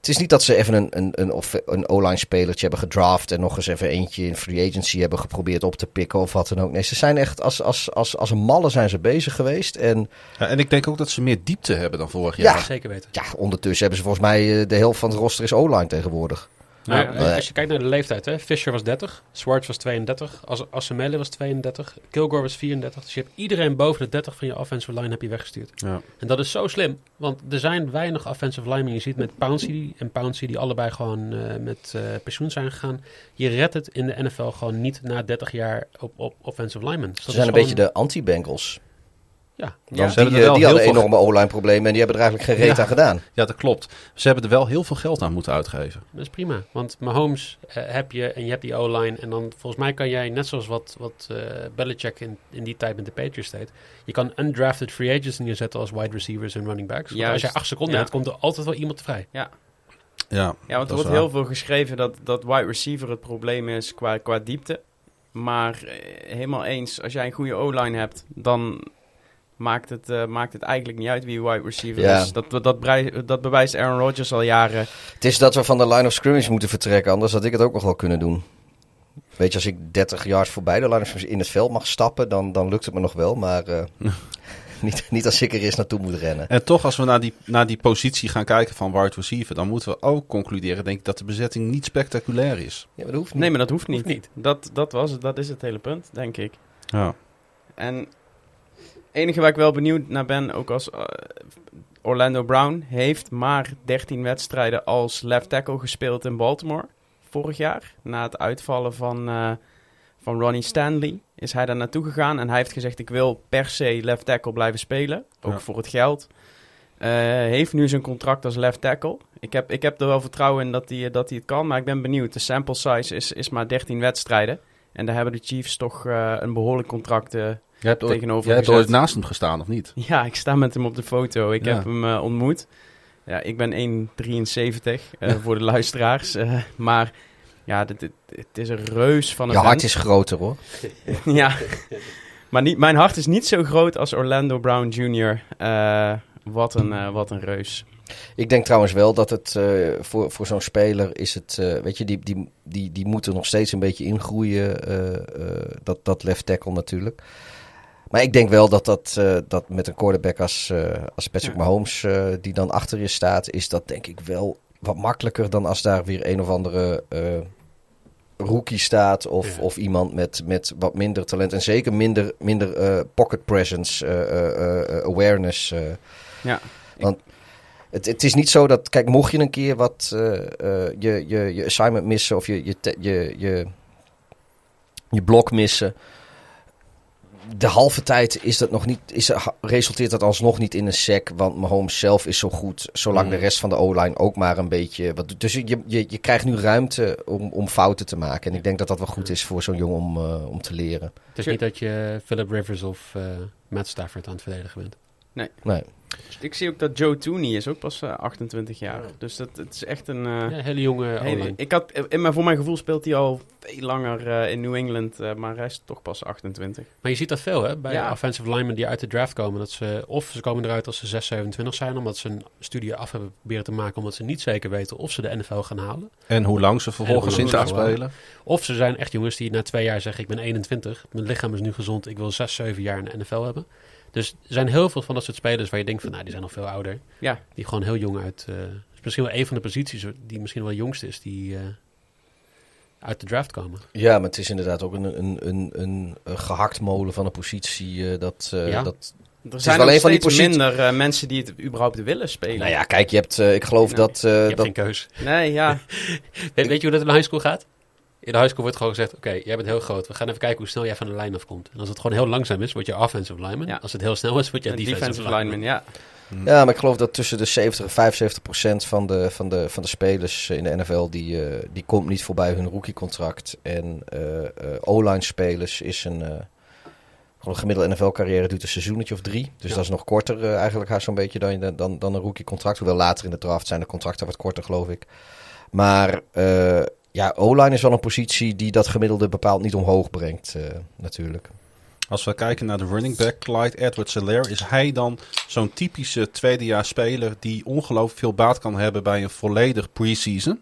het is niet dat ze even een, een, een, off- een O-line spelertje hebben gedraft en nog eens even eentje in free agency hebben geprobeerd op te pikken of wat dan ook. Nee, ze zijn echt als, als, als, als een malle zijn ze bezig geweest. En Ja, en ik denk ook dat ze meer diepte hebben dan vorig jaar. Ja. Zeker weten. ja, ondertussen hebben ze volgens mij eh, de helft van het roster is O-line tegenwoordig. Nou, Ja. als- als je kijkt naar de leeftijd, hè, Fisher was 30, Swartz was 32, As Asamele was 32, Kilgore was 34. Dus je hebt iedereen boven de 30 van je offensive line heb je weggestuurd. Ja. En dat is zo slim, want er zijn weinig offensive linemen. Je ziet met Pouncey en Pouncey die allebei gewoon eh, met eh, pensioen zijn gegaan. Je redt het in de NFL gewoon niet na 30 jaar op, op offensive linemen. Dus Ze zijn een beetje de anti-Bengals. Ja, ze die, er eh, wel die hadden enorme O-line problemen en die hebben er eigenlijk geen reet Ja. aan gedaan. ja, dat klopt. Ze hebben er wel heel veel geld aan moeten uitgeven. Dat is prima. Want Mahomes eh, heb je en je hebt die O-line. En dan volgens mij kan jij, net zoals wat, wat eh Belichick in, in die tijd met de Patriots deed. Je kan undrafted free agents neerzetten als wide receivers en running backs. Want als je acht seconden Ja. hebt, komt er altijd wel iemand vrij. Ja, Ja, want er wordt heel veel geschreven dat, dat wide receiver het probleem is qua, qua diepte. Maar eh, helemaal eens, als jij een goede O-line hebt, dan maakt het, eh, maakt het eigenlijk niet uit wie wide receiver Ja. is. Dat, dat, dat, bewijst Aaron Rodgers al jaren. Het is dat we van de line of scrimmage moeten vertrekken, anders had ik het ook nog wel kunnen doen. Weet je, als ik 30 yards voorbij de line of scrimmage in het veld mag stappen, dan, dan lukt het me nog wel. Maar eh, niet, niet als ik er eens naartoe moet rennen. En toch, als we naar die, naar die positie gaan kijken van wide receiver, dan moeten we ook concluderen, denk ik, dat de bezetting niet spectaculair is. Ja, maar dat hoeft niet. Nee, maar dat hoeft niet. Hoeft niet. Dat, dat, was het, dat is het hele punt, denk ik. Ja. En enige waar ik wel benieuwd naar ben, ook als eh, Orlando Brown heeft maar 13 wedstrijden als left tackle gespeeld in Baltimore. vorig jaar. Na het uitvallen van, eh, van Ronnie Stanley is hij daar naartoe gegaan. En hij heeft gezegd, ik wil per se left tackle blijven spelen. Ook Ja. voor het geld. Eh, heeft nu zijn contract als left tackle. Ik heb, ik heb er wel vertrouwen in dat hij, dat hij het kan. Maar ik ben benieuwd. De sample size is, is maar 13 wedstrijden. En daar hebben de Chiefs toch een behoorlijk contract Jij hebt ooit, tegenover jij hebt ooit naast hem gestaan, of niet? Ja, ik sta met hem op de foto. Ik Ja. heb hem eh, ontmoet. Ja, ik ben 1,73 eh, voor de luisteraars. eh, maar ja, dit, dit- het is een reus van een Je hart is groter hoor. ja, maar niet, mijn hart is niet zo groot als Orlando Brown Jr. Wat, een, wat een reus. Ik denk trouwens wel dat het voor, voor zo'n speler is het, weet je, die, die, die, die moet er nog steeds een beetje ingroeien, dat, dat left tackle natuurlijk. Maar ik denk wel dat dat, eh, dat met een quarterback als, eh, als Patrick Ja. Mahomes, eh, die dan achter je staat, is dat denk ik wel wat makkelijker dan als daar weer een of andere rookie staat of, Ja. of iemand met, met wat minder talent en zeker minder, minder pocket presence, awareness. Ja. Want het, het is niet zo dat, kijk, mocht je een keer wat je, je, je assignment missen of je, je, je, je, je blok missen. De halve tijd is dat nog niet, is, resulteert dat alsnog niet in een sack. Want Mahomes zelf is zo goed, zolang Mm. de rest van de O-line ook maar een beetje. Wat, dus je, je, je krijgt nu ruimte om, om fouten te maken. En ik denk dat dat wel goed is voor zo'n jongen om, eh, om te leren. Het is niet dat je Philip Rivers of eh, Matt Stafford aan het verdedigen bent. Nee. Ik zie ook dat Joe Tooney is ook pas eh, 28 jaar. Dus dat, het is echt een... eh, Ja, hele jonge hele- ik had, in mijn, voor mijn gevoel speelt hij al veel langer eh, in New England. eh, maar hij is toch pas 28. Maar je ziet dat veel hè, bij Ja. offensive linemen die uit de draft komen. Dat ze, of ze komen eruit als ze 6, 27 zijn, omdat ze een studie af hebben proberen te maken, omdat ze niet zeker weten of ze de NFL gaan halen. En hoe lang ze vervolgens En in gaan spelen. Of ze zijn echt jongens die na twee jaar zeggen, ik ben 21, mijn lichaam is nu gezond, ik wil 6, 7 jaar in de NFL hebben. Dus er zijn heel veel van dat soort spelers waar je denkt van, nou, die zijn nog veel ouder. Ja. Die gewoon heel jong uit, eh, is misschien wel een van de posities die misschien wel de jongste is, die eh, uit de draft komen. Ja, maar het is inderdaad ook een, een, een, een, een gehaktmolen van een positie. eh, dat, eh, Ja. dat, Er zijn wel ook een van die minder mensen die het überhaupt willen spelen. nou ja, kijk, je hebt, ik geloof Nee, dat, eh, Je hebt dat geen keus. Nee, ja. Weet, weet je hoe dat in de high school gaat? In de high school wordt gewoon gezegd, oké, jij bent heel groot. We gaan even kijken hoe snel jij van de lijn afkomt. En als het gewoon heel langzaam is, word je offensive lineman. Ja. Als het heel snel is, word je Een defensive, defensive lineman, ja. Ja, maar ik geloof dat tussen de 70 en 75 procent van de, van, de, van de spelers in de NFL... die, eh, die komt niet voorbij hun rookiecontract. En eh, eh, O-line spelers is een... gewoon een gemiddelde NFL-carrière duurt een seizoenetje of drie. Dus Ja. dat is nog korter eigenlijk haast zo'n beetje dan, dan, dan een rookiecontract. Hoewel later in de draft zijn de contracten wat korter, geloof ik. Maar eh, ja, O-line is wel een positie die dat gemiddelde bepaald niet omhoog brengt eh, natuurlijk. Als we kijken naar de running back, Clyde Edwards-Helaire, is hij dan zo'n typische tweedejaars speler die ongelooflijk veel baat kan hebben bij een volledig preseason?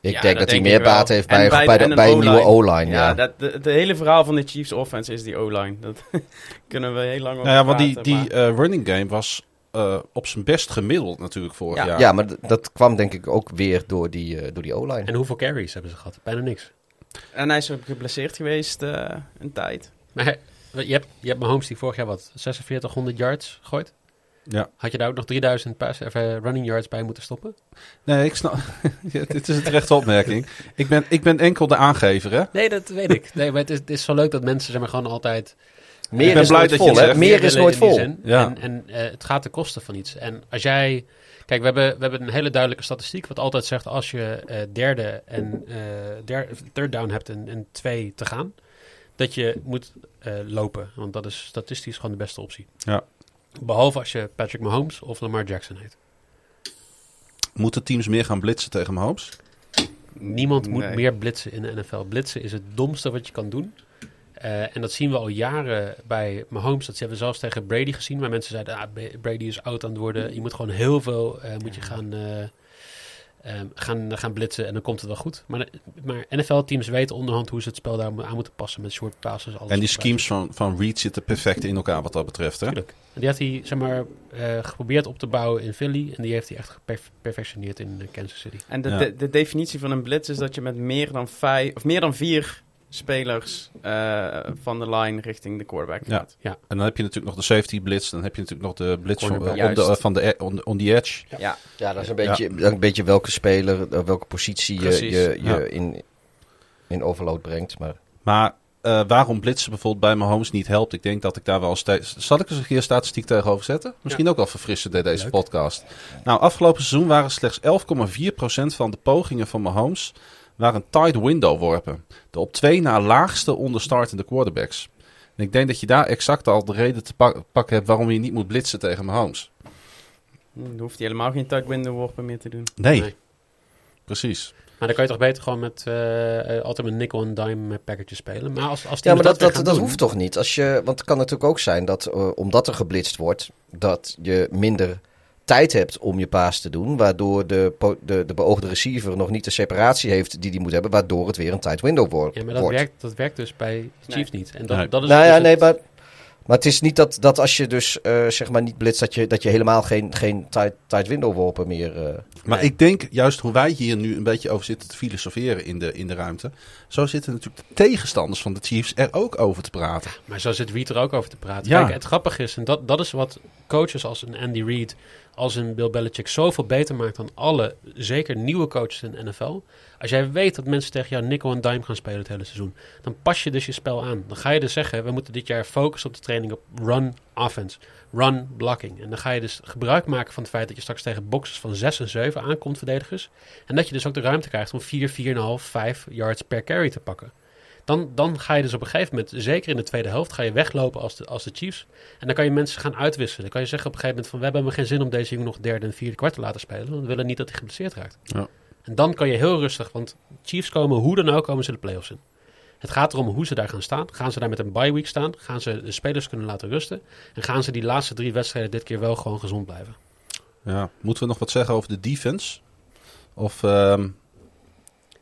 Ik Ja, denk dat, hij denk meer baat heeft bij, bij bij, de- bij een nieuwe O-line. Ja, Ja, dat, de, de hele verhaal van de Chiefs offense is die O-line. Dat kunnen we heel lang over Nou ja, want die, praten, die eh, running game was eh, op zijn best gemiddeld natuurlijk vorig Ja. jaar. Ja, maar dat kwam denk ik ook weer door die, eh, door die O-line. En hoeveel carries hebben ze gehad? Bijna niks. En hij is ook geblesseerd geweest eh, een tijd. Maar je hebt, je hebt Mahomes die vorig jaar wat, 4600 yards gooit. Ja. Had je daar ook nog 3000 pass, of, running yards bij moeten stoppen? Nee, ik snap. ja, dit is een terechte opmerking. Ik ben, ik ben enkel de aangever, hè? Nee, dat weet ik. Nee, maar het is, het is zo leuk dat mensen zeg maar, gewoon altijd... Meer Ik ben is blij nooit dat je vol, het hè? zegt. Meer is nooit vol. zin. Ja. En, en eh, het gaat ten koste van iets. En als jij... Kijk, we hebben, we hebben een hele duidelijke statistiek wat altijd zegt als je eh, derde en eh der, third down hebt en, en twee te gaan, dat je moet eh, lopen. Want dat is statistisch gewoon de beste optie. Ja. Behalve als je Patrick Mahomes of Lamar Jackson heet. Moeten teams meer gaan blitzen tegen Mahomes? Niemand moet Nee. meer blitsen in de NFL. Blitzen is het domste wat je kan doen. Eh, en dat zien we al jaren bij Mahomes. Dat hebben we zelfs tegen Brady gezien. Waar mensen zeiden, ah, Brady is oud aan het worden. Je moet gewoon heel veel eh, moet je gaan, eh, ehm, gaan, gaan blitsen en dan komt het wel goed. Maar, maar NFL-teams weten onderhand hoe ze het spel daar aan moeten passen. Met short passes, alles. En die schemes van, van Reed zitten perfect in elkaar wat dat betreft, hè? Tuurlijk. En die had hij zeg maar, eh, geprobeerd op te bouwen in Philly. En die heeft hij echt geperfectioneerd in Kansas City. En de, Ja. de, de definitie van een blitz is dat je met meer dan vijf of meer dan vier spelers eh, van de line richting de quarterback Ja. gaat. En dan heb je natuurlijk nog de safety blitz. Dan heb je natuurlijk nog de blitz van, Cornerback. eh, op de, Juist. van de e- on, on the edge. Ja. Ja, dat is een beetje, een beetje welke speler, eh, welke positie je, Precies, je, je ja. in, in overload brengt. Maar Maar eh, waarom blitsen bijvoorbeeld bij Mahomes niet helpt, ik denk dat ik daar wel steeds... Zal ik eens een keer statistiek tegenover zetten? Misschien ook wel verfrissen bij deze Leuk. podcast. Nou, afgelopen seizoen waren slechts 11,4% van de pogingen van Mahomes waren tight window worpen. De op twee na laagste onder startende quarterbacks. En ik denk dat je daar exact al de reden te pak- pakken hebt waarom je niet moet blitsen tegen Mahomes. Dan hoeft hij helemaal geen tuck window worpen meer te doen. Nee, Nee. precies. Maar dan kan je toch beter gewoon met eh, eh, altijd met nickel en dime package spelen. Maar als, als die ja, maar dat, dat, dat doen- hoeft toch niet? Als je, want het kan natuurlijk ook zijn dat eh, omdat er geblitst wordt, dat je minder tijd hebt om je paas te doen. Waardoor de, de, de beoogde receiver nog niet de separatie heeft die die moet hebben. Waardoor het weer een tight window wordt. Ja, maar dat werkt, dat werkt dus bij Chiefs niet. En dat, Nee. dat is Nou dus ja, het- nee, maar, maar het is niet dat, dat als je dus eh, zeg maar niet blitst, dat je, dat je helemaal geen, geen tight, tight window worpen meer... eh, Maar Nee. ik denk juist hoe wij hier nu een beetje over zitten te filosoferen in de, in de ruimte. Zo zitten natuurlijk de tegenstanders van de Chiefs er ook over te praten. Maar zo zit Reed er ook over te praten. Ja. Kijk, het grappige is, en dat, dat is wat coaches als een Andy Reid, als een Bill Belichick zoveel beter maakt dan alle, zeker nieuwe coaches in de NFL. Als jij weet dat mensen tegen jou nickel en dime gaan spelen het hele seizoen, dan pas je dus je spel aan. Dan ga je dus zeggen, we moeten dit jaar focussen op de training op run offense, run blocking. En dan ga je dus gebruik maken van het feit dat je straks tegen boxes van 6 en 7 aankomt, verdedigers. En dat je dus ook de ruimte krijgt om 4, 4,5, 5 yards per carry te pakken. Dan, dan ga je dus op een gegeven moment, zeker in de tweede helft, ga je weglopen als de, als de Chiefs. En dan kan je mensen gaan uitwisselen. Dan kan je zeggen op een gegeven moment van, we hebben geen zin om deze jongen nog derde en vierde kwart te laten spelen. Want we willen niet dat hij geblesseerd raakt. Ja. En dan kan je heel rustig, want Chiefs komen hoe dan ook, komen ze de playoffs in. Het gaat erom hoe ze daar gaan staan. Gaan ze daar met een bye week staan? Gaan ze de spelers kunnen laten rusten? En gaan ze die laatste drie wedstrijden dit keer wel gewoon gezond blijven? Ja. Moeten we nog wat zeggen over de defense? Of ehm,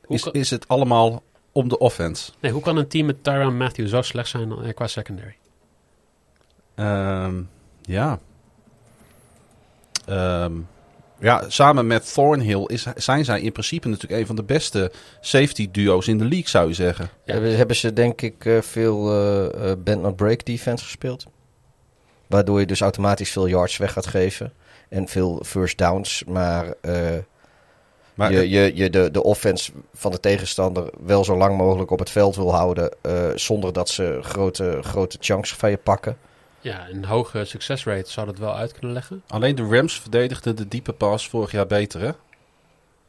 is, kan, is het allemaal om de offense? nee, hoe kan een team met Tyron Matthew zo slecht zijn eh, qua secondary? Ehm, ja. Ehm, ja, samen met Thornhill is, zijn zij in principe natuurlijk een van de beste safety duo's in de league, zou je zeggen. Ja. Hebben, ze denk ik eh, veel eh, bend not break defense gespeeld. Waardoor je dus automatisch veel yards weg gaat geven. En veel first downs. Maar, Maar je, je, je de, de offense van de tegenstander wel zo lang mogelijk op het veld wil houden. zonder dat ze grote, grote chunks van je pakken. Ja, een hoge success rate zou dat wel uit kunnen leggen. alleen de Rams verdedigden de diepe pass vorig jaar beter, hè?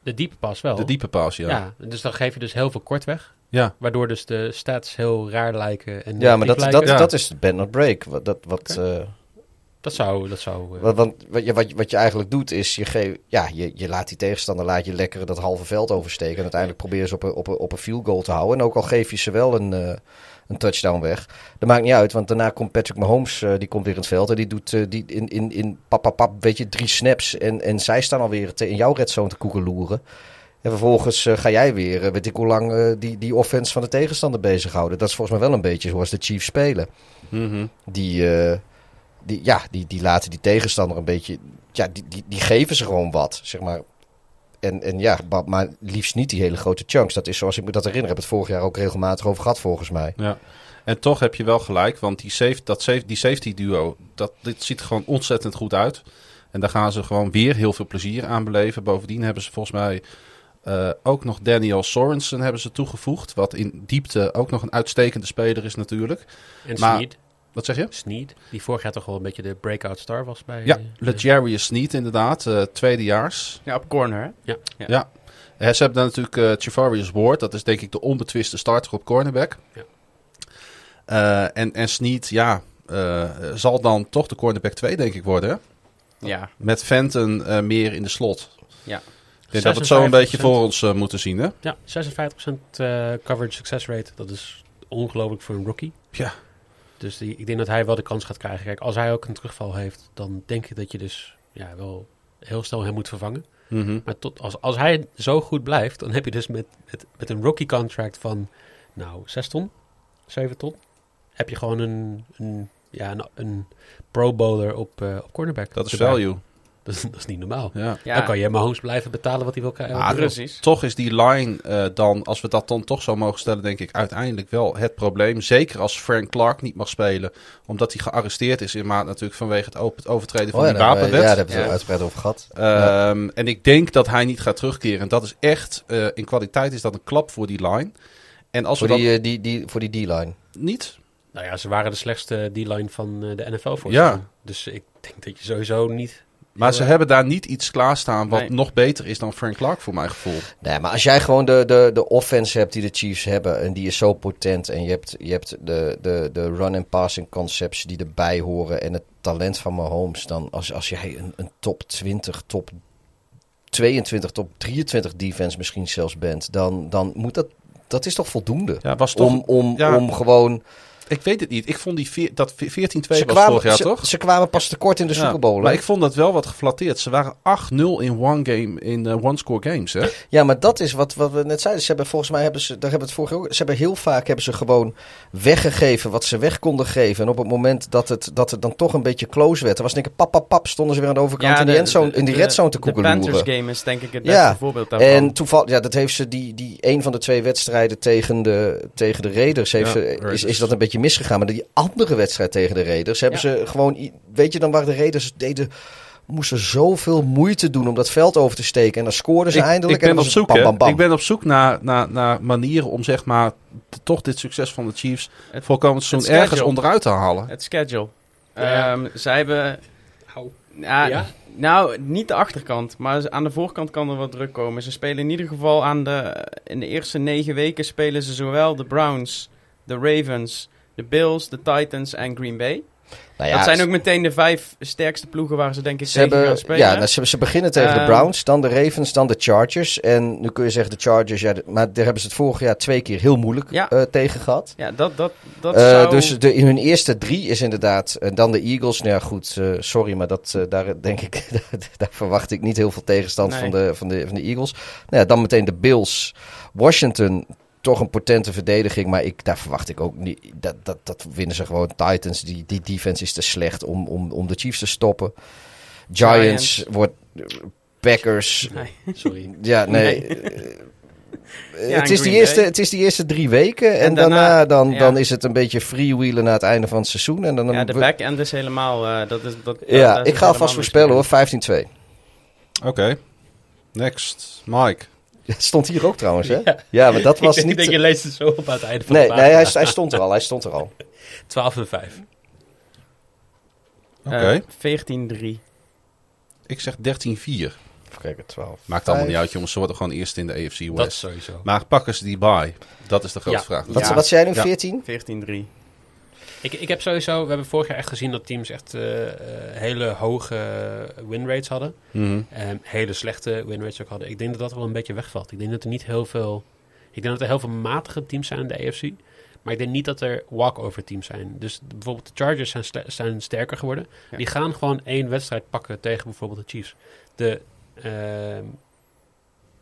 De diepe pas wel. De diepe pass, ja. ja. dus dan geef je dus heel veel kort weg. Ja. Waardoor dus de stats heel raar lijken. En Ja, maar dat, dat. Ja. dat is bend not break. Wat, dat, wat, eh, dat zou... Dat zou eh, Want, want wat, je, wat, je, wat je eigenlijk doet is, je, geef, ja, je, je laat die tegenstander laat je lekker dat halve veld oversteken. En uiteindelijk probeer je ze op een, op, een, op een field goal te houden. En ook al geef je ze wel een, eh, een touchdown weg. Dat maakt niet uit, want daarna komt Patrick Mahomes, eh, die komt weer in het veld. En die doet eh, die in, in, in pap, pap, pap, weet je, drie snaps. En, en zij staan alweer te, in jouw redzone te koekeloeren. En vervolgens eh, ga jij weer, weet ik hoe lang, die, die offense van de tegenstander bezighouden. Dat is volgens mij wel een beetje zoals de Chiefs spelen Mhm. die, die, ja, die, die laten die tegenstander een beetje. Ja, die, die, die geven ze gewoon wat, zeg maar. En, en ja, maar, maar liefst niet die hele grote chunks. Dat is zoals ik me dat herinner. Heb het vorig jaar ook regelmatig over gehad, volgens mij. Ja. En toch heb je wel gelijk, want die, safe, dat safe, die safety duo, dat, dit ziet er gewoon ontzettend goed uit. En daar gaan ze gewoon weer heel veel plezier aan beleven. Bovendien hebben ze volgens mij eh, ook nog Daniel Sorensen hebben ze toegevoegd. Wat in diepte ook nog een uitstekende speler is natuurlijk. en maar-. Wat zeg je? Snead. Die vorig jaar toch wel een beetje de breakout star was bij... Ja, eh, Legarius Sneed inderdaad, eh, tweedejaars. Ja, op corner, hè? Ja. Eh, ze hebben dan natuurlijk eh Javarius Ward, dat is denk ik de onbetwiste starter op cornerback. Ja. Eh, en, en Sneed, ja, eh, zal dan toch de cornerback 2 denk ik worden. Ja. Met Fenton eh, meer in de slot. Ja. Ik denk dat we het zo een beetje 56%. voor ons moeten zien, hè? Ja, 56% eh, coverage success rate. Dat is ongelooflijk voor een rookie. Ja. Dus die, ik denk dat hij wel de kans gaat krijgen. Kijk, als hij ook een terugval heeft, dan denk ik dat je dus ja, wel heel snel hem moet vervangen. Mhm. Maar tot, als, als hij zo goed blijft, dan heb je dus met, met, met een rookie contract van, nou, 6 ton, 7 ton, heb je gewoon een, een, ja, een, een pro bowler op, eh, op cornerback. Dat is value. Dat is, dat is niet normaal. Ja. Ja, Dan kan je Mahomes blijven betalen wat hij wil krijgen. Ah, precies. Toch is die line eh, dan, als we dat dan toch zo mogen stellen, denk ik uiteindelijk wel het probleem. Zeker als Frank Clark niet mag spelen, omdat hij gearresteerd is in maart natuurlijk vanwege het op- het overtreden van Oh ja, die wapenwet. ja, daar hebben we het Ja. uitgebreid over gehad. Ehm, En ik denk dat hij niet gaat terugkeren. En dat is echt, eh, in kwaliteit is dat een klap voor die line. En als Voor we die, eh, die, die, voor die D-line. niet, Nou ja, ze waren de slechtste D-line van eh, de NFL voor Ja. Dus ik denk dat je sowieso niet... maar ze hebben daar niet iets klaarstaan wat Nee. nog beter is dan Frank Clark voor mijn gevoel. Nee, maar als jij gewoon de, de, de offense hebt die de Chiefs hebben en die is zo potent en je hebt, je hebt de, de, de run- passing concepts die erbij horen en het talent van Mahomes, dan als, als jij een, een top 20, top 22, top 23 defense misschien zelfs bent, dan, dan moet dat, dat is toch voldoende? Ja, was toch, Om, om, ja. om gewoon... ik weet het niet. Ik vond die veer- dat 14-2 Ze was kwamen, vorig jaar ze, toch? ze kwamen pas tekort in de Ja, Super Bowl. hè? Maar ik vond dat wel wat geflatteerd. Ze waren 8-0 in one game, in eh, one-score games. Hè? Ja, maar dat is wat, wat we net zeiden. Ze hebben volgens mij hebben ze, daar hebben we het vorige ook. Ze hebben heel vaak hebben ze gewoon weggegeven wat ze weg konden geven. En op het moment dat het, dat het dan toch een beetje close werd, dan was denk ik pap, pap, pap, stonden ze weer aan de overkant in, die endzone, in die red zone te De koekeloeren. Panthers game is denk ik het beste Ja, voorbeeld daarvan. En toevallig, ja, dat heeft ze die, die een van de twee wedstrijden tegen de, tegen de Raiders, heeft Ja, ze, is, Raiders. is dat een beetje misgegaan. Maar die andere wedstrijd tegen de Raiders hebben Ja. ze gewoon, weet je dan waar de Raiders deden, moesten zoveel moeite doen om dat veld over te steken. En dan scoorden ze ik, eindelijk. ik ben en dan op zoek, bam, bam, bam. Ik ben op zoek naar, naar, naar manieren om zeg maar toch dit succes van de Chiefs Het- voor komend seizoen ergens onderuit te halen. Het schedule. Ja. Ehm, zij hebben... Au. Ja, Ja? Nou, niet de achterkant, maar aan de voorkant kan er wat druk komen. Ze spelen in ieder geval aan de... In de eerste negen weken spelen ze zowel de Browns, de Ravens, de Bills, de Titans en Green Bay. Nou ja, dat zijn ook meteen de vijf sterkste ploegen waar ze denk ik Ze, tegen gaan hebben, spelen. ja, nou, ze, ze beginnen tegen de Ehm, Browns, dan de Ravens, dan de Chargers. En nu kun je zeggen de Chargers, ja, maar daar hebben ze het vorig jaar twee keer heel moeilijk Ja. eh, tegen gehad. Ja, dat, dat, dat Eh, zou... Dus de, in hun eerste drie is inderdaad, en dan de Eagles. Nou ja, goed, eh, sorry, maar dat, eh, daar denk ik, daar verwacht ik niet heel veel tegenstand Nee. van, de, van, de, van de Eagles. Nou ja, dan meteen de Bills, Washington. Toch een potente verdediging, maar ik, daar verwacht ik ook niet. Dat, dat, dat winnen ze gewoon. Titans, die, die defense is te slecht om, om, om de Chiefs te stoppen. Giants, Giants. wordt Packers. Nee. Sorry. Ja, nee. Nee. eh, Ja, het, en is die eerste, het is die eerste drie weken. En, En daarna, daarna- dan, ja. dan is het een beetje freewheelen naar het einde van het seizoen. En dan, Ja, de back-end is helemaal... eh, dat is, dat, ja, dat is ik ga alvast voorspellen hoor, 15-2. Oké. Next. Mike. Het stond hier ook trouwens, hè? Ja. Ja, maar dat was ik denk, niet... ik denk, je leest het zo op aan het einde van Nee, de nee hij, stond er al, hij stond er al. 12 en 5. Oké. Eh, 14-3. Ik zeg 13-4. Even kijken, 12. Maakt allemaal niet uit, jongens. Ze worden gewoon eerst in de AFC Dat West. sowieso. Maar pakken ze die bye? Dat is de grote Ja. vraag. Wat, Ja. wat zei jij nu, Ja. 14? 14-3. Ik, ik heb sowieso, we hebben vorig jaar echt gezien dat teams echt eh, eh, hele hoge winrates hadden. Mhm. Ehm, hele slechte winrates ook hadden. Ik denk dat dat wel een beetje wegvalt. Ik denk dat er niet heel veel. Ik denk dat er heel veel matige teams zijn in de AFC. Maar ik denk niet dat er walkover teams zijn. Dus bijvoorbeeld de Chargers zijn, zijn sterker geworden. Ja. Die gaan gewoon één wedstrijd pakken tegen bijvoorbeeld de Chiefs. De, ehm,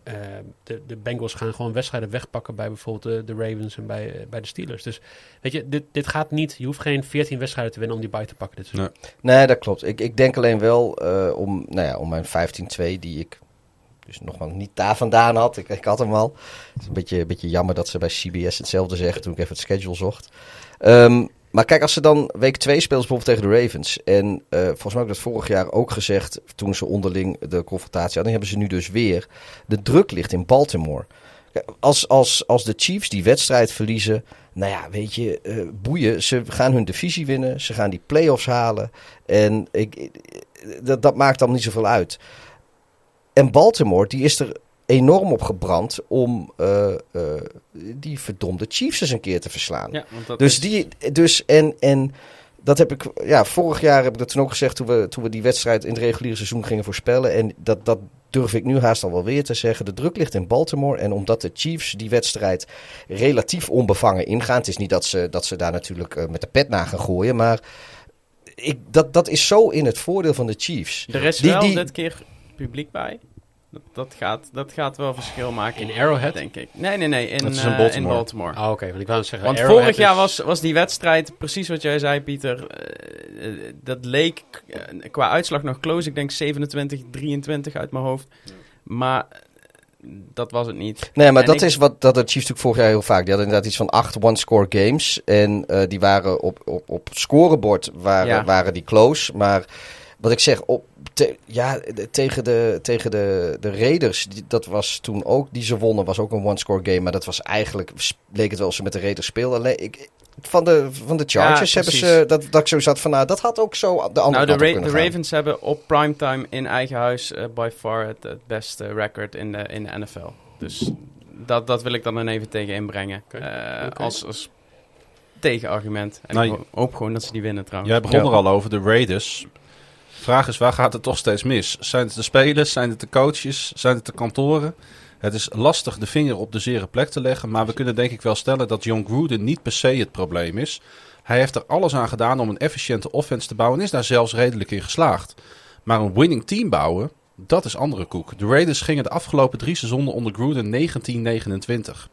ehm, de, de Bengals gaan gewoon wedstrijden wegpakken bij bijvoorbeeld de, Ravens en bij, eh, bij de Steelers. Dus weet je, dit, dit gaat niet. Je hoeft geen 14 wedstrijden te winnen om die bij te pakken. Dit seizoen. Nee, dat klopt. Ik, ik denk alleen wel eh, om, nou ja, om mijn 15-2, die ik dus nog wel niet daar vandaan had. Ik, ik had hem al. Het is een beetje, een beetje jammer dat ze bij CBS hetzelfde zeggen toen ik even het schedule zocht. Ehm, maar kijk, als ze dan week 2 speelt, bijvoorbeeld tegen de Ravens. En eh, volgens mij heb ik dat vorig jaar ook gezegd toen ze onderling de confrontatie hadden. hebben ze nu dus weer. De druk ligt in Baltimore. Als, als, als de Chiefs die wedstrijd verliezen, nou ja, weet je, eh, boeien. Ze gaan hun divisie winnen, ze gaan die playoffs halen. En ik- dat, dat maakt dan niet zoveel uit. En Baltimore, die is er enorm op gebrand om eh, eh, die verdomde Chiefs eens een keer te verslaan. Ja, want dat Dus is- die, dus en, en dat heb ik, ja, vorig jaar heb ik dat toen ook gezegd toen we, toen we die wedstrijd in het reguliere seizoen gingen voorspellen. En dat, dat durf ik nu haast al wel weer te zeggen. De druk ligt in Baltimore. En omdat de Chiefs die wedstrijd relatief onbevangen ingaan. Het is niet dat ze, dat ze daar natuurlijk eh, met de pet na gaan gooien. Maar ik, dat, dat is zo in het voordeel van de Chiefs. Er is Die- wel die- dit keer publiek bij. Dat, dat, gaat, dat gaat wel verschil maken. In Arrowhead? Denk ik. Nee, nee, nee. In, Dat is in eh, Baltimore. in Baltimore. Oh, oké. Want ik wou zeggen, Want Arrowhead vorig jaar is- was, was die wedstrijd, precies wat jij zei, Pieter. eh, dat leek eh, qua uitslag nog close. Ik denk 27, 23 uit mijn hoofd. Maar dat was het niet. Nee, maar En dat ik- is wat dat de Chiefs natuurlijk vorig jaar heel vaak. Die hadden inderdaad iets van acht one-score games. En eh, die waren op, op, op scorebord waren, Ja. waren die close. Maar wat ik zeg, op, te- ja, de- tegen, de, tegen de, de Raiders, die, dat was toen ook, die ze wonnen, was ook een one-score game. Maar dat was eigenlijk, leek het wel ze met de Raiders speelden. Alleen, ik, van de, van de Chargers Ja, hebben ze, dat, dat ik zo zat van, nou, dat had ook zo de andere Nou, de, kant op Ra- kunnen de gaan. Ravens hebben op primetime in eigen huis eh, by far het, het beste record in de, in de NFL. Dus dat, dat wil ik dan dan even tegen inbrengen. Eh. Als, als tegenargument. En Nou, ik ho- hoop gewoon dat ze die winnen trouwens. Jij begon Ja. er al over, de Raiders. Vraag is, waar gaat het toch steeds mis? Zijn het de spelers? Zijn het de coaches? Zijn het de kantoren? Het is lastig de vinger op de zere plek te leggen, maar we kunnen denk ik wel stellen dat John Gruden niet per se het probleem is. Hij heeft er alles aan gedaan om een efficiënte offense te bouwen en is daar zelfs redelijk in geslaagd. Maar een winning team bouwen, dat is andere koek. De Raiders gingen de afgelopen drie seizoenen onder Gruden 1929.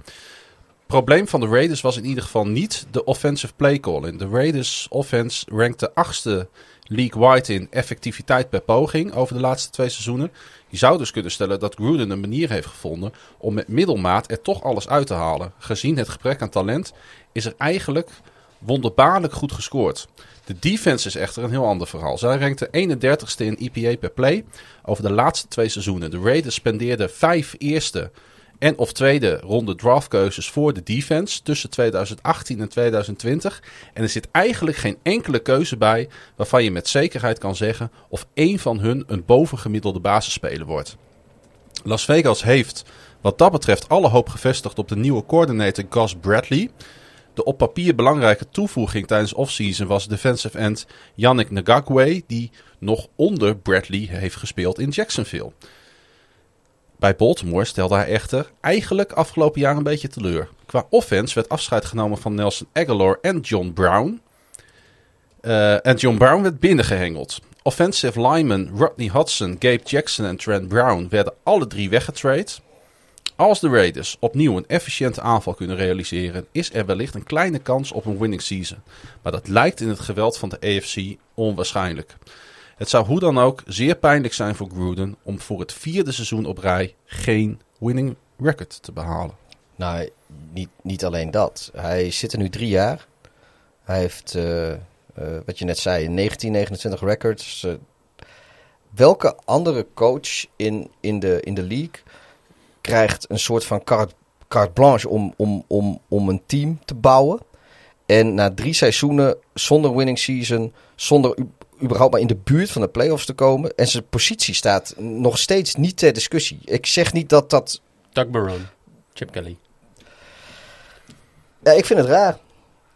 Probleem van de Raiders was in ieder geval niet de offensive play calling. De Raiders offense rankte achtste league-wide in effectiviteit per poging over de laatste twee seizoenen. Je zou dus kunnen stellen dat Gruden een manier heeft gevonden om met middelmaat er toch alles uit te halen. Gezien het gebrek aan talent is er eigenlijk wonderbaarlijk goed gescoord. De defense is echter een heel ander verhaal. Zij rankte 31ste in EPA per play over de laatste twee seizoenen. De Raiders spendeerden vijf eerste en of tweede ronde draftkeuzes voor de defense tussen 2018 en 2020. En er zit eigenlijk geen enkele keuze bij waarvan je met zekerheid kan zeggen of één van hun een bovengemiddelde basisspeler wordt. Las Vegas heeft wat dat betreft alle hoop gevestigd op de nieuwe coördinator Gus Bradley. De op papier belangrijke toevoeging tijdens offseason was defensive end Yannick Ngakwe, die nog onder Bradley heeft gespeeld in Jacksonville. Bij Baltimore stelde hij echter eigenlijk afgelopen jaar een beetje teleur. Qua offense werd afscheid genomen van Nelson Aguilar en John Brown. Eh, en John Brown werd binnengehengeld. Offensive linemen Rodney Hudson, Gabe Jackson en Trent Brown werden alle drie weggetrade. Als de Raiders opnieuw een efficiënte aanval kunnen realiseren, is er wellicht een kleine kans op een winning season. Maar dat lijkt in het geweld van de AFC onwaarschijnlijk. Het zou hoe dan ook zeer pijnlijk zijn voor Gruden om voor het vierde seizoen op rij geen winning record te behalen. Nou, niet, niet alleen dat. Hij zit er nu drie jaar. Hij heeft, eh, eh, wat je net zei, 1929 records. Eh, welke andere coach in, in, de, in de league krijgt een soort van carte, carte blanche om, om, om, om een team te bouwen? En na drie seizoenen zonder winning season, zonder überhaupt maar in de buurt van de playoffs te komen. En zijn positie staat nog steeds niet ter discussie. Ik zeg niet dat dat Doug Marone, Chip Kelly. Ja, ik vind het raar.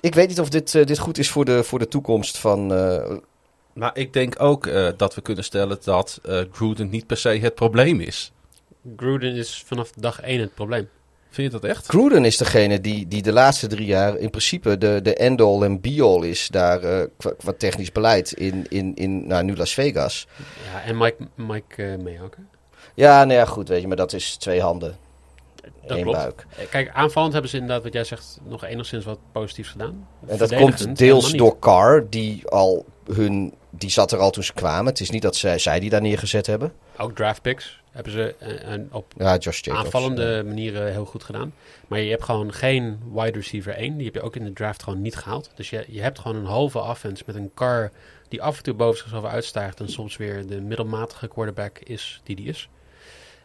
Ik weet niet of dit, eh, dit goed is voor de, voor de toekomst van... eh, Maar ik denk ook eh, dat we kunnen stellen dat eh, Gruden niet per se het probleem is. Gruden is vanaf dag 1 het probleem. Vind je dat echt? Gruden is degene die, die de laatste drie jaar in principe de, de end-all en be-all is daar eh, qua, qua technisch beleid in, in, in nou, nu Las Vegas. Ja, en Mike, Mike eh Mayock. Ja, nou ja, goed, weet je, maar dat is twee handen, Dat één klopt. buik. Eh, Kijk, aanvallend hebben ze inderdaad, wat jij zegt, nog enigszins wat positiefs gedaan. En dat komt deels door Carr, die al hun... Die zat er al toen ze kwamen. Het is niet dat zij, zij die daar neergezet hebben. Ook draft picks hebben ze eh, en op Ja, Josh Jacobs. aanvallende manieren heel goed gedaan. Maar je hebt gewoon geen wide receiver 1. Die heb je ook in de draft gewoon niet gehaald. Dus je, je hebt gewoon een halve offense met een car die af en toe boven zichzelf uitstijgt. En soms weer de middelmatige quarterback is die die is.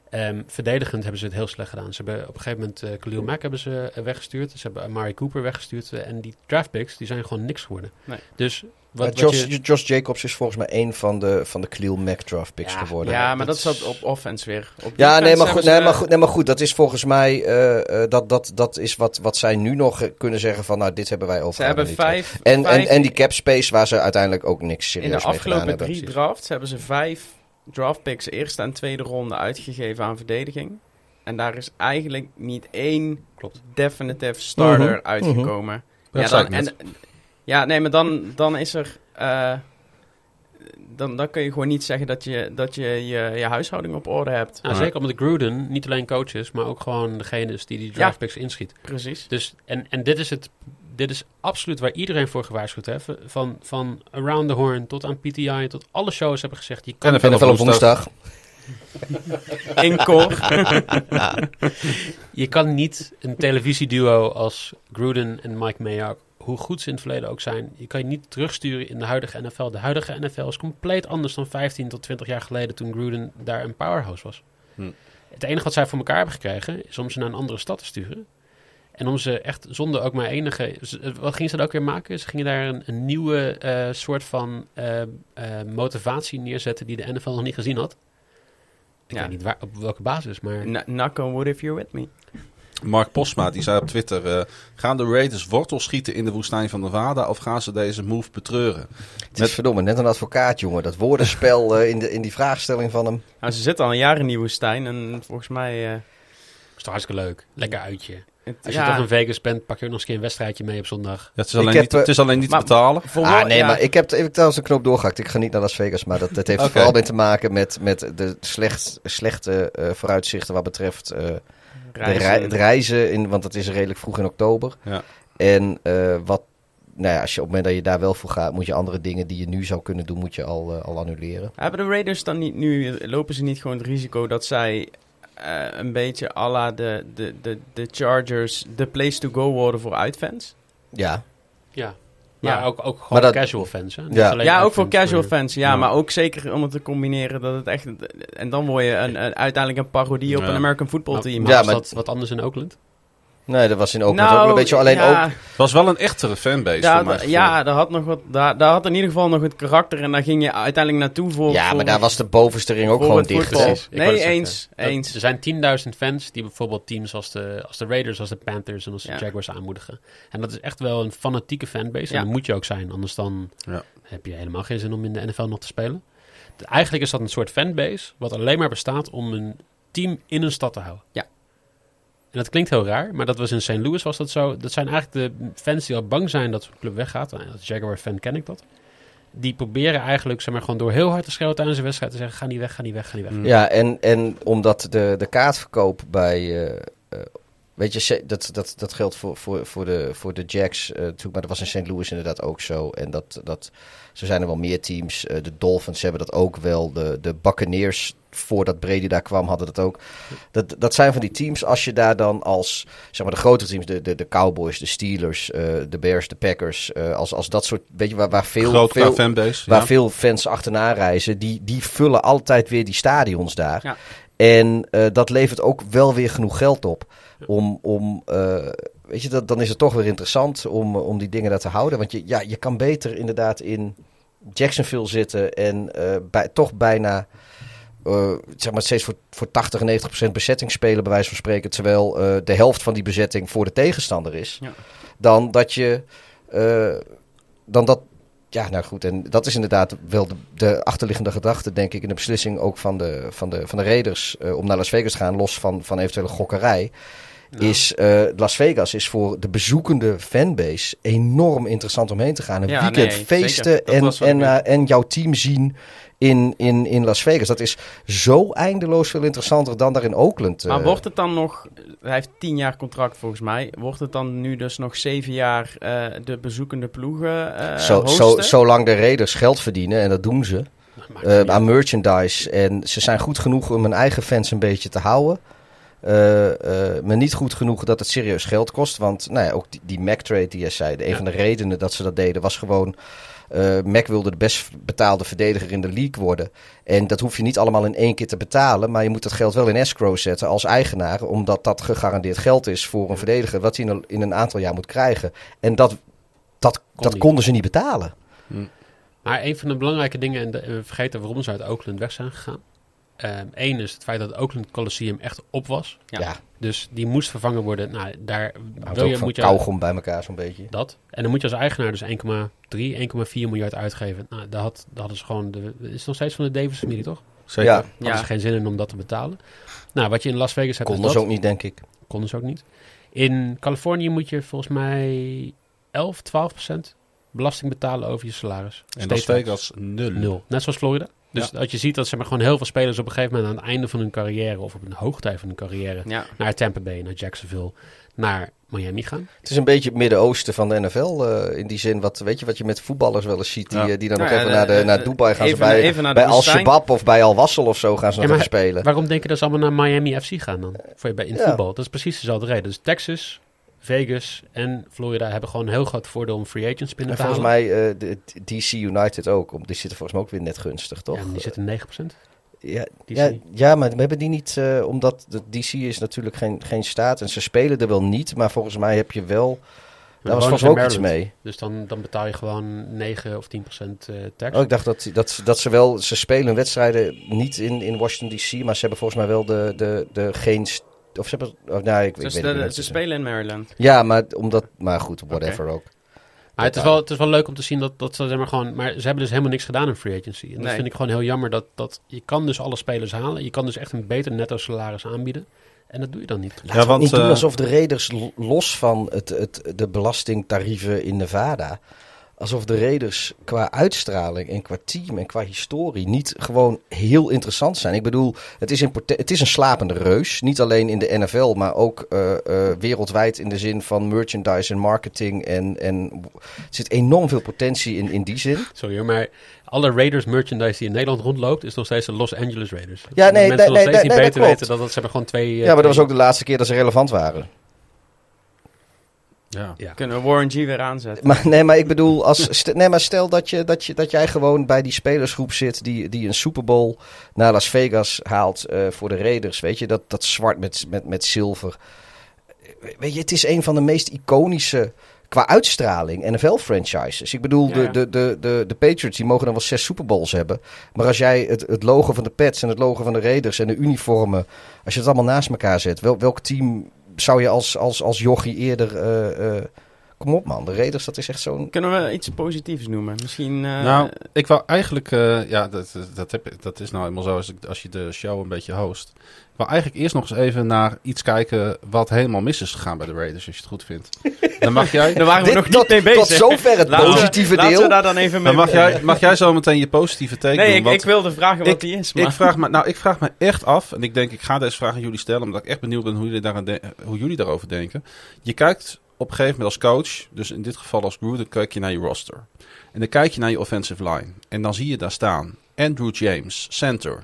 Ehm, verdedigend hebben ze het heel slecht gedaan. Ze hebben op een gegeven moment eh Khalil Mack hebben ze eh, weggestuurd. Ze hebben Amari Cooper weggestuurd. en die draft picks die zijn gewoon niks geworden. Nee. Dus Wat, wat Josh, je, Josh Jacobs is volgens mij een van de, van de Khalil Mack draft picks Ja, geworden. Ja, maar dat dat zat op offense weer. Op Ja, nee maar, goed, nee, maar goed, nee, maar goed, dat is volgens mij, eh, eh, dat, dat, dat is wat, wat zij nu nog eh, kunnen zeggen van, nou, dit hebben wij over. Ze hebben vijf... En, en, vijf- en die cap space waar ze uiteindelijk ook niks serieus In de mee gedaan afgelopen hebben. drie drafts hebben ze vijf draft picks eerste en tweede ronde uitgegeven aan verdediging. En daar is eigenlijk niet één Klopt. definitive starter Mhm, uitgekomen. Dat ja, zei dan, en, ja, nee, maar dan, dan is er... eh, dan, dan kun je gewoon niet zeggen dat je dat je, je, je huishouding op orde hebt. Nou, Ja. Zeker omdat Gruden niet alleen coach is, maar ook gewoon degene is die die draft picks inschiet. Precies. Dus, en, en dit is het. Dit is absoluut waar iedereen voor gewaarschuwd heeft. Van, van Around the Horn tot aan PTI, tot alle shows hebben gezegd. Je kan NFL NFL op woensdag. In koor. Je kan niet een televisieduo als Gruden en Mike Mayock, hoe goed ze in het verleden ook zijn, je kan je niet terugsturen in de huidige NFL. De huidige NFL is compleet anders dan 15 tot 20 jaar geleden toen Gruden daar een powerhouse was. Hm. Het enige wat zij voor elkaar hebben gekregen is om ze naar een andere stad te sturen. En om ze echt zonder ook maar enige... eh, Wat gingen ze dan ook weer maken? Ze gingen daar een, een nieuwe eh, soort van eh, motivatie neerzetten die de NFL nog niet gezien had. Ik Ja. weet niet waar, op welke basis, maar... Knock on wood if you're with me. Mark Posma die zei op Twitter: eh, Gaan de Raiders wortels schieten in de woestijn van Nevada of gaan ze deze move betreuren? Het is verdomme, net een advocaat, jongen. Dat woordenspel eh, in, de, in die vraagstelling van hem. Nou, ze zitten al een jaar in die woestijn en volgens mij... eh, is toch hartstikke leuk. Lekker uitje. het- Als je ja, toch in Vegas bent, pak je ook nog eens een keer een wedstrijdje mee op zondag. Ja, het, is alleen heb, niet, het is alleen niet maar- te betalen. Ah, wel- nee, ja, maar ik heb, ik heb trouwens een knoop doorgehakt. Ik ga niet naar Las Vegas, maar dat, dat heeft vooral mee te maken met, met de slecht, slechte eh, vooruitzichten wat betreft eh, reizen. rei- het reizen. In, want het is redelijk vroeg in oktober. Ja. En eh, wat, nou ja, als je op het moment dat je daar wel voor gaat, moet je andere dingen die je nu zou kunnen doen, moet je al, eh, al annuleren. Hebben de Raiders dan niet nu, lopen ze niet gewoon het risico dat zij eh, een beetje à la de, de, de, de Chargers de place to go worden voor uitfans? Ja, Ja. Maar Ja. ook, ook gewoon Maar dat- casual fans. Hè? Niet Ja. Ja, ook voor casual maar- fans. Ja, Ja. maar ook zeker om het te combineren dat het echt... En dan word je een, een- uiteindelijk een parodie op een American football team. Ja, maar- dat wat anders in Oakland? Nee, dat was in Oakland Nou, ook een beetje alleen ja, ook. Het was wel een echtere fanbase. Ja, voor gevoel. ja daar, had nog wat, daar, daar had in ieder geval nog het karakter en daar ging je uiteindelijk naartoe voor... Ja, voor- maar daar was de bovenste ring ook gewoon dicht. Precies. Nee, eens, eens. Er zijn 10.000 fans die bijvoorbeeld teams als de, als de Raiders, als de Panthers en als de Ja. Jaguars aanmoedigen. En dat is echt wel een fanatieke fanbase. Ja. En dat moet je ook zijn, anders dan Ja. heb je helemaal geen zin om in de NFL nog te spelen. De- eigenlijk is dat een soort fanbase wat alleen maar bestaat om een team in een stad te houden. Ja. En dat klinkt heel raar, maar dat was in St. Louis was dat zo. Dat zijn eigenlijk de fans die al bang zijn dat zo'n club weggaat. Nou, Als Jaguar-fan ken ik dat. Die proberen eigenlijk zeg maar, gewoon door heel hard te schreeuwen tijdens een wedstrijd te zeggen: ga niet weg, ga niet weg, ga niet weg. Ja, en, en omdat de, de kaartverkoop bij. eh, eh, weet je, dat, dat, dat geldt voor, voor, voor, de, voor de Jacks eh, natuurlijk, maar dat was in St. Louis inderdaad ook zo. En dat, dat, zo zijn er wel meer teams. De Dolphins hebben dat ook wel. De, de Buccaneers, voordat Brady daar kwam, hadden dat ook. Dat, dat zijn van die teams, als je daar dan als, zeg maar de grotere teams, de, de, de Cowboys, de Steelers, eh, de Bears, de Packers, eh, als, als dat soort, weet je, waar, waar veel, Groot veel, fanbase. waar ja. veel fans achterna reizen, die, die vullen altijd weer die stadions daar. Ja. En eh, dat levert ook wel weer genoeg geld op. Om, om eh, weet je, dat, dan is het toch weer interessant om, om die dingen daar te houden. Want je, ja, je kan beter inderdaad in Jacksonville zitten en eh, bij, toch bijna eh, zeg maar steeds voor, voor 80 en 90 procent bezetting spelen, bij wijze van spreken. Terwijl eh, de helft van die bezetting voor de tegenstander is. Ja. Dan dat je. eh, dan dat. Ja, nou goed. En dat is inderdaad wel de, de achterliggende gedachte, denk ik, in de beslissing ook van de, van de, van de Raiders om naar Las Vegas te gaan, los van, van eventuele gokkerij. Nou, Is eh, Las Vegas is voor de bezoekende fanbase enorm interessant om heen te gaan. Een Ja, weekend nee, feesten en, en, eh, en jouw team zien in, in, in Las Vegas. Dat is zo eindeloos veel interessanter dan daar in Oakland. Maar eh. wordt het dan nog, hij heeft tien jaar contract volgens mij, wordt het dan nu dus nog zeven jaar de bezoekende ploegen eh zo, zo, zolang de Raiders geld verdienen, en dat doen ze, niet aan merchandise. En ze zijn goed genoeg om hun eigen fans een beetje te houden. Eh, eh, maar niet goed genoeg dat het serieus geld kost. Want nou ja, ook die, die Mac-trade die jij zei, de- een van de redenen dat ze dat deden was gewoon... eh Mac wilde de best betaalde verdediger in de league worden. En dat hoef je niet allemaal in één keer te betalen. Maar je moet dat geld wel in escrow zetten als eigenaar. Omdat dat gegarandeerd geld is voor een verdediger. Wat hij in een, in een aantal jaar moet krijgen. En dat, dat, dat konden ze niet betalen. Maar een van de belangrijke dingen, en de- en we vergeten waarom ze uit Oakland weg zijn gegaan. Eén is het feit dat het Oakland Coliseum echt op was. Ja. Ja, Dus die moest vervangen worden. Nou, daar houdt wil ook je, van moet je kauwgom bij elkaar zo'n beetje. dat. En dan moet je als eigenaar dus 1,3, 1,4 miljard uitgeven. Nou, daar, had, daar hadden ze gewoon. De, is nog steeds van de Davis-familie, toch? Zeker. Ja, hadden ze geen zin in om dat te betalen. Nou, wat je in Las Vegas hebt, konden ze dat. ook niet, denk ik. Konden ze ook niet. In Californië moet je volgens mij 11, 12 procent belasting betalen over je salaris. En Las. Vegas nul. Nul. Net zoals Florida. Dus dat je ziet dat ze maar gewoon heel veel spelers op een gegeven moment aan het einde van hun carrière of op een hoogtij van hun carrière Ja. naar Tampa Bay, naar Jacksonville, naar Miami gaan. Het is een beetje het Midden-Oosten van de NFL. eh, in die zin, wat, weet je wat je met voetballers wel eens ziet. Die, Ja. eh, die dan Nou nog ja, even naar, de, naar Dubai gaan. even ze bij, even naar bij woestijn. Al-Shabaab of bij Al-Wassel of zo gaan ze nog Ja, maar spelen. Waarom denk je dat ze allemaal naar Miami FC gaan dan? Voor je bij in het Ja. voetbal. Dat is precies dezelfde reden. Dus Texas, Vegas en Florida hebben gewoon een heel groot voordeel om free agents binnen En te volgens halen. mij eh, de, DC United ook. Die zitten volgens mij ook weer net gunstig, toch? Ja, maar die zitten 9%. Ja, DC. ja, ja, maar we hebben die niet, eh, omdat de DC is natuurlijk geen, geen staat en ze spelen er wel niet, maar volgens mij heb je wel, daar was volgens ook iets mee. Dus dan, dan betaal je gewoon 9 of 10% eh tax. Oh, ik dacht dat, dat, dat ze wel, ze spelen wedstrijden niet in, in Washington DC, maar ze hebben volgens mij wel de, de, de geen, of ze hebben, oh, nou, ik, weet niet. ze spelen in Maryland. Ja, maar omdat, maar goed, whatever ook. Maar het is, wel, het is wel leuk om te zien dat, dat ze zeg maar gewoon... Maar ze hebben dus helemaal niks gedaan in free agency. En dat Nee. vind ik gewoon heel jammer. Dat, dat je kan dus alle spelers halen. Je kan dus echt een beter netto salaris aanbieden. En dat doe je dan niet. Laten we want, niet doen eh, alsof de Raiders los van het, het, de belastingtarieven in Nevada... alsof de Raiders qua uitstraling en qua team en qua historie... niet gewoon heel interessant zijn. Ik bedoel, het is, poten- het is een slapende reus. Niet alleen in de NFL, maar ook eh, eh, wereldwijd... in de zin van merchandise en marketing. En, en er zit enorm veel potentie in, in die zin. Sorry maar alle Raiders merchandise die in Nederland rondloopt... is nog steeds de Los Angeles Raiders. Ja, nee, Mensen nee, nog steeds nee, niet beter weten dat, dat ze hebben gewoon twee... Ja, maar dat was ook de laatste keer dat ze relevant waren. Ja. Ja. Kunnen we Warren G weer aanzetten. Maar, nee, maar ik bedoel, als, st- nee, maar stel dat, je, dat, je, dat jij gewoon bij die spelersgroep zit die, die een Super Bowl naar Las Vegas haalt eh, voor de Raiders. Weet je, dat, dat zwart met, met, met zilver. Weet je, het is een van de meest iconische qua uitstraling NFL-franchises. Ik bedoel, Ja, de, de, de, de, de Patriots die mogen dan wel zes Super Bowls hebben. Maar als jij het, het logo van de Pets en het logo van de Raiders en de uniformen, als je het allemaal naast elkaar zet, wel, welk team zou je als, als, als jochie eerder... eh, eh, kom op man, de Raiders, dat is echt zo'n... Kunnen we iets positiefs noemen? Misschien... eh, Nou, ik wou eigenlijk, eh, ja, dat, dat, heb, dat is nou eenmaal zo als, ik- als je de show een beetje host. Ik wou eigenlijk eerst nog eens even naar iets kijken wat helemaal mis is gegaan bij de Raiders, als je het goed vindt. Dan mag jij, daar waren we Dit nog niet tot, mee bezig. tot zover het Laten we- positieve Laten deel. we daar dan even mee dan mag jij, mag jij zo meteen je positieve take Nee, doen. ik, ik wilde vragen wat ik- die is. Maar... ik, vraag me, nou, ik vraag me echt af, en ik denk ik ga deze vraag aan jullie stellen, omdat ik echt benieuwd ben hoe jullie, daaraan de- hoe jullie daarover denken. Je kijkt op een gegeven moment als coach, dus in dit geval als Gruden, kijk je naar je roster. En dan kijk je naar je offensive line. En dan zie je daar staan Andrew James, center.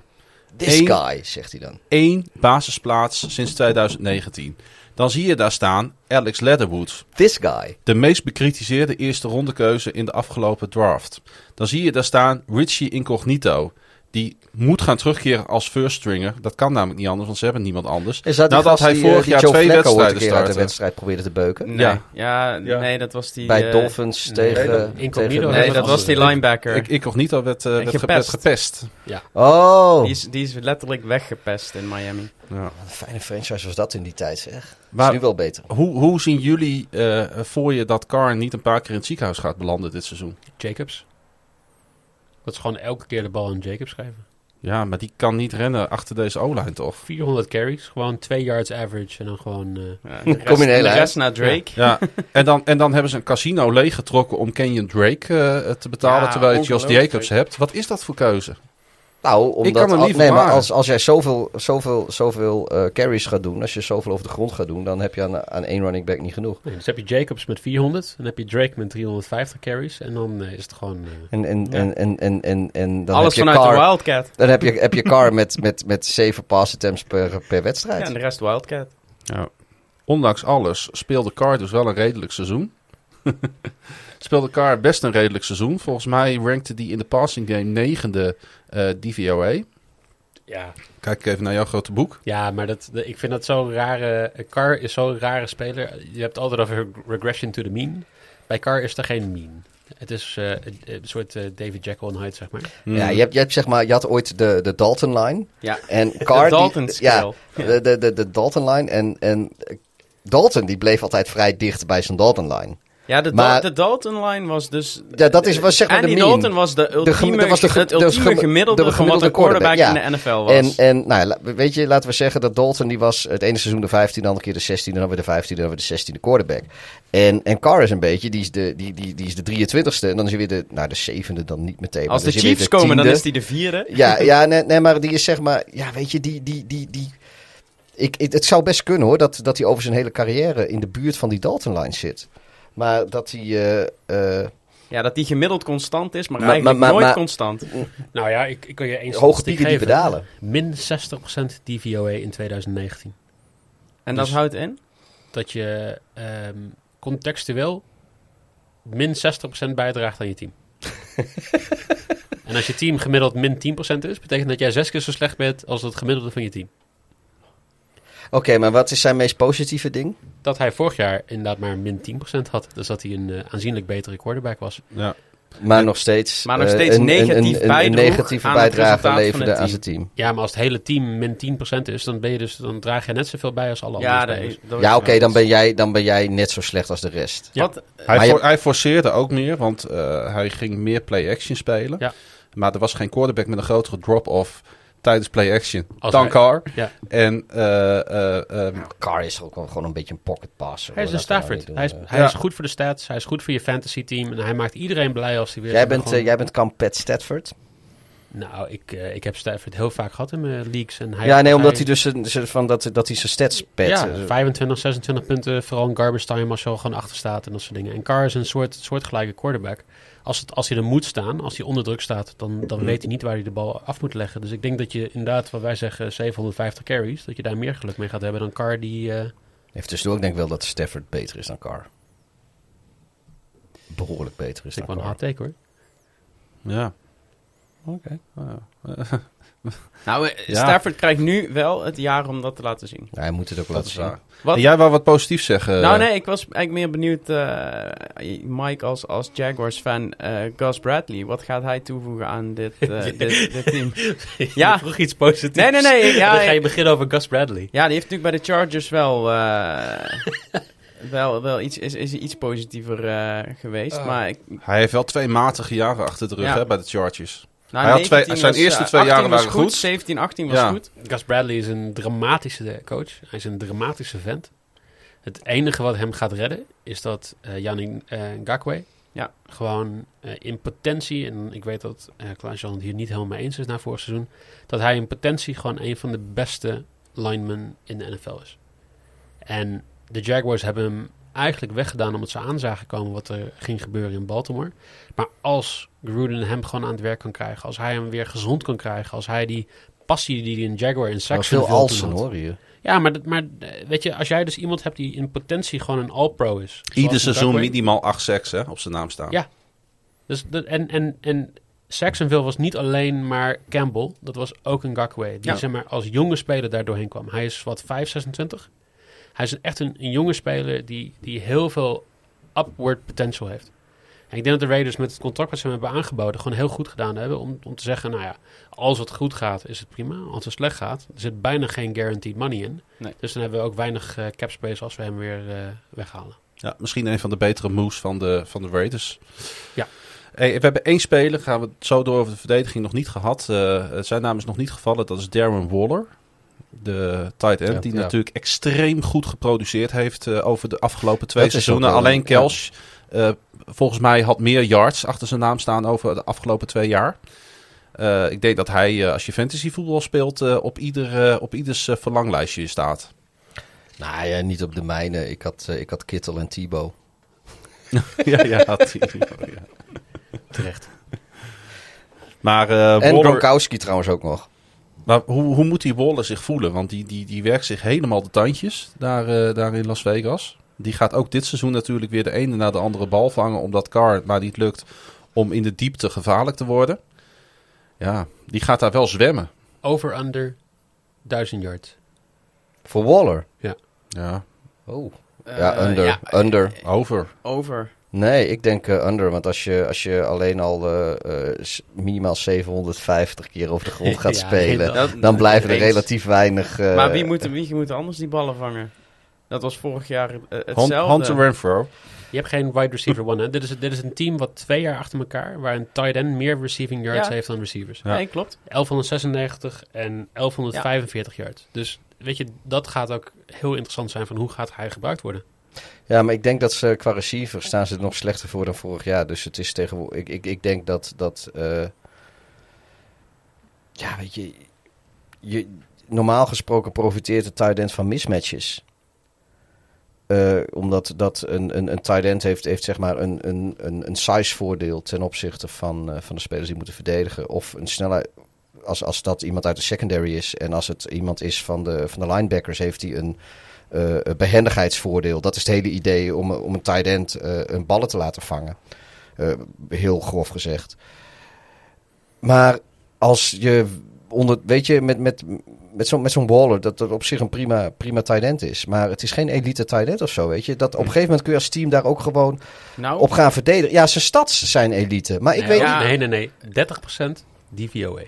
This Eén- guy, zegt hij dan. één basisplaats sinds 2019. Dan zie je daar staan Alex Leatherwood, This guy. de meest bekritiseerde eerste rondekeuze in de afgelopen draft. Dan zie je daar staan Richie Incognito, die moet gaan terugkeren als first stringer. Dat kan namelijk niet anders, want ze hebben niemand anders. Is dat Nadat hij die, vorig eh, die jaar Joe twee Flacco wedstrijden keer uit de startte. wedstrijd probeerde te beuken? Nee, Ja. ja, Ja. nee, dat was die... Bij eh, Dolphins nee, tegen... dat- Nee, een dat was die linebacker. Ik, Incognito werd, eh, werd, ge- Gepest. werd gepest. Oh, Die, is, die is letterlijk weggepest in Miami. Ja. een fijne franchise was dat in die tijd, zeg. is Maar nu wel beter. hoe, hoe zien jullie eh, voor je dat Carr niet een paar keer in het ziekenhuis gaat belanden dit seizoen? Jacobs. Dat is gewoon elke keer de bal aan Jacobs geven. Ja, maar die kan niet rennen achter deze O-line, toch? 400 carries, gewoon 2 yards average en dan gewoon... eh, Ja, de rest, Kom je hele rest naar Drake. Ja, en dan, en dan hebben ze een casino leeggetrokken om Kenyon Drake eh, te betalen, Ja, terwijl je Josh ongelooflijk. Jacobs hebt. Wat is dat voor keuze? Nou, omdat, kan hem al- niet nee, maar verklaren. als, als jij zoveel, zoveel, zoveel eh, carries gaat doen, als je zoveel over de grond gaat doen, dan heb je aan, aan één running back niet genoeg. nee, dus heb je Jacobs met 400, dan heb je Drake met 350 carries en dan eh, is het gewoon... eh, En, en, Ja. en, en, en, en, en dan Alles heb je vanuit de Wildcat. Dan heb je, heb je Carr met, met, met zeven pass attempts per, per wedstrijd. Ja, en de rest Wildcat. Ja. Ondanks alles speelde Carr dus wel een redelijk seizoen. speelde Carr best een redelijk seizoen. Volgens mij rankte die in de passing game negende eh DVOA. ja, Kijk even naar jouw grote boek. Ja, maar dat, ik vind dat zo'n rare... Carr is zo'n rare speler. Je hebt altijd over regression to the mean. Bij Carr is er geen mean. Het is eh, een, soort eh, David Jekyll en Hyde, zeg maar. Ja, je, hebt, je, hebt, zeg maar, je had ooit de, de Dalton line. Ja. En Carr, de Dalton die, scale. ja, de, de, de, de Dalton line. En, en eh, Dalton die bleef altijd vrij dicht bij zijn Dalton line. Ja, de, Maar- Dal- de Dalton-line was dus... Ja, dat is, was zeg maar Andy de mean. Dalton was de ultieme, was de het ultieme gemiddelde, van wat gemiddelde een quarterback quarterback, in de NFL was. En, en nou, weet je, laten we zeggen dat Dalton die was het ene seizoen de 15, de andere keer de 16, dan weer de 15, dan weer de 16e quarterback. En, en Carr is een beetje, die is de, die, die, die is de 23ste en dan is hij weer de, nou de zevende dan niet meteen. Als de Chiefs komen, dan is hij de vierde. Ja, ja nee, nee, maar die is zeg maar, ja weet je, die, die, die, die, ik, ik- het zou best kunnen hoor, dat, dat hij over zijn hele carrière in de buurt van die Dalton-line zit. Maar dat hij, eh, eh, Ja, dat die gemiddeld constant is, maar, Maar- eigenlijk maar- maar- nooit maar- constant. Nou ja, ik, ik kan je eens hoge diepe geven. dalen. Min 60% DVOA in 2019. En dat Dus- houdt in? Dat je ehm, contextueel min 60% bijdraagt aan je team. en als je team gemiddeld min 10% is, betekent dat jij zes keer zo slecht bent als het gemiddelde van je team. Oké, maar wat is zijn meest positieve ding? Dat hij vorig jaar inderdaad maar min 10% had. Dus dat hij een eh, aanzienlijk betere quarterback was. Ja. Maar nog steeds, Maar nog eh, steeds een, negatief een, een, een bijdroeg negatieve aan bijdrage leverde het aan team. zijn team. Ja, maar als het hele team min 10% is, dan, ben je dus, dan draag je net zoveel bij als alle Ja, andere dat, spelers. dat Ja, oké, dan, ben jij, dan ben jij net zo slecht als de rest. Ja. Wat, Hij, Maar je- for- hij forceerde ook meer, want eh, hij ging meer play-action spelen. Ja. Maar er was geen quarterback met een grotere drop-off tijdens play-action Als dan hij- Carr. Ja. En eh, eh, eh, Carr is ook wel gewoon een beetje een pocket passer. Hij is hoor. een Laten we nou Stafford. niet Hij, is, eh. hij Ja. is goed voor de stats. Hij is goed voor je fantasy team. En hij maakt iedereen blij als hij weer... Jij bent, gewoon- eh, jij bent kamp Pat Stafford. Nou, ik, eh, ik heb Stafford heel vaak gehad in mijn leagues. En hij, ja, nee, omdat hij dus een- zijn- van dat, dat hij zijn stats pet. Ja, eh, 25, 26 punten. Vooral in garbage time als je al gewoon achter staat en dat soort dingen. En Carr is een soort, soortgelijke quarterback. Als, het, als hij er moet staan, als hij onder druk staat, dan, dan weet hij niet waar hij de bal af moet leggen. Dus ik denk dat je inderdaad, wat wij zeggen, 750 carries, dat je daar meer geluk mee gaat hebben dan Carr die... eh, Heeft tussendoor, ik denk wel dat Stafford beter is dan Carr. Behoorlijk beter is ik dan wel een Carr. hot take hoor. ja. Oké. Nou, nou, eh, Ja. Stafford krijgt nu wel het jaar om dat te laten zien. Ja, hij moet het ook dat laten zien. waar. Wat? En jij wou wat positiefs zeggen. nou, nee, ik was eigenlijk meer benieuwd, eh, Mike als, als Jaguars-fan, eh, Gus Bradley, wat gaat hij toevoegen aan dit, eh, dit, dit team? Ja. Vroeg iets positiefs. Nee, nee, nee, ja, dan ga je beginnen over Gus Bradley. Ja, die heeft natuurlijk bij de Chargers wel, eh, wel, wel iets, is, is iets positiever eh, geweest. Maar ik, Hij heeft wel twee matige jaren achter de rug Ja. hè, bij de Chargers. Nou, Hij had twee- 19 zijn was, eerste twee 18 jaren was waren goed. 17, 18 was Ja. goed. Gus Bradley is een dramatische coach. Hij is een dramatische vent. Het enige wat hem gaat redden is dat eh Jan eh, Ngakwe Ja. gewoon eh, in potentie, en ik weet dat eh Klaas-Jan het hier niet helemaal mee eens is na vorig seizoen, dat hij in potentie gewoon een van de beste linemen in de NFL is. En de Jaguars hebben hem eigenlijk weggedaan omdat ze aan zagen komen wat er ging gebeuren in Baltimore. Maar als Gruden hem gewoon aan het werk kan krijgen, als hij hem weer gezond kan krijgen, als hij die passie die hij in Jaguar in Wel Saxon veel Alsen hoor hier. ja, maar, dat, maar eh, weet je, als jij dus iemand hebt die in potentie gewoon een all-pro is. Ieder seizoen minimaal acht sacks hè, op zijn naam staan. Ja. Dus dat, en, en, en Saxonville was niet alleen maar Campbell, dat was ook een Gakwe. Die Ja. zeg maar als jonge speler daar doorheen kwam. Hij is wat 5, 26. Hij is echt een, een jonge speler die, die heel veel upward potential heeft. En ik denk dat de Raiders met het contract wat ze hem hebben aangeboden gewoon heel goed gedaan hebben om, om te zeggen, nou ja, als het goed gaat is het prima. Als het slecht gaat, er zit bijna geen guaranteed money in. Nee. Dus dan hebben we ook weinig eh, cap space als we hem weer eh, weghalen. Ja, misschien een van de betere moves van de, van de Raiders. Ja. Hey, we hebben één speler, gaan we het zo door over de verdediging nog niet gehad. Eh, zijn naam is nog niet gevallen, dat is Darren Waller. De tight end, Ja, die ja. natuurlijk extreem goed geproduceerd heeft eh, over de afgelopen twee Dat seizoenen. Alleen. Kelsch, eh, volgens mij, had meer yards achter zijn naam staan over de afgelopen twee jaar. Eh, ik denk dat hij, als je fantasy voetbal speelt, op, ieder, op ieders verlanglijstje staat. Nou ja, niet op de mijne. Ik had, ik had Kittel en Thibaut. ja, ja, ja. Terecht. Maar, En Gronkowski trouwens ook nog. Maar hoe, hoe moet die Waller zich voelen? Want die, die, die werkt zich helemaal de tandjes daar, eh, daar in Las Vegas. Die gaat ook dit seizoen natuurlijk weer de ene na de andere bal vangen. Omdat Carr het maar niet lukt om in de diepte gevaarlijk te worden. Ja, die gaat daar wel zwemmen. Over under 1000 yards. Voor Waller. Ja, Oh. Eh, Ja, under. ja, under. over. over. Nee, ik denk eh, under. Want als je, als je alleen al eh, eh, minimaal 750 keer over de grond gaat Ja, spelen... Dat- dan blijven er eens. relatief weinig... eh, maar wie moet, wie moet anders die ballen vangen? Dat was vorig jaar hetzelfde. Hunter Renfro. Je hebt geen wide receiver one. Hè? Dit, is, dit is een team wat twee jaar achter elkaar, waar een tight end meer receiving yards Ja. heeft dan receivers. Ja. Nee, klopt. 1196 en 1145 yards. Dus weet je, dat gaat ook heel interessant zijn van hoe gaat hij gebruikt worden. Ja, maar ik denk dat ze qua receiver staan ze er nog slechter voor dan vorig jaar. Dus het is tegenwoordig. Ik, ik, ik denk dat. dat eh, ja, weet je, je. Normaal gesproken profiteert de tight end van mismatches. Eh, omdat dat een, een, een tight end heeft, heeft zeg maar een, een, een, een size voordeel ten opzichte van, eh, van de spelers die moeten verdedigen. Of een snelheid. Als, als dat iemand uit de secondary is en als het iemand is van de, van de linebackers, heeft hij een, een behendigheidsvoordeel. Dat is het hele idee om, om een tight end eh, een ballen te laten vangen. Eh, heel grof gezegd. Maar als je onder, weet je, met, met, met zo'n met zo'n Waller, dat dat op zich een prima, prima tight end is. Maar het is geen elite tight end of zo, weet je. Dat op een gegeven moment kun je als team daar ook gewoon Nou, op gaan verdedigen. Ja, zijn stats zijn elite. Maar ik nee, weet ja. niet. Nee, nee, nee. 30% DVOA.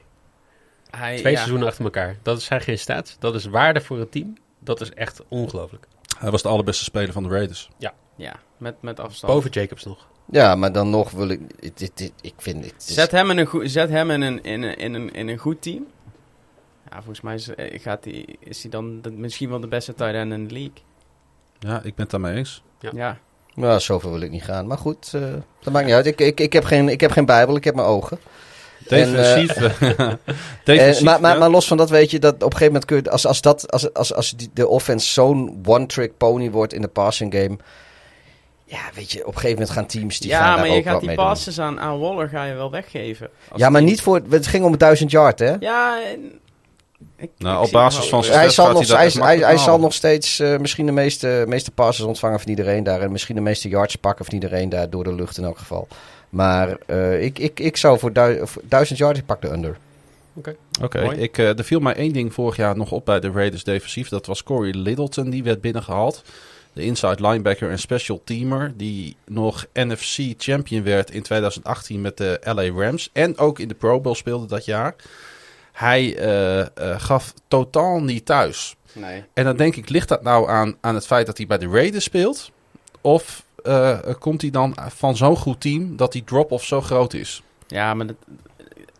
hij, Twee ja, seizoenen achter elkaar. Dat zijn geen stats. Dat is waarde voor het team. Dat is echt ongelooflijk. Hij was de allerbeste speler van de Raiders. Ja, met, met afstand. Boven Jacobs nog. Ja, maar dan nog wil ik... Dit, dit, dit- ik vind het... is- Zet hem in een, goe- zet hem in een, in een, in een, in een goed team. Ja, volgens mij is, eh, gaat die, is hij dan de- misschien wel de beste tight end in de league. Ja, ik ben het daarmee eens. Ja. Ja. Nou, zover wil ik niet gaan. Maar goed, eh, dat maakt niet uit. Ik, ik, ik, heb geen, ik heb geen bijbel, ik heb mijn ogen. Defensief. eh, En, defensief maar, maar, ja. maar los van dat weet je dat op een gegeven moment kun je, als, als, dat, als, als, als die, de offense zo'n one-trick pony wordt in de passing game. Ja, weet je, op een gegeven moment gaan teams die gaan ja, daar maar je gaat die passes aan, aan Waller ga je wel weggeven. Als Ja, maar niet voor, het ging om 1000 yard, hè? Ja, ik, Nou, ik op basis van zijn Hij zal, gaat nog, hij zal nog steeds eh, misschien de meeste, meeste passes ontvangen van iedereen daar. En misschien de meeste yards pakken van iedereen daar door de lucht in elk geval. Maar eh, ik, ik, ik zou voor, du- voor 1000 yards, ik pak de under. Oké, ik, eh, er viel mij één ding vorig jaar nog op bij de Raiders defensief. Dat was Corey Littleton, die werd binnengehaald. De inside linebacker en special teamer. Die nog NFC champion werd in 2018 met de LA Rams. En ook in de Pro Bowl speelde dat jaar. Hij eh, eh, gaf totaal niet thuis. Nee. En dan denk ik, ligt dat nou aan, aan het feit dat hij bij de Raiders speelt? Of eh, komt hij dan van zo'n goed team dat die drop-off zo groot is? Ja, maar dat,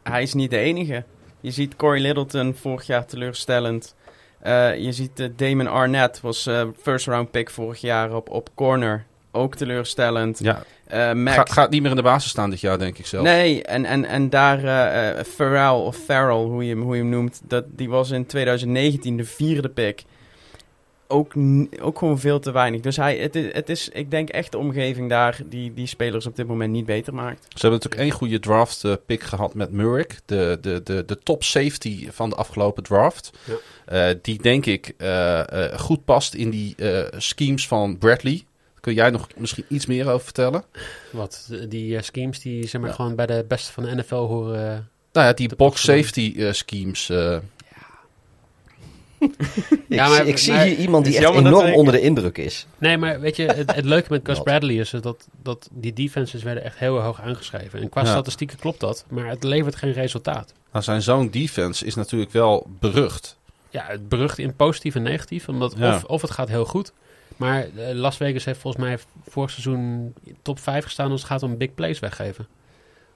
hij is niet de enige. Je ziet Corey Littleton vorig jaar teleurstellend. Eh, je ziet eh, Damon Arnett was eh, first round pick vorig jaar op, op corner. Ook teleurstellend. Ja, Eh Mac. gaat, gaat niet meer in de basis staan dit jaar, denk ik zelf. Nee, en, en, en daar eh eh, Farrell of Farrell, hoe je, hem- hoe je hem noemt, dat, die was in 2019 de vierde pick. Ook, ook gewoon veel te weinig. Dus hij, het, is, het is, ik denk echt de omgeving daar die die spelers op dit moment niet beter maakt. Ze hebben natuurlijk één goede draft eh, pick gehad met Murray. De, de, de, de top safety van de afgelopen draft. Ja. Eh, die denk ik eh, eh, goed past in die eh, schemes van Bradley. Kun jij nog misschien iets meer over vertellen? Wat, die schemes die zeg maar Ja. gewoon bij de beste van de NFL horen. Nou ja, die box safety schemes. eh, Ja, maar- zie, ik zie maar- hier iemand die echt enorm ik- onder de indruk is. Nee, maar weet je, het, het leuke met Gus? Bradley is dat, dat die defenses werden echt heel hoog aangeschreven. En qua Ja. statistieken klopt dat, maar het levert geen resultaat. nou, zijn zo'n defense is natuurlijk wel berucht. Ja, het berucht in positief en negatief, omdat Ja. of, of het gaat heel goed. Maar eh, Las Vegas heeft volgens mij vorig seizoen top 5 gestaan als het gaat om big plays weggeven.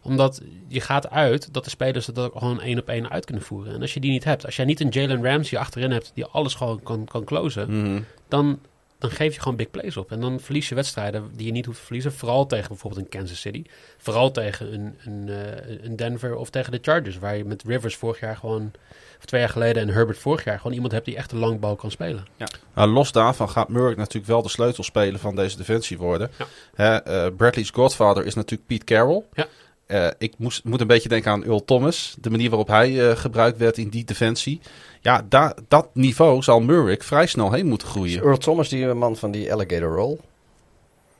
Omdat je gaat uit dat de spelers dat ook gewoon één op één uit kunnen voeren. En als je die niet hebt, als jij niet een Jalen Ramsey achterin hebt die alles gewoon kan, kan closen, Mhm. dan, dan geef je gewoon big plays op. En dan verlies je wedstrijden die je niet hoeft te verliezen. Vooral tegen bijvoorbeeld een Kansas City. Vooral tegen een, een, eh, een Denver of tegen de Chargers. Waar je met Rivers vorig jaar gewoon, of twee jaar geleden en Herbert vorig jaar gewoon iemand hebt die echt een lang bal kan spelen. Nou, los daarvan gaat Murray natuurlijk wel de sleutelspeler van deze defensie worden. Ja. Hè, eh, Bradley's godfather is natuurlijk Pete Carroll. Ja. Eh, ik moest, moet een beetje denken aan Earl Thomas. De manier waarop hij eh, gebruikt werd in die defensie. Ja, da, dat niveau zal Murray vrij snel heen moeten Is groeien. Earl Thomas die man van die alligator roll?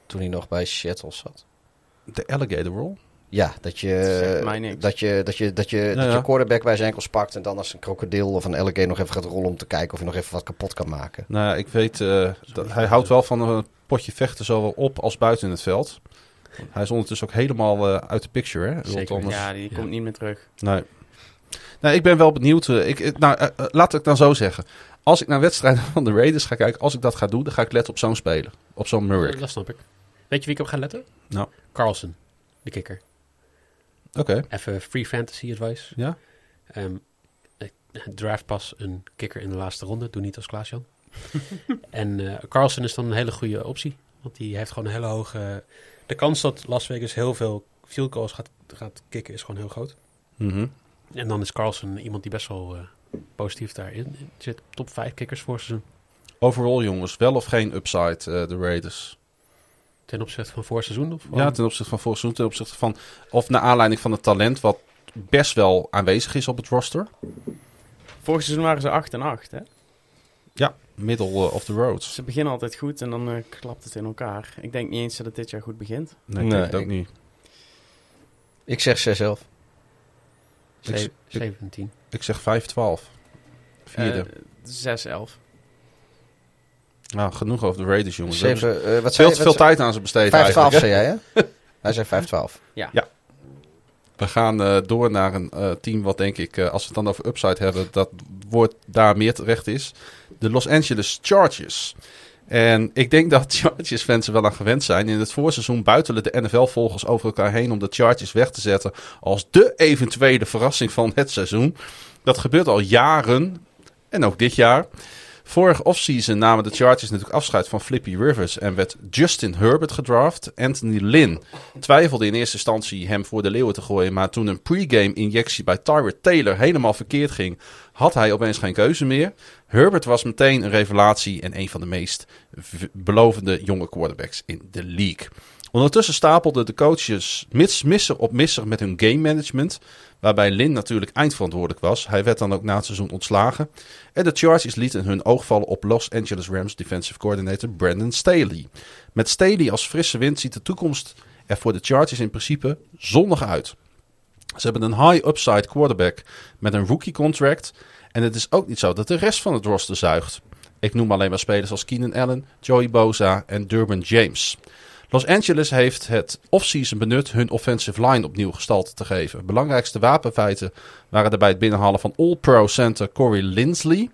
Toen hij nog bij Seattle zat. De alligator roll. Ja, dat je, dat je, dat je, dat je, dat ja. je quarterback bij zijn enkels pakt en dan als een krokodil of een alligator nog even gaat rollen om te kijken of je nog even wat kapot kan maken. Nou, ja, ik weet, eh, dat, hij houdt wel van een potje vechten, zowel op als buiten het veld. Hij is ondertussen ook helemaal eh, uit de picture, hè? Zeker. Ja, die Ja. komt niet meer terug. Nee. Nee, ik ben wel benieuwd. eh, Ik, ik- nou, eh, eh, laat ik dan zo zeggen. Als ik naar wedstrijden van de Raiders ga kijken, als ik dat ga doen, dan ga ik letten op zo'n speler. Op zo'n Murray. Dat snap ik. Weet je wie ik op ga letten? Nou. Carlson, de kikker. Oké, Even free fantasy advice. ja. Ehm, eh, draft pas een kikker in de laatste ronde. Doe niet als Klaas-Jan. en eh Carlson is dan een hele goede optie. Want die heeft gewoon een hele hoge... De kans dat Las Vegas heel veel field goals gaat, gaat kicken is gewoon heel groot. Mhm. En dan is Carlson iemand die best wel eh, positief daarin zit. Top 5 kikkers voor seizoen. Overall jongens, wel of geen upside eh, de Raiders? Ten opzichte van voor seizoen? Of Ja, ten opzichte van vorig seizoen, ten opzichte van... Of naar aanleiding van het talent wat best wel aanwezig is op het roster. Vorig seizoen waren ze 8 en 8, hè? Ja, middle eh, of the road. Ze beginnen altijd goed en dan eh, klapt het in elkaar. Ik denk niet eens dat het dit jaar goed begint. Nee, ik Nee, denk het ook ik- niet. Ik zeg 6 11. Ik- Ze- ik- 17. Ik zeg 5-12. Vierde. Eh 6 11. nou, genoeg over de Raiders, jongens. 7, eh wat veel zei te veel tijd aan ze besteed 5 12 eigenlijk, zei jij, hè? Hij zei 5 12. We gaan eh, door naar een eh, team wat denk ik, eh, als we het dan over upside hebben, dat woord daar meer terecht is. De Los Angeles Chargers. En ik denk dat Chargers fans er wel aan gewend zijn. In het voorseizoen buitelen de NFL-volgers over elkaar heen om de Chargers weg te zetten als de eventuele verrassing van het seizoen. Dat gebeurt al jaren en ook dit jaar. Vorige offseason namen de Chargers natuurlijk afscheid van Flippy Rivers en werd Justin Herbert gedraft. Anthony Lynn twijfelde in eerste instantie hem voor de leeuwen te gooien, maar toen een pregame injectie bij Tyrod Taylor helemaal verkeerd ging, had hij opeens geen keuze meer. Herbert was meteen een revelatie en een van de meest belovende jonge quarterbacks in de league. Ondertussen stapelden de coaches misser op misser met hun game management. Waarbij Lin natuurlijk eindverantwoordelijk was. Hij werd dan ook na het seizoen ontslagen. En de Chargers lieten hun oog vallen op Los Angeles Rams defensive coordinator Brandon Staley. Met Staley als frisse wind ziet de toekomst er voor de Chargers in principe zonnig uit. Ze hebben een high upside quarterback met een rookie contract. En het is ook niet zo dat de rest van het roster zuigt. Ik noem alleen maar spelers als Keenan Allen, Joey Boza en Durban James. Los Angeles heeft het offseason benut hun offensive line opnieuw gestalte te geven. Belangrijkste wapenfeiten waren daarbij het binnenhalen van All-Pro center Corey Linsley,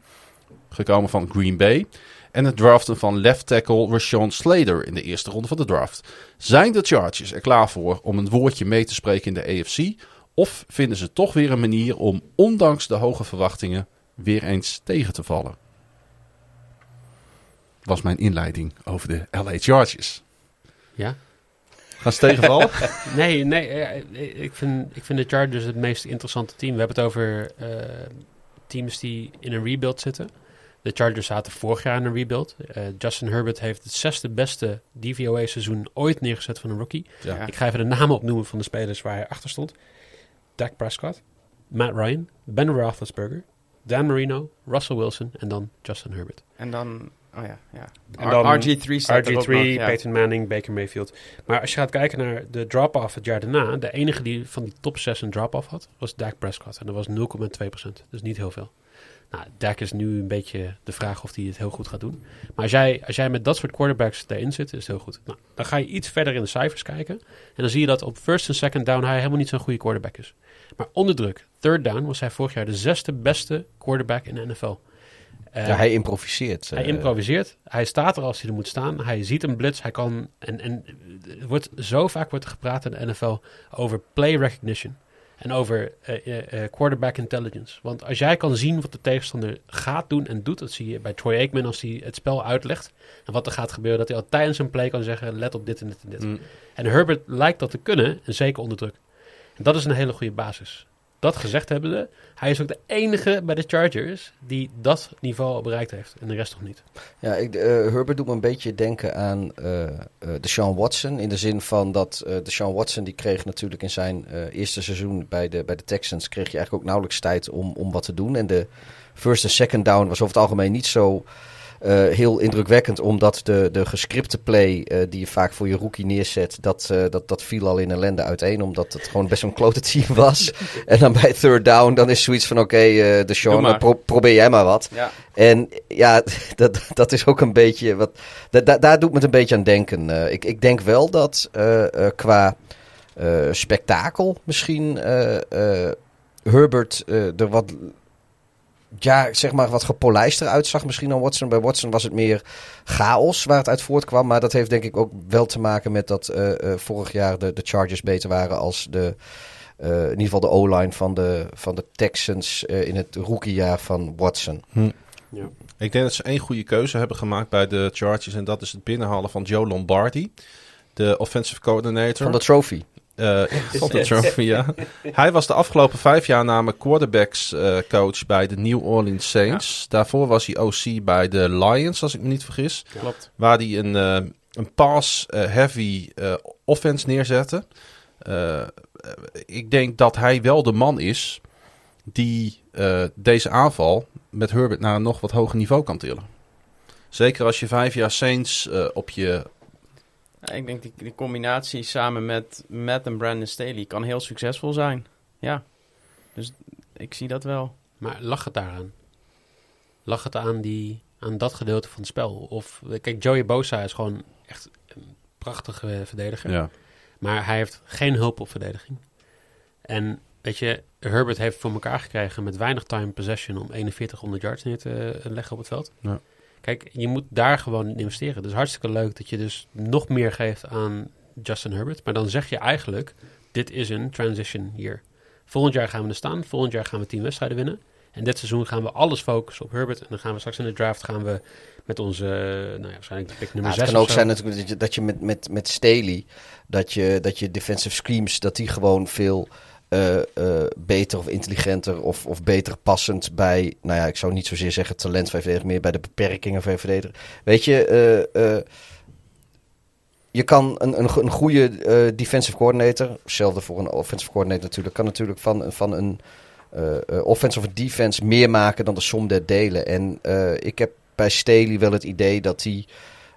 gekomen van Green Bay, en het draften van left tackle Rashawn Slater in de eerste ronde van de draft. Zijn de Chargers er klaar voor om een woordje mee te spreken in de AFC? Of vinden ze toch weer een manier om, ondanks de hoge verwachtingen, weer eens tegen te vallen? Was mijn inleiding over de LA Chargers. Ja? Gaan ze tegenvallen? Nee, nee ik, vind, ik vind de Chargers het meest interessante team. We hebben het over eh, teams die in een rebuild zitten. De Chargers zaten vorig jaar in een rebuild. Eh, Justin Herbert heeft het zesde beste DVOA-seizoen ooit neergezet van een rookie. Ja. Ik ga even de namen opnoemen van de spelers waar hij achter stond. Dak Prescott, Matt Ryan, Ben Roethlisberger, Dan Marino, Russell Wilson en dan Justin Herbert. En dan, oh ja, ja. En dan RG3 staat er ook RG3, nog, ja. Peyton Manning, Baker Mayfield. Maar als je gaat kijken naar de drop-off het jaar daarna, de enige die van die top 6 een drop-off had, was Dak Prescott. En dat was 0,2%. Dus niet heel veel. Nou, Dak is nu een beetje de vraag of hij het heel goed gaat doen. Maar als jij, als jij met dat soort quarterbacks erin zit, is het heel goed. Nou, dan ga je iets verder in de cijfers kijken. En dan zie je dat op first en second down hij helemaal niet zo'n goede quarterback is. Maar onder druk, third down, was hij vorig jaar de zesde beste quarterback in de NFL. Eh, ja, hij improviseert. hij eh, improviseert. Hij staat er als hij er moet staan. Hij ziet een blitz. Hij kan. En, en er wordt zo vaak wordt er gepraat in de NFL over play recognition. En over eh, quarterback intelligence. Want als jij kan zien wat de tegenstander gaat doen en doet, dat zie je bij Troy Aikman als hij het spel uitlegt. En wat er gaat gebeuren, dat hij al tijdens een play kan zeggen: let op dit en dit en dit. Mm. En Herbert lijkt dat te kunnen, en zeker onder druk. En dat is een hele goede basis. Dat gezegd hebbende, hij is ook de enige bij de Chargers die dat niveau bereikt heeft. En de rest nog niet. Ja, ik, eh, Herbert doet me een beetje denken aan eh eh Deshaun Watson. In de zin van dat eh Deshaun Watson, die kreeg natuurlijk in zijn eerste seizoen bij de, bij de Texans, kreeg je eigenlijk ook nauwelijks tijd om, om wat te doen. En de first en second down was over het algemeen niet zo heel indrukwekkend, omdat de, de gescripte play eh, die je vaak voor je rookie neerzet, dat, eh, dat, dat viel al in ellende uiteen, omdat het gewoon best een klote team was. en dan bij third down, dan is zoiets van oké, eh eh, pro- probeer jij maar wat. Ja. En ja, dat, dat is ook een beetje wat. da- da- daar doet me het een beetje aan denken. Eh, ik, ik denk wel dat eh, eh, qua eh, spektakel misschien eh, eh, Herbert eh, er wat ja, zeg maar wat gepolijster uitzag misschien dan Watson. Bij Watson was het meer chaos waar het uit voortkwam. Maar dat heeft denk ik ook wel te maken met dat eh, eh, vorig jaar de, de Chargers beter waren als de... eh, in ieder geval de O-line van de, van de Texans eh, in het rookiejaar van Watson. Ik denk dat ze één goede keuze hebben gemaakt bij de Chargers. En dat is het binnenhalen van Joe Lombardi. De offensive coordinator. Van de trophy. Eh, trophy, ja. Hij was de afgelopen vijf jaar namelijk quarterbacks eh, coach bij de New Orleans Saints. Daarvoor was hij OC bij de Lions, als ik me niet vergis. Klopt. Waar hij een, eh, een pass-heavy offense neerzette. Ik denk dat hij wel de man is die deze aanval met Herbert naar een nog wat hoger niveau kan tillen. Zeker als je vijf jaar Saints op je... Ja, ik denk die, die combinatie samen met Matt en Brandon Staley kan heel succesvol zijn. Ja. Dus ik zie dat wel. Maar lag het daaraan? Lag het aan, die, aan dat gedeelte van het spel? Of, kijk, Joey Bosa is gewoon echt een prachtige verdediger. Ja. Maar hij heeft geen hulp op verdediging. En weet je, Herbert heeft voor elkaar gekregen met weinig time possession om 4100 yards neer te eh, leggen op het veld. Ja. Kijk, je moet daar gewoon in investeren. Dus hartstikke leuk dat je dus nog meer geeft aan Justin Herbert. Maar dan zeg je eigenlijk, dit is een transition year. Volgend jaar gaan we er staan. Volgend jaar gaan we tien wedstrijden winnen. En dit seizoen gaan we alles focussen op Herbert. En dan gaan we straks in de draft gaan we met onze, eh, nou ja, waarschijnlijk de pick Ja, nummer het 6 kan ook zijn natuurlijk dat je, dat je met, met, met Staley, dat je, dat je defensive screams, dat die gewoon veel eh, eh, beter of intelligenter of, of beter passend bij, nou ja, ik zou niet zozeer zeggen talent van verdediger, meer bij de beperkingen van verdediger. Weet je, eh, je kan een, een, een goede defensive coordinator, hetzelfde voor een offensive coordinator natuurlijk, kan natuurlijk van, van een offense of een defense meer maken dan de som der delen. En ik heb bij Staley wel het idee dat hij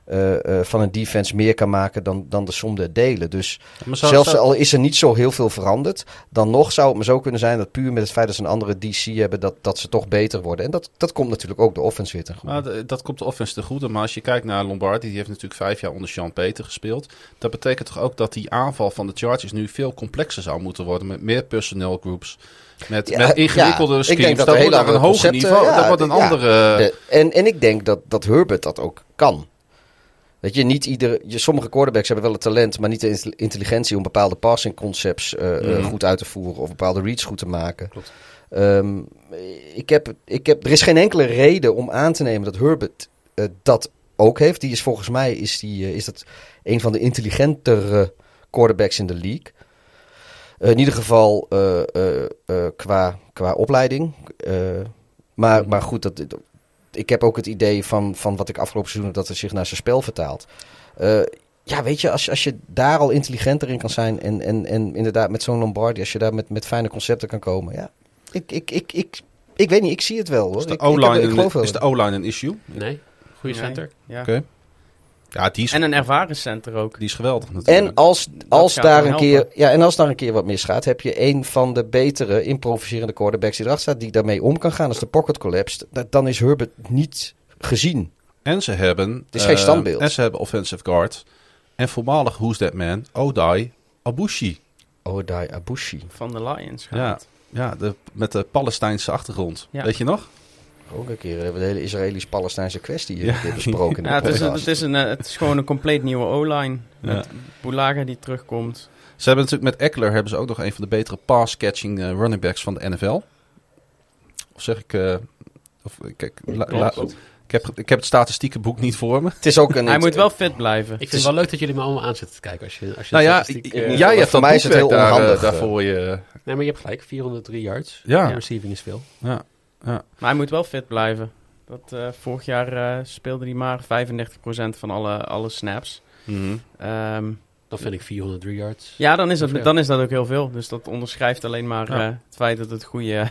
eh, eh, van een defense meer kan maken dan, dan de som der delen. Dus zelfs al is er niet zo heel veel veranderd, dan nog zou het maar zo kunnen zijn dat puur met het feit dat ze een andere DC hebben, dat, dat ze toch beter worden. En dat, dat komt natuurlijk ook de offense weer ten goede. Maar d- dat komt de offense te goede. Maar als je kijkt naar Lombardi, die heeft natuurlijk vijf jaar onder Sean Peter gespeeld. Dat betekent toch ook dat die aanval van de Chargers nu veel complexer zou moeten worden. Met meer personnel groups. Met, Ja, met ingewikkelde ja, ik denk schemes. dat Dat er wordt een hoger niveau. ja, dat wordt een andere... De- en, en ik denk dat, dat Herbert dat ook kan. Weet je, niet iedere, je, sommige quarterbacks hebben wel het talent, maar niet de intel- intelligentie om bepaalde passing concepts eh, eh, Mhm. goed uit te voeren of bepaalde reads goed te maken. Klopt. Ehm, ik heb, ik heb, er is geen enkele reden om aan te nemen dat Herbert eh, dat ook heeft. Die is volgens mij is die, is dat een van de intelligentere quarterbacks in de league. In ieder geval qua, qua opleiding. Maar, maar goed, dat, dat- ik heb ook het idee van, van wat ik afgelopen seizoen heb, dat het zich naar zijn spel vertaalt. Eh, ja, weet je, als, als je daar al intelligenter in kan zijn en, en, en inderdaad met zo'n Lombardi, als je daar met, met fijne concepten kan komen, ja. Ik, ik, ik, ik, ik weet niet, ik zie het wel hoor. Is de O-line een, is de in. O-line een issue? Nee, goede Nee. center. Ja. Oké. Ja, die is, En een ervaren center ook. die is geweldig natuurlijk. En als, als, gaat daar een keer, ja, en als daar een keer wat misgaat, heb je een van de betere improviserende quarterbacks die erachter staat, die daarmee om kan gaan. Als de pocket collapst, dat- dan is Herbert niet gezien. En ze hebben... Het is geen eh, standbeeld. En ze hebben offensive guard. En voormalig Who's That Man, Odai Abushi. Odai Abushi. Van de Lions Ja, gehaald. ja de, met de Palestijnse achtergrond. Ja. Weet je nog? Ook een keer hebben we de hele Israëlisch-Palestijnse kwestie hier Ja. besproken Ja, het, is, het, is een, eh, het is gewoon een compleet nieuwe O-line. Ja. Met Boulaga die terugkomt. Ze hebben natuurlijk met Eckler hebben ze ook nog een van de betere pass-catching eh, running backs van de NFL. Of zeg ik... eh, of, kijk, la- la- ik, heb, ik heb het statistiekenboek niet voor me. Het is ook een... Hij moet wel fit blijven. Ik vind het wel leuk dat jullie me allemaal aan zitten te kijken. Als je, als je Nou ja, eh, jij hebt voor mij is het heel eh, onhandig, daar eh. voor je. Nee, maar je hebt gelijk. 403 yards. Ja. En receiving is veel. Ja, ja. Maar hij moet wel fit blijven. Dat, eh, vorig jaar eh, speelde hij maar 35% van alle, alle snaps. Mhm. Ehm, Dan vind ik 403 yards. ja, dan is, dat, dan is dat ook heel veel. Dus dat onderschrijft alleen maar Ja. eh, het feit dat het goede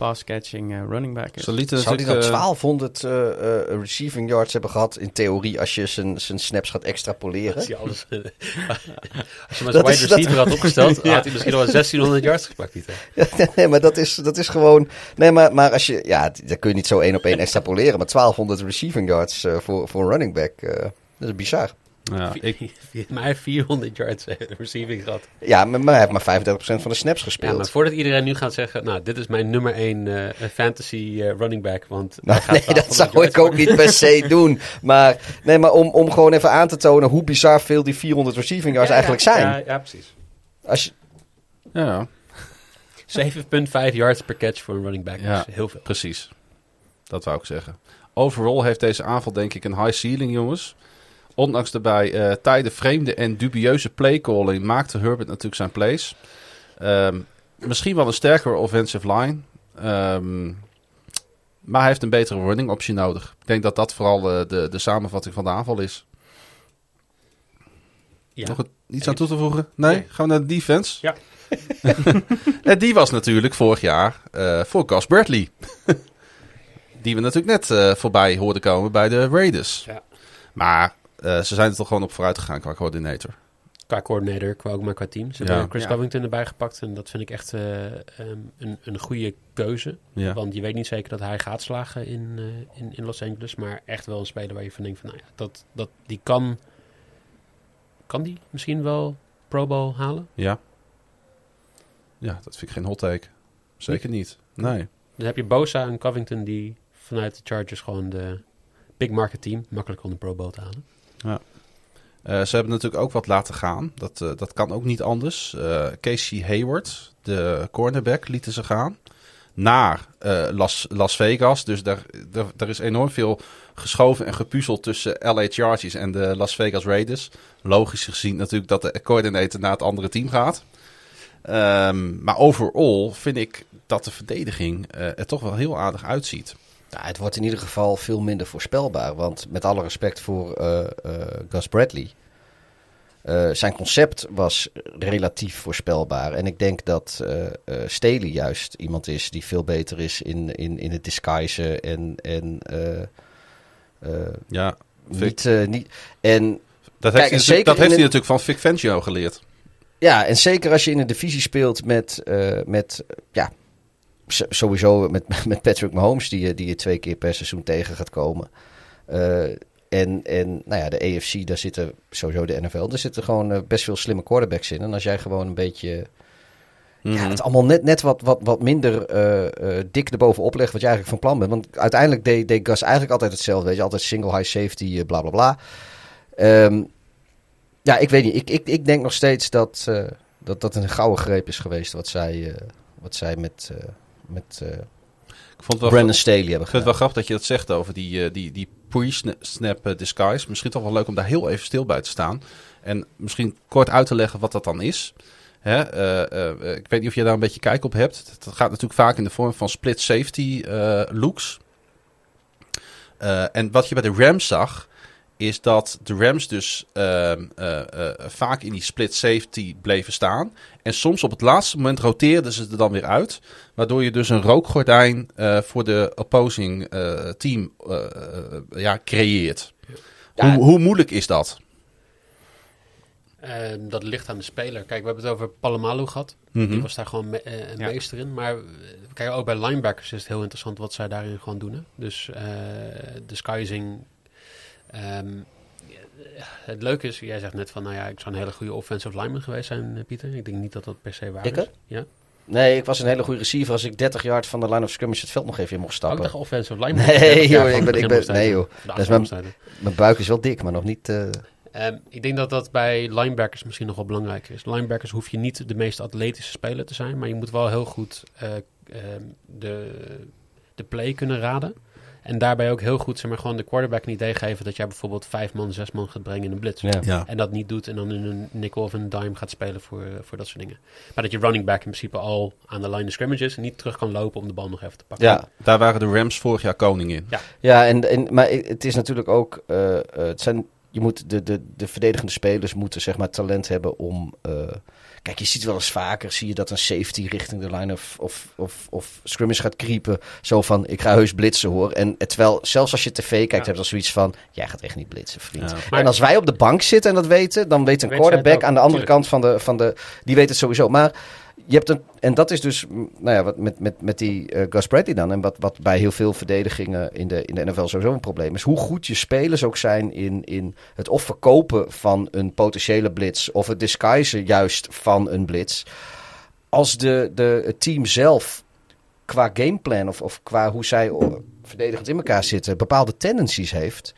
pass-catching eh, running back is. Ze Zou hij dan natuurlijk, eh, 1200 eh, eh, receiving yards hebben gehad in theorie als je zijn, zijn snaps gaat extrapoleren? Als je, alles, als je maar is- wide receiver had opgesteld, Ja. had hij misschien al 1600 yards gepakt, Pieter. nee, maar dat is, dat is gewoon... Nee, maar, maar als je... Ja, dat kun je niet zo één op één extrapoleren. Maar 1200 receiving yards eh, voor, voor een running back, eh, dat is bizar. Ja, ik, Maar hij heeft 400 yards eh, receiving gehad. Ja, maar, maar hij heeft maar 35% van de snaps gespeeld. Ja, maar voordat iedereen nu gaat zeggen, nou, dit is mijn nummer 1 fantasy eh, running back, want Nou, nee, dat 1200 zou ik ook niet per se doen. Maar, nee, maar om, om gewoon even aan te tonen hoe bizar veel die 400 receiving yards Ja, eigenlijk ja, zijn. Ja, ja, precies. Als je, ja, 7,5 yards per catch voor een running back Ja. is heel veel. precies. Dat wou ik zeggen. Overall heeft deze aanval denk ik een high ceiling, jongens. Ondanks de bij eh, tijden vreemde en dubieuze playcalling maakte Herbert natuurlijk zijn plays. Ehm, misschien wel een sterkere offensive line. Ehm, maar hij heeft een betere running optie nodig. Ik denk dat dat vooral eh, de, de samenvatting van de aanval is. Ja. Nog iets aan toe te voegen? Nee? Nee. Gaan we naar de defense? Ja. en die was natuurlijk vorig jaar eh, voor Gus Bradley. die we natuurlijk net eh, voorbij hoorden komen bij de Raiders. Ja. Maar eh, ze zijn er toch gewoon op vooruit gegaan qua coördinator. Qua coördinator, qua ook maar qua team. Ze Ja. hebben Chris Ja. Covington erbij gepakt en dat vind ik echt eh, ehm, een, een goede keuze. Ja. Want je weet niet zeker dat hij gaat slagen in, eh, in, in Los Angeles, maar echt wel een speler waar je van denkt van, nou ja, dat, dat, die kan, kan die misschien wel Pro Bowl halen? Ja. Ja, dat vind ik geen hot take. Zeker niet. Nee. Dan heb je Bosa en Covington die vanuit de Chargers gewoon de big market team makkelijk om de Pro Bowl te halen. Eh, ze hebben natuurlijk ook wat laten gaan. Dat, eh, dat kan ook niet anders. Eh, Casey Hayward, de cornerback, lieten ze gaan. Naar Las, Las Vegas. Dus daar, daar, is enorm veel geschoven en gepuzzeld tussen LA Chargers en de Las Vegas Raiders. Logisch gezien natuurlijk dat de coördinator naar het andere team gaat. Ehm, maar overal vind ik dat de verdediging er toch wel heel aardig uitziet. Ja, het wordt in ieder geval veel minder voorspelbaar. Want met alle respect voor eh, eh, Gus Bradley. eh, zijn concept was relatief voorspelbaar. En ik denk dat Staley juist iemand is die veel beter is in, in, in het disguisen. En, en Ja, niet, niet. En dat Kijk, heeft, hij, dat heeft hij een- natuurlijk van Vic Fangio geleerd. Ja, en zeker als je in een divisie speelt met, met ja, sowieso met, met Patrick Mahomes, die, je- die je twee keer per seizoen tegen gaat komen. Eh, en, en nou ja, de AFC, daar zitten sowieso de NFL, daar zitten gewoon eh, best veel slimme quarterbacks in. En als jij gewoon een beetje, ja, Mhm. het allemaal net, net wat, wat, wat minder eh, eh, dik erbovenop legt wat je eigenlijk van plan bent. Want uiteindelijk deed, deed Gus eigenlijk altijd hetzelfde, weet je, altijd single high safety, eh, bla bla bla. Ehm, ja, ik weet niet. Ik, ik, ik denk nog steeds dat, eh, dat dat een gouden greep is geweest wat zij, eh, wat zij met, eh, met eh, Ik vond het wel Brandon Staley hebben Ik vind het wel grappig dat je dat zegt over die, eh, die, die pre-snap eh, disguise. Misschien toch wel leuk om daar heel even stil bij te staan. En misschien kort uit te leggen wat dat dan is. Hè, ik weet niet of je daar een beetje kijk op hebt. Dat gaat natuurlijk vaak in de vorm van split safety looks. En wat je bij de Rams zag, is dat de Rams dus ehm, eh, eh, vaak in die split safety bleven staan. En soms op het laatste moment roteerden ze er dan weer uit. Waardoor je dus een rookgordijn eh, voor de opposing eh, team ja, creëert. Ja. Hoe, hoe moeilijk is dat? Ehm, dat ligt aan de speler. Kijk, we hebben het over Palamalu gehad. Mhm. Die was daar gewoon me- een Ja. meester in. Maar kijk, ook bij linebackers is het heel interessant wat zij daarin gewoon doen. Hè? Dus eh disguising. Ehm, het leuke is, jij zegt net van, nou ja, ik zou een hele goede offensive lineman geweest zijn, eh, Pieter. Ik denk niet dat dat per se waar Ik, is. Ja. Nee, ik was een hele goede receiver als ik 30 yard van de line of scrimmage het veld nog even in mocht Ook stappen. nog offensive lineman. Nee, joh, ik ben- ik ben- nee, joh. Dat is mijn-. Mijn buik is wel dik, maar nog niet... Ehm, ik denk dat dat bij linebackers misschien nog wel belangrijker is. Linebackers hoef je niet de meest atletische speler te zijn, maar je moet wel heel goed eh, ehm, de, de play kunnen raden. En daarbij ook heel goed zeg maar, gewoon de quarterback een idee geven dat jij bijvoorbeeld vijf man, zes man gaat brengen in een blitz. ja. Ja. En dat niet doet en dan in een nickel of een dime gaat spelen voor, eh, voor dat soort dingen. Maar dat je running back in principe al aan de line of scrimmage is en niet terug kan lopen om de bal nog even te pakken. Ja, Daar waren de Rams vorig jaar koning in. Ja, en, en, maar het is natuurlijk ook. eh, eh, het zijn, je moet de, de, de verdedigende spelers moeten zeg maar talent hebben om. eh, kijk, je ziet wel eens vaker, zie je dat een safety richting de line of, of, of, of scrimmage gaat creepen. Zo van, ik ga heus blitsen hoor. En terwijl, zelfs als je tv kijkt, Ja. heb je dan zoiets van, jij gaat echt niet blitsen, vriend. Ja. Maar- en als wij op de bank zitten en dat weten, dan weet een Weet quarterback ook, aan de andere tuurlijk. kant van de, van de. Die weet het sowieso. Maar je hebt een, en dat is dus, nou ja, wat met, met, met die eh Gus Bradley dan. En wat, wat bij heel veel verdedigingen in de, in de NFL sowieso een probleem is. Hoe goed je spelers ook zijn in, in het of verkopen van een potentiële blitz. Of het disguisen juist van een blitz. Als de, de, het team zelf qua gameplan of, of qua hoe zij verdedigend in elkaar zitten, bepaalde tendencies heeft.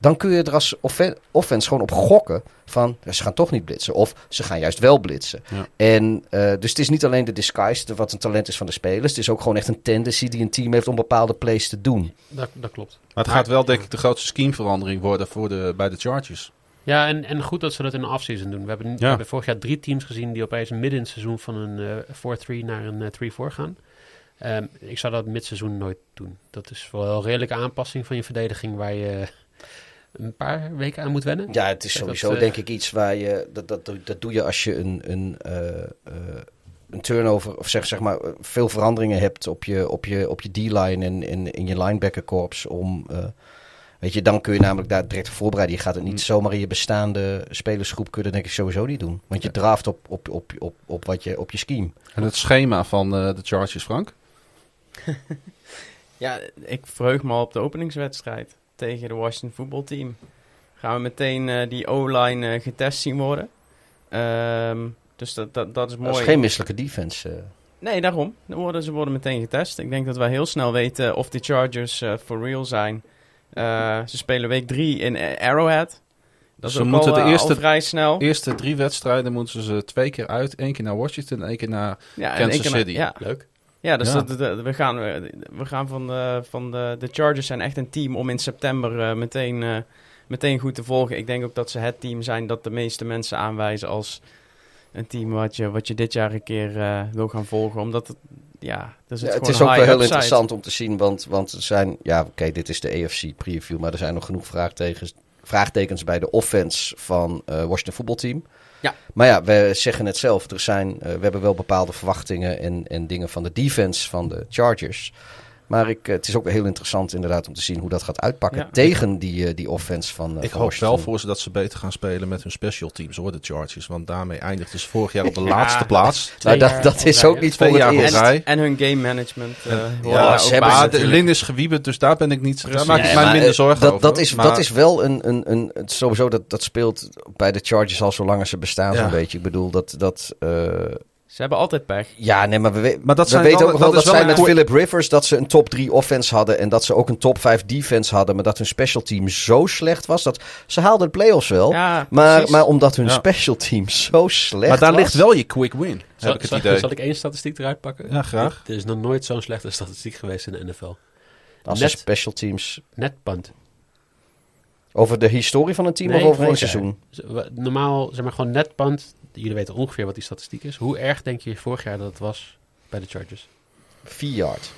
Dan kun je er als offen- offense gewoon op gokken van ja, ze gaan toch niet blitsen. Of ze gaan juist wel blitsen. Ja. En dus het is niet alleen de disguise de- wat een talent is van de spelers. Het is ook gewoon echt een tendency die een team heeft om bepaalde plays te doen. Dat, dat klopt. Maar het gaat wel denk ik de grootste schemeverandering worden voor de, bij de Chargers. Ja, en, en goed dat ze dat in de offseason doen. We hebben, we Ja. hebben vorig jaar drie teams gezien die opeens midden in het seizoen van een eh 4-3 naar een eh 3-4 gaan. Ehm, ik zou dat midseizoen nooit doen. Dat is wel een redelijke aanpassing van je verdediging waar je een paar weken aan moet wennen. Ja, het is sowieso dat, eh, denk ik iets waar je... Dat, dat, doe- dat doe je als je een, een, eh, eh, een turnover... Of zeg, zeg maar veel veranderingen hebt op je, op je, op je D-line en, en in je linebackerkorps. Om, eh, weet je, dan kun je namelijk daar direct voorbereiden. Je gaat het niet Mm. zomaar in je bestaande spelersgroep... kun je dat denk ik sowieso niet doen. Want je draft op, op, op, op, op, wat je, op je scheme. En het schema van eh, de Chargers, Frank? Ja, ik verheug me al op de openingswedstrijd tegen de Washington voetbalteam. Gaan we meteen eh, die O-line eh, getest zien worden. Ehm, dus dat, dat, dat is mooi. Dat is geen misselijke defense. eh. Nee, daarom. Dan worden, ze worden meteen getest. Ik denk dat wij heel snel weten of de Chargers for real zijn. Eh, ze spelen week 3 in Arrowhead. Dat is Ze ook moeten al, de eerste- vrij snel. Eerste drie wedstrijden moeten ze twee keer uit. één keer naar Washington en één keer naar... Ja, en Kansas één keer naar- City. Ja, Leuk. Ja, dus Ja. Dat, dat- we gaan, eh, we gaan van, de, van de, de Chargers zijn echt een team om in september eh, meteen, eh, meteen goed te volgen. Ik denk ook dat ze het team zijn dat de meeste mensen aanwijzen als een team wat je, wat je dit jaar een keer eh, wil gaan volgen. Omdat het, ja, dus Ja, het, het gewoon is ook wel heel upside. interessant om te zien, want, want er zijn, ja, oké, dit is de AFC preview, maar er zijn nog genoeg vraagtekens, vraagtekens bij de offense van eh Washington voetbalteam. Ja. Maar ja, we zeggen het zelf, er zijn, eh, we hebben wel bepaalde verwachtingen en, en dingen van de defense van de Chargers. Maar ik, eh, het is ook heel interessant inderdaad om te zien hoe dat gaat uitpakken Ja. tegen die, eh, die offense van, eh, Ik van hoop Washington. wel voor ze dat ze beter gaan spelen met hun special teams, hoor, de Chargers. Want daarmee eindigden ze vorig jaar op de Ja, laatste plaats. Nou, dat, is ook niet Twee jaar rij. En hun game management. ja, ze hebben maar de. Lin is gewieberd, dus daar ben ik niet... Daar maak ik mij maar, minder zorgen dat, over. Dat is, Maar- dat is wel een, een, een, sowieso dat, dat speelt bij de Chargers al zolang ze bestaan Ja. zo'n beetje. Ik bedoel, dat, dat eh, Ze hebben altijd pech. ja, nee, maar we, we, Maar dat we zijn weten wel- ook dat wel dat, wel zij een met Philip Rivers, dat ze een top 3 offense hadden en dat ze ook een top 5 defense hadden, maar dat hun special team zo slecht was, dat ze haalden de playoffs wel. Ja, maar, precies. maar omdat hun Ja. special team zo slecht Maar daar was, ligt wel je quick win, heb Zal, ik het zal- idee. zal ik één statistiek eruit pakken? Ja, graag. Er is nog nooit zo'n slechte statistiek geweest in de NFL. als de net- special teams Net punt. over de historie van een team Nee, of over jaar. seizoen. Normaal, zeg maar gewoon net punt. Jullie weten ongeveer wat die statistiek is. Hoe erg denk je vorig jaar dat het was bij de Chargers? 4 yard.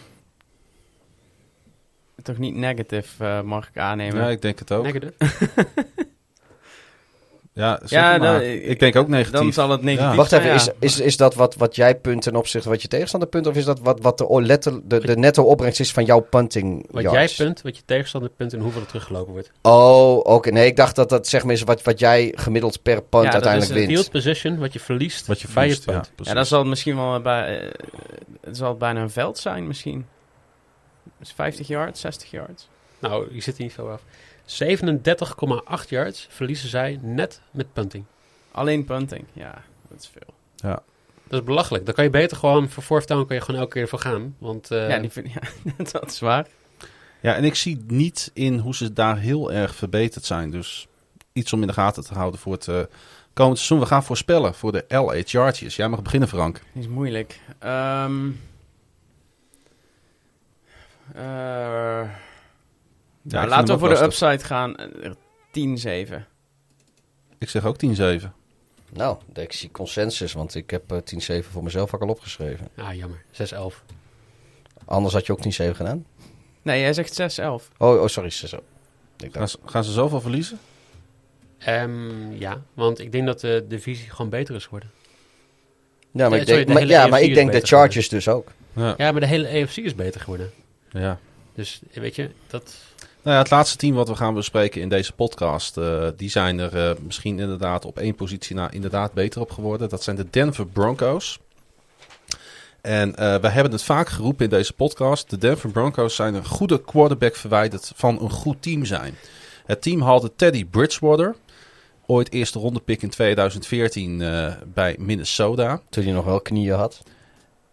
Toch niet negative, eh, mag ik aannemen. Ja, ik denk het ook. Negative? Ja, zeg Ja, maar. dan- ik denk ook negatief. Dan zal het negatief Ja. Wacht even, zijn, is, ja. is, is dat wat, wat jij punt ten opzichte van wat je tegenstander punt? Of is dat wat, wat de, letter, de, de netto opbrengst is van jouw punting Wat yards? jij punt, wat je tegenstander punt en hoeveel er teruggelopen wordt. Oh, oké. Nee, ik dacht dat dat zeg maar is wat, wat jij gemiddeld per punt Ja, dat uiteindelijk de wint. field position, wat je verliest, Wat je bij verliest, je punt. ja. Ja, dat zal het misschien wel bij... eh, het zal het bijna een veld zijn, misschien. Dus 50 yards, 60 yards. Nou, je zit hier niet veel af. 37,8 yards verliezen zij net met punting. Alleen punting, ja, dat is veel. Dat is belachelijk. Dan kan je beter gewoon voor fourth down kan je gewoon elke keer voor gaan. Want eh, ja, die vind, ja, dat is waar. Ja, en ik zie niet in hoe ze daar heel erg verbeterd zijn. Dus iets om in de gaten te houden voor het eh, komend seizoen. We gaan voorspellen voor de LA Chargers. Jij mag beginnen, Frank. Die is moeilijk. Ehm eh, Ja, laten we voor de upside gaan. Eh, 10-7. Ik zeg ook 10-7. Nou, ik zie consensus, want ik heb eh 10-7 voor mezelf ook al opgeschreven. Ah, jammer. 6-11. Anders had je ook 10-7 gedaan. Nee, jij zegt 6-11. Oh, oh sorry, zo. Ik Gaan dacht, ze, gaan ze zoveel verliezen? Ehm, ja, want ik denk dat de divisie gewoon beter is geworden. ja, maar ik sorry, denk, de maar, hele ja, maar ik denk de Chargers dus ook. Ja. Ja, maar de hele AFC is beter geworden. ja. Dus weet je, dat... Nou ja, het laatste team wat we gaan bespreken in deze podcast, eh, die zijn er eh, misschien inderdaad op één positie inderdaad beter op geworden. Dat zijn de Denver Broncos. En eh, we hebben het vaak geroepen in deze podcast. De Denver Broncos zijn een goede quarterback verwijderd van een goed team zijn. Het team haalde Teddy Bridgewater. Ooit eerste ronde pick in 2014 eh, bij Minnesota. Toen hij nog wel knieën had.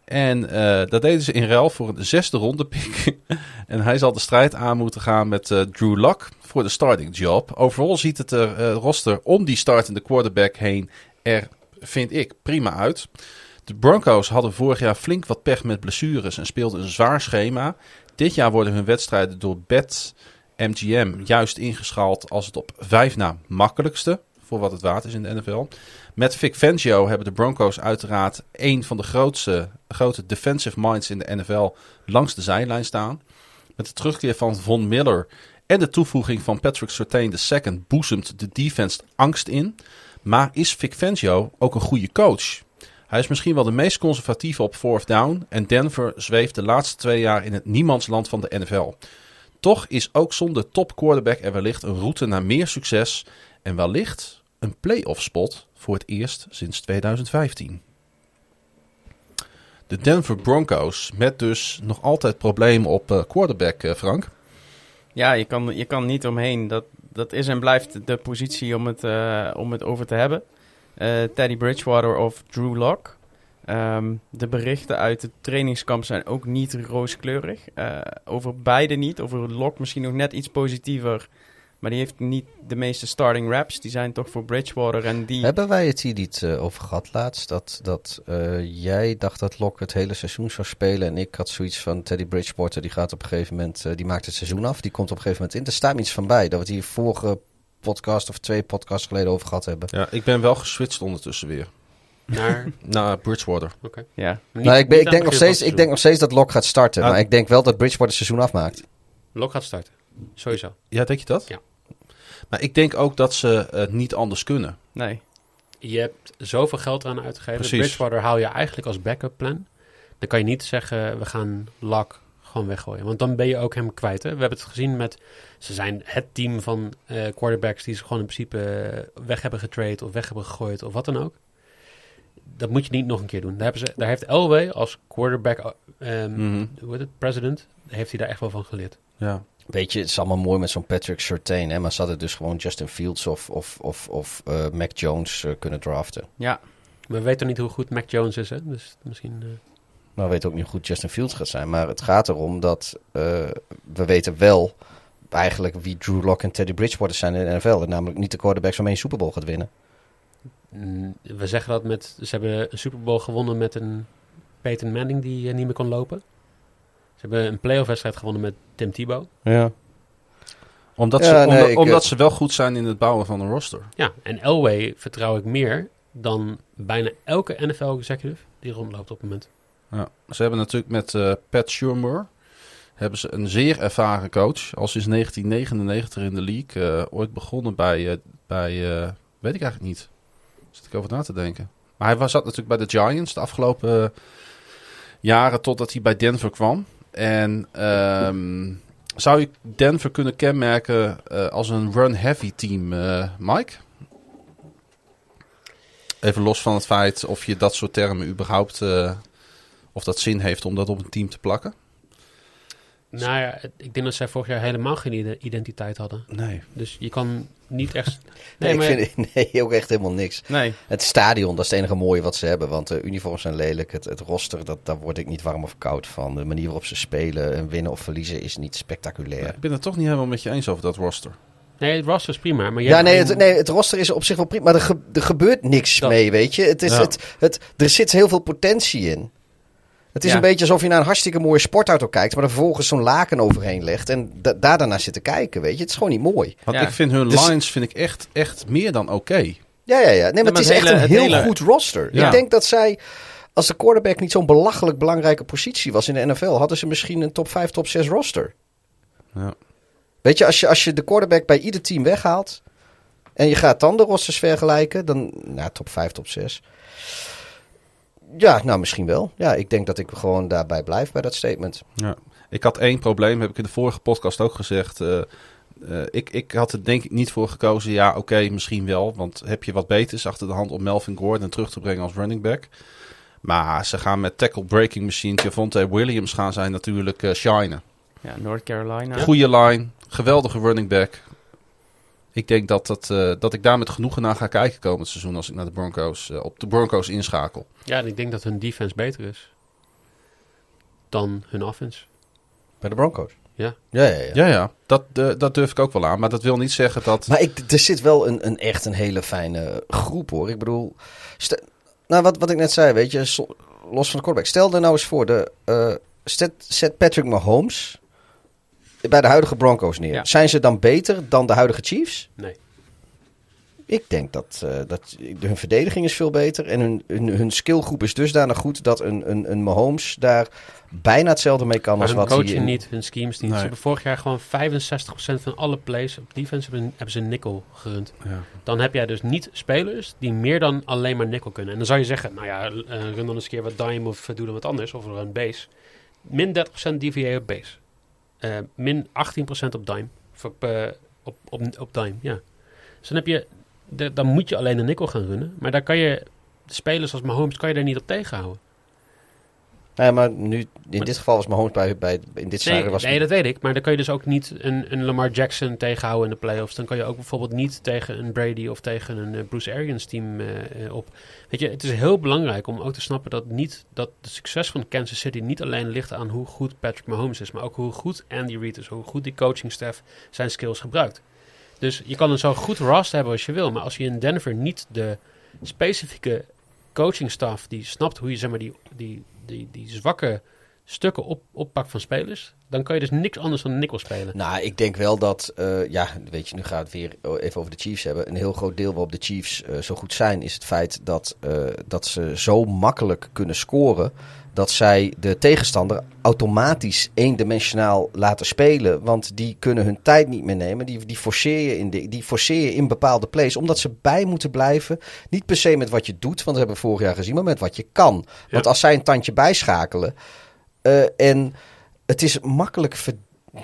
En eh, dat deden ze in ruil voor een zesde ronde pick. en hij zal de strijd aan moeten gaan met eh, Drew Lock voor de starting job. Overal ziet het er, eh, roster om die startende quarterback heen er, vind ik, prima uit. De Broncos hadden vorig jaar flink wat pech met blessures en speelden een zwaar schema. Dit jaar worden hun wedstrijden door Bet MGM juist ingeschaald als het op vijf na makkelijkste, voor wat het waard is in de NFL. Met Vic Fangio hebben de Broncos uiteraard een van de grootste, grote defensive minds in de NFL langs de zijlijn staan. Met de terugkeer van Von Miller en de toevoeging van Patrick Surtain II boezemt de defense angst in. Maar is Vic Fangio ook een goede coach? Hij is misschien wel de meest conservatieve op fourth down en Denver zweeft de laatste twee jaar in het niemandsland van de NFL. Toch is ook zonder top quarterback er wellicht een route naar meer succes en wellicht een playoff spot voor het eerst sinds 2015. De Denver Broncos met dus nog altijd problemen op eh, quarterback, eh, Frank. Ja, je kan, je kan niet omheen. Dat, dat is en blijft de positie om het, eh, om het over te hebben. Teddy Bridgewater of Drew Lock. Ehm, de berichten uit het trainingskamp zijn ook niet rooskleurig. Over beide niet. Over Lock misschien nog net iets positiever. Maar die heeft niet de meeste starting raps. Die zijn toch voor Bridgewater en die... Hebben wij het hier niet eh, over gehad laatst? Dat, dat eh, jij dacht dat Locke het hele seizoen zou spelen. En ik had zoiets van Teddy Bridgewater. Die gaat op een gegeven moment. eh, die maakt het seizoen af. Die komt op een gegeven moment in. Er staat iets van bij. Dat we het hier vorige podcast of twee podcasts geleden over gehad hebben. Ja, ik ben wel geswitcht ondertussen weer. Naar, Naar Bridgewater. Ja, niet- nou, ik, ben, ik, denk nog steeds, ik denk nog steeds dat Locke gaat starten. Ah. Maar ik denk wel dat Bridgewater het seizoen afmaakt. Lok gaat starten. Sowieso. Ja, denk je dat? Ja. Maar ik denk ook dat ze het niet anders kunnen. nee. Je hebt zoveel geld eraan uitgegeven. Precies. Bridgewater haal je eigenlijk als backup plan. Dan kan je niet zeggen, we gaan Lak gewoon weggooien. Want dan ben je ook hem kwijt. Hè? We hebben het gezien met... Ze zijn het team van eh, quarterbacks die ze gewoon in principe eh, weg hebben getrade of weg hebben gegooid of wat dan ook. Dat moet je niet nog een keer doen. Daar, hebben ze, daar heeft Elway als quarterback, hoe heet het, president, heeft hij daar echt wel van geleerd. Ja. Weet je, het is allemaal mooi met zo'n Patrick Surtain. Hè? Maar ze hadden dus gewoon Justin Fields of, of, of, of eh, Mac Jones eh, kunnen draften. Ja, we weten niet hoe goed Mac Jones is, hè? Dus misschien... Maar we weten ook niet hoe goed Justin Fields gaat zijn. Maar het gaat erom dat we weten wel eigenlijk wie Drew Lock en Teddy Bridgewater zijn in de NFL. En namelijk niet de quarterbacks waarmee een Super Bowl gaat winnen. Mm, We zeggen dat met... Ze hebben een Super Bowl gewonnen met een Peyton Manning die niet meer kon lopen. Ze hebben een playoff wedstrijd gewonnen met Tim Tebow. Ja. Omdat, Ja, ze, nee, omdat, ik, omdat eh, ze wel goed zijn in het bouwen van een roster. Ja, en Elway vertrouw ik meer dan bijna elke NFL-executive die rondloopt op het moment. Ja. Ze hebben natuurlijk met eh, Pat Shurmur hebben ze een zeer ervaren coach. Al sinds 1999 in de league. eh, ooit begonnen bij, bij eh, weet ik eigenlijk niet. Zit ik over na te denken. Maar hij was, zat natuurlijk bij de Giants de afgelopen jaren totdat hij bij Denver kwam. En ehm, zou je Denver kunnen kenmerken eh, als een run-heavy team, eh, Mike? Even los van het feit of je dat soort termen überhaupt... eh, of dat zin heeft om dat op een team te plakken? Nou ja, ik denk dat zij vorig jaar helemaal geen ide- identiteit hadden. Nee. Dus je kan niet echt... Nee, Nee, maar ik vind nee, ook echt helemaal niks. nee. Het stadion, dat is het enige mooie wat ze hebben. Want de uniforms zijn lelijk. Het, het roster, dat, daar word ik niet warm of koud van. De manier waarop ze spelen en winnen of verliezen is niet spectaculair. Ik ben het toch niet helemaal met je eens over dat roster. Nee, het roster is prima, maar Ja, nee een- het, nee, het roster is op zich wel prima. Maar er, ge- er gebeurt niks Dat- mee, weet je. Het is, Ja. het, het, er zit heel veel potentie in. Het is Ja. een beetje alsof je naar een hartstikke mooie sportauto kijkt... maar er vervolgens zo'n laken overheen legt... en da- daar daarna zit te kijken, weet je. Het is gewoon niet mooi. Want Ja. ik vind hun Dus- lines vind ik echt, echt meer dan oké. Ja, ja, ja. Nee, maar het is het echt een heel hele- goed roster. Ja. Ik denk dat zij... Als de quarterback niet zo'n belachelijk belangrijke positie was in de NFL... hadden ze misschien een top 5, top 6 roster. Ja. Weet je, als je, als je de quarterback bij ieder team weghaalt... en je gaat dan de rosters vergelijken... dan, nou, top 5, top 6... Ja, nou misschien wel. Ja, ik denk dat ik gewoon daarbij blijf bij dat statement. Ja. Ik had één probleem, heb ik in de vorige podcast ook gezegd. Eh, eh, ik, ik had er denk ik niet voor gekozen. Ja, oké, misschien wel. Want heb je wat beters achter de hand om Melvin Gordon terug te brengen als running back. Maar ze gaan met tackle-breaking machine Javonte Williams gaan zij natuurlijk eh shinen. Ja, North Carolina. Goede line, geweldige running back. Ik denk dat, dat, eh, dat ik daar met genoegen naar ga kijken komend seizoen als ik naar de Broncos, eh, op de Broncos inschakel. Ja, en ik denk dat hun defense beter is dan hun offense. Bij de Broncos. Ja. Ja, ja, ja. Ja, ja, dat, eh, dat durf ik ook wel aan. Maar dat wil niet zeggen dat... Maar ik, er zit wel een, een echt een hele fijne groep hoor. Ik bedoel, nou wat, wat ik net zei, weet je, so- los van de quarterback. Stel er nou eens voor, de, eh, zet, zet Patrick Mahomes bij de huidige Broncos neer. Ja. Zijn ze dan beter dan de huidige Chiefs? Nee. Ik denk dat, eh, dat hun verdediging is veel beter. En hun, hun, hun skillgroep is dusdanig goed dat een, een, een Mahomes daar bijna hetzelfde mee kan Maar als wat hij coaching in- niet, hun schemes niet. Nee. Ze hebben vorig jaar gewoon 65% van alle plays op defense hebben, hebben ze nickel gerund. Ja. Dan heb jij dus niet spelers die meer dan alleen maar nickel kunnen. En dan zou je zeggen, nou ja, eh, run dan eens een keer wat dime of doe dan wat anders. Of run base. Min 30% DVA op base. Eh, min 18% op dime. Eh, op, op, op dime, ja. Dus dan heb je, dan moet je alleen de nickel gaan runnen. Maar daar kan je, spelers als Mahomes kan je daar niet op tegenhouden. Nee, maar nu, in Maar- dit geval was Mahomes bij, bij in dit Nee, scenario was nee, dat weet ik. Maar dan kan je dus ook niet een, een Lamar Jackson tegenhouden in de playoffs. Dan kan je ook bijvoorbeeld niet tegen een Brady of tegen een eh, Bruce Arians team eh, eh, op. Weet je, het is heel belangrijk om ook te snappen dat, niet, dat de succes van Kansas City niet alleen ligt aan hoe goed Patrick Mahomes is, maar ook hoe goed Andy Reid is, hoe goed die coaching staff zijn skills gebruikt. Dus je kan een zo goed roster hebben als je wil, maar als je in Denver niet de specifieke coaching staff die snapt hoe je zeg maar, die, die, die, die zwakke stukken op, oppakt van spelers, dan kan je dus niks anders dan nickel spelen. Nou, ik denk wel dat, eh, ja, weet je, nu gaat het weer even over de Chiefs hebben. Een heel groot deel waarop de Chiefs eh, zo goed zijn, is het feit dat, eh, dat ze zo makkelijk kunnen scoren. Dat zij de tegenstander automatisch eendimensionaal laten spelen. Want die kunnen hun tijd niet meer nemen. Die, die, forceer je in de, die forceer je in bepaalde plays. Omdat ze bij moeten blijven. Niet per se met wat je doet, want dat hebben we vorig jaar gezien. Maar met wat je kan. Want als zij een tandje bijschakelen. eh, en het is makkelijk ver-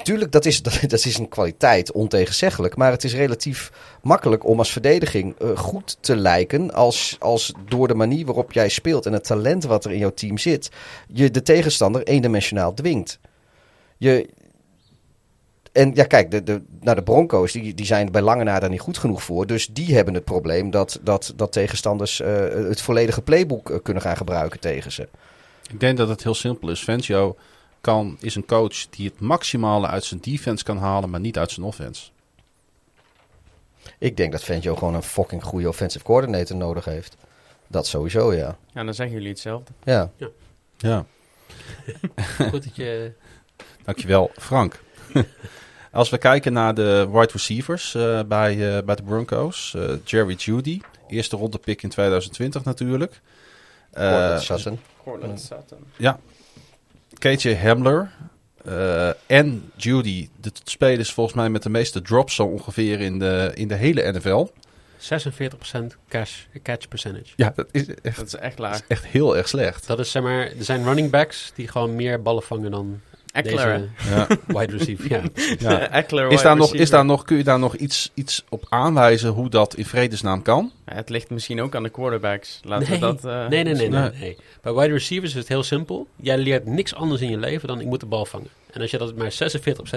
Tuurlijk, dat is, dat, is een kwaliteit, ontegenzeggelijk. Maar het is relatief makkelijk om als verdediging eh, goed te lijken. Als, als door de manier waarop jij speelt en het talent wat er in jouw team zit. je de tegenstander eendimensionaal dwingt. Je. En ja, kijk, de, de, nou, de Broncos die, die zijn bij lange na daar niet goed genoeg voor. Dus die hebben het probleem dat, dat, dat tegenstanders eh, het volledige playbook eh, kunnen gaan gebruiken tegen ze. Ik denk dat het heel simpel is. Fangio kan, is een coach die het maximale uit zijn defense kan halen, maar niet uit zijn offense. Ik denk dat Fangio gewoon een fucking goede offensive coordinator nodig heeft. Dat sowieso, ja. Ja, dan zeggen jullie hetzelfde. Ja. Ja. Goed dat je... Dankjewel, Frank. Als we kijken naar de wide receivers eh, bij, eh, bij de Broncos. eh, Jerry Judy, eerste ronde pick in 2020 natuurlijk. Eh, Courtland Sutton. Cortland Sutton. KJ Hamler eh, en Judy, de spelers volgens mij met de meeste drops zo ongeveer in de, in de hele NFL. 46% cash, catch percentage. Ja, dat is echt, Dat is echt laag. echt heel erg slecht. Dat is zeg maar, er zijn running backs die gewoon meer ballen vangen dan Eckler. Ja, wide receiver. Ja. ja. Eckler Is daar nog, is daar nog, kun je daar nog iets, iets op aanwijzen hoe dat in vredesnaam kan? Ja, het ligt misschien ook aan de quarterbacks. Laten Nee. we dat... eh, Nee, nee, nee, nee. Bij wide receivers is het heel simpel. Jij leert niks anders in je leven dan ik moet de bal vangen. En als je dat maar 46%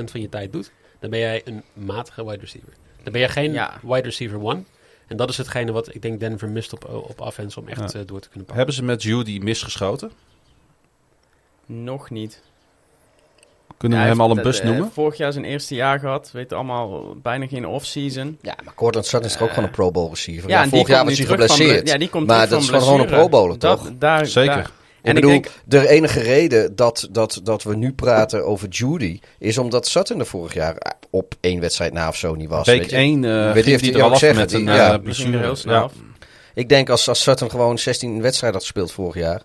van je tijd doet, dan ben jij een matige wide receiver. Dan ben je geen Ja. wide receiver one. En dat is hetgene wat ik denk Denver mist op, op offense om echt Ja. eh, door te kunnen pakken. Hebben ze met Judy misgeschoten? Nog niet. Kunnen we Ja, hem al een bus eh, noemen? Vorig jaar zijn eerste jaar gehad. Weet allemaal, bijna geen off-season. Ja, maar Courtland Sutton is toch ook Eh, gewoon een Pro Bowl receiver. Ja, Ja, en vorig die jaar komt was hij terug van geblesseerd. ble- Ja, die komt maar dat is gewoon een. Pro Bowler, toch? Dat, daar, Zeker. daar- Ik en bedoel, ik denk, de enige reden dat, dat, dat we nu praten over Judy... is omdat Sutton er vorig jaar op één wedstrijd na of zo niet was. Week weet je. 1 uh, Weet ging heeft hij er al af met een die- eh, ja. blessure. heel snel Ja. Ik denk als, als Sutton gewoon 16 wedstrijden had gespeeld vorig jaar...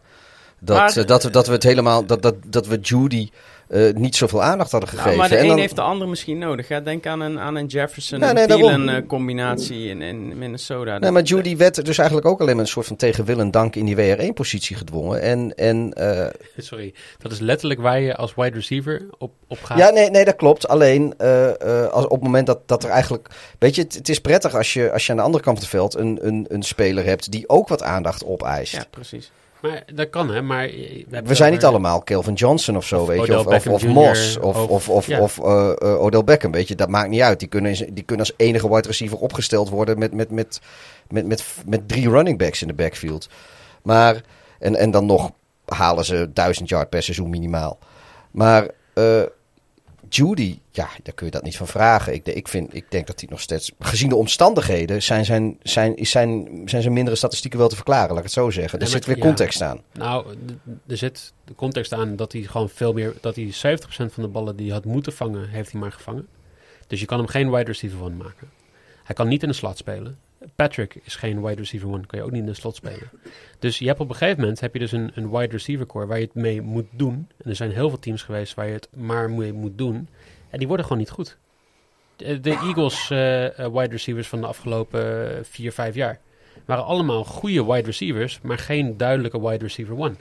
dat, Maar- eh, dat, we, dat we het helemaal... dat, dat, dat we Judy eh, niet zoveel aandacht hadden gegeven. Nou, maar de En een dan- heeft de ander misschien nodig. Hè? Denk aan een, aan een Jefferson, Nee, een nee, daarom. Thielen eh, combinatie in, in Minnesota. Nee, maar Judy werd dus eigenlijk ook alleen maar een soort van tegen wil en dank in die WR1-positie gedwongen. En, en eh, Sorry, dat is letterlijk waar je als wide receiver op, op gaat. Ja, nee, nee, dat klopt. Alleen eh, eh, als, op het moment dat, dat er eigenlijk. Weet je, het, het is prettig als je, als je aan de andere kant van het veld een, een, een speler hebt die ook wat aandacht opeist. Ja, precies. Maar dat kan, hè. Maar we, We zijn niet allemaal Kelvin Johnson of zo, Of weet je. Of, of, Moss. Of, of- of, of, ja. of eh, eh, Odell Beckham, weet je. Dat maakt niet uit. Die kunnen, die kunnen als enige wide receiver opgesteld worden met, met, met, met, met, met drie running backs in de backfield. Maar, en, en dan nog halen ze duizend yard per seizoen minimaal. Maar eh, Judy, ja, daar kun je dat niet van vragen. Ik, ik, vind, ik denk dat hij nog steeds, gezien de omstandigheden, zijn zijn, zijn, zijn, zijn zijn mindere statistieken wel te verklaren, laat ik het zo zeggen. Er Ja, zit weer ja. context aan. Nou, er zit de context aan dat hij gewoon veel meer... Dat hij 70% van de ballen die hij had moeten vangen, heeft hij maar gevangen. Dus je kan hem geen wide receiver one maken. Hij kan niet in de slot spelen. Patrick is geen wide receiver one, kan je ook niet in de slot spelen. Dus je hebt op een gegeven moment heb je dus een, een wide receiver core waar je het mee moet doen. En er zijn heel veel teams geweest waar je het maar mee moet doen. En die worden gewoon niet goed. De, Eagles eh, eh, wide receivers van de afgelopen eh, vier, vijf jaar waren allemaal goede wide receivers, maar geen duidelijke wide receiver one.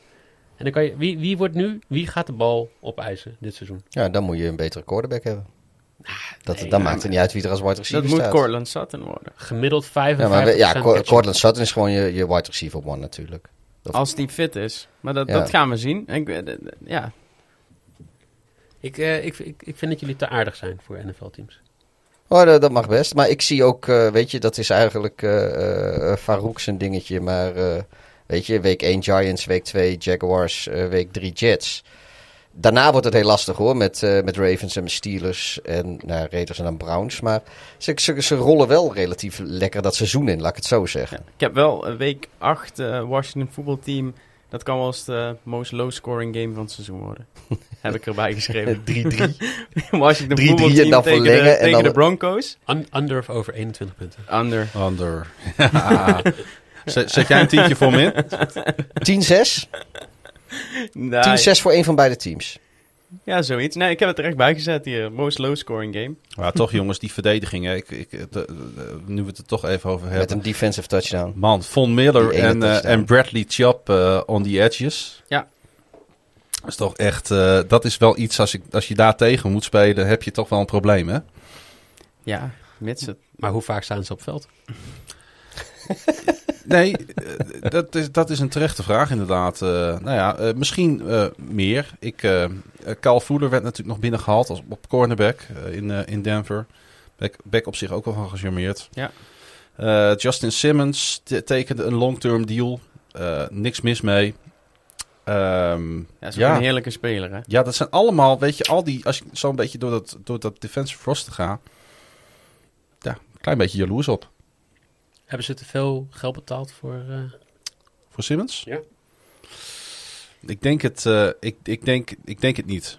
En dan kan je, wie, wie wordt nu, wie gaat de bal opeisen dit seizoen? Ja, dan moet je een betere quarterback hebben. Dat, nee, dan ja, maakt het niet uit wie er als wide receiver Dat moet staat. Cortland Sutton worden. Gemiddeld 55% ja, maar we- ja. Cortland Sutton is gewoon je, je wide receiver one natuurlijk. Of- Als die fit is. Maar dat, Ja. dat gaan we zien. Ik, eh, ja, Ik, eh, ik, ik, ik vind dat jullie te aardig zijn voor NFL-teams. Oh, dat, dat mag best. Maar ik zie ook, eh, weet je, dat is eigenlijk eh eh Farouk zijn dingetje. Maar eh, weet je, week 1 Giants, week 2 Jaguars, week 3 Jets. Daarna wordt het heel lastig hoor, met, eh, met Ravens en met Steelers en nou, Raiders en dan Browns. Maar ze, ze, ze rollen wel relatief lekker dat seizoen in, laat ik het zo zeggen. ik heb wel week 8 eh, Washington voetbalteam. Dat kan wel eens de most low scoring game van het seizoen worden. heb ik erbij geschreven. 3-3. Washington 3-3 voetbalteam en dan tegen, de, verlengen en tegen dan- de Broncos. Un- under of over 21 punten. Under. Zet, zet jij een tientje voor me in? 10-6? 10-6 voor een van beide teams. Ja, zoiets. Nee, ik heb het er echt bij gezet hier. Most low scoring game. Maar toch jongens, die verdediging. hè. Ik, ik, de- de- nu we het er toch even over Met hebben. een defensive touchdown. Man, Von Miller en, eh, en Bradley Chubb eh, on the edges. Ja. Dat is toch echt, eh, dat is wel iets, als, ik, als je daar tegen moet spelen, heb je toch wel een probleem, hè? Ja, mits het. Maar hoe vaak staan ze op veld? Nee, eh, dat, is, dat is een terechte vraag inderdaad. Eh, nou ja, eh, misschien meer. Ik, Carl Fuller werd natuurlijk nog binnengehaald als, op cornerback in, in Denver. Back, back op zich ook wel van gecharmeerd. Ja. Justin Simmons te- tekende een long-term deal. Niks mis mee. Ehm, Ja, is Ja. een heerlijke speler, hè? ja, dat zijn allemaal, weet je, al die, als je zo'n beetje door dat, door dat defensive roster gaat, ja, een klein beetje jaloers op. Hebben ze te veel geld betaald voor... eh, Voor Simmons? Ja. Ik denk het, eh, ik, ik, denk, ik denk het niet.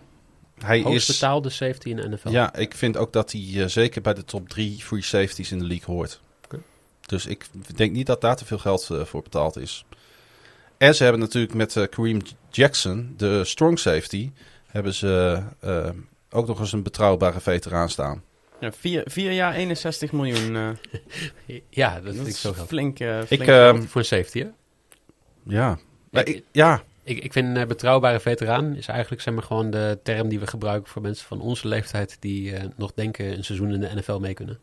Hij hoogst is, betaalde safety in de NFL? ja, ik vind ook dat hij eh, zeker bij de top drie free safeties in de league hoort. Dus ik denk niet dat daar te veel geld voor betaald is. En ze hebben natuurlijk met Kareem Jackson, de strong safety, hebben ze ook nog eens een betrouwbare veteraan staan. Ja, vier, vier jaar 61 miljoen. eh, Ja, dat dat vind ik is zo geld. flink. eh, flink eh, geld. Voor een safety, hè? ja. Ik- ik- ja, Ik, ik vind betrouwbare veteraan is eigenlijk zeg maar, gewoon de term die we gebruiken voor mensen van onze leeftijd die eh, nog denken een seizoen in de NFL mee kunnen.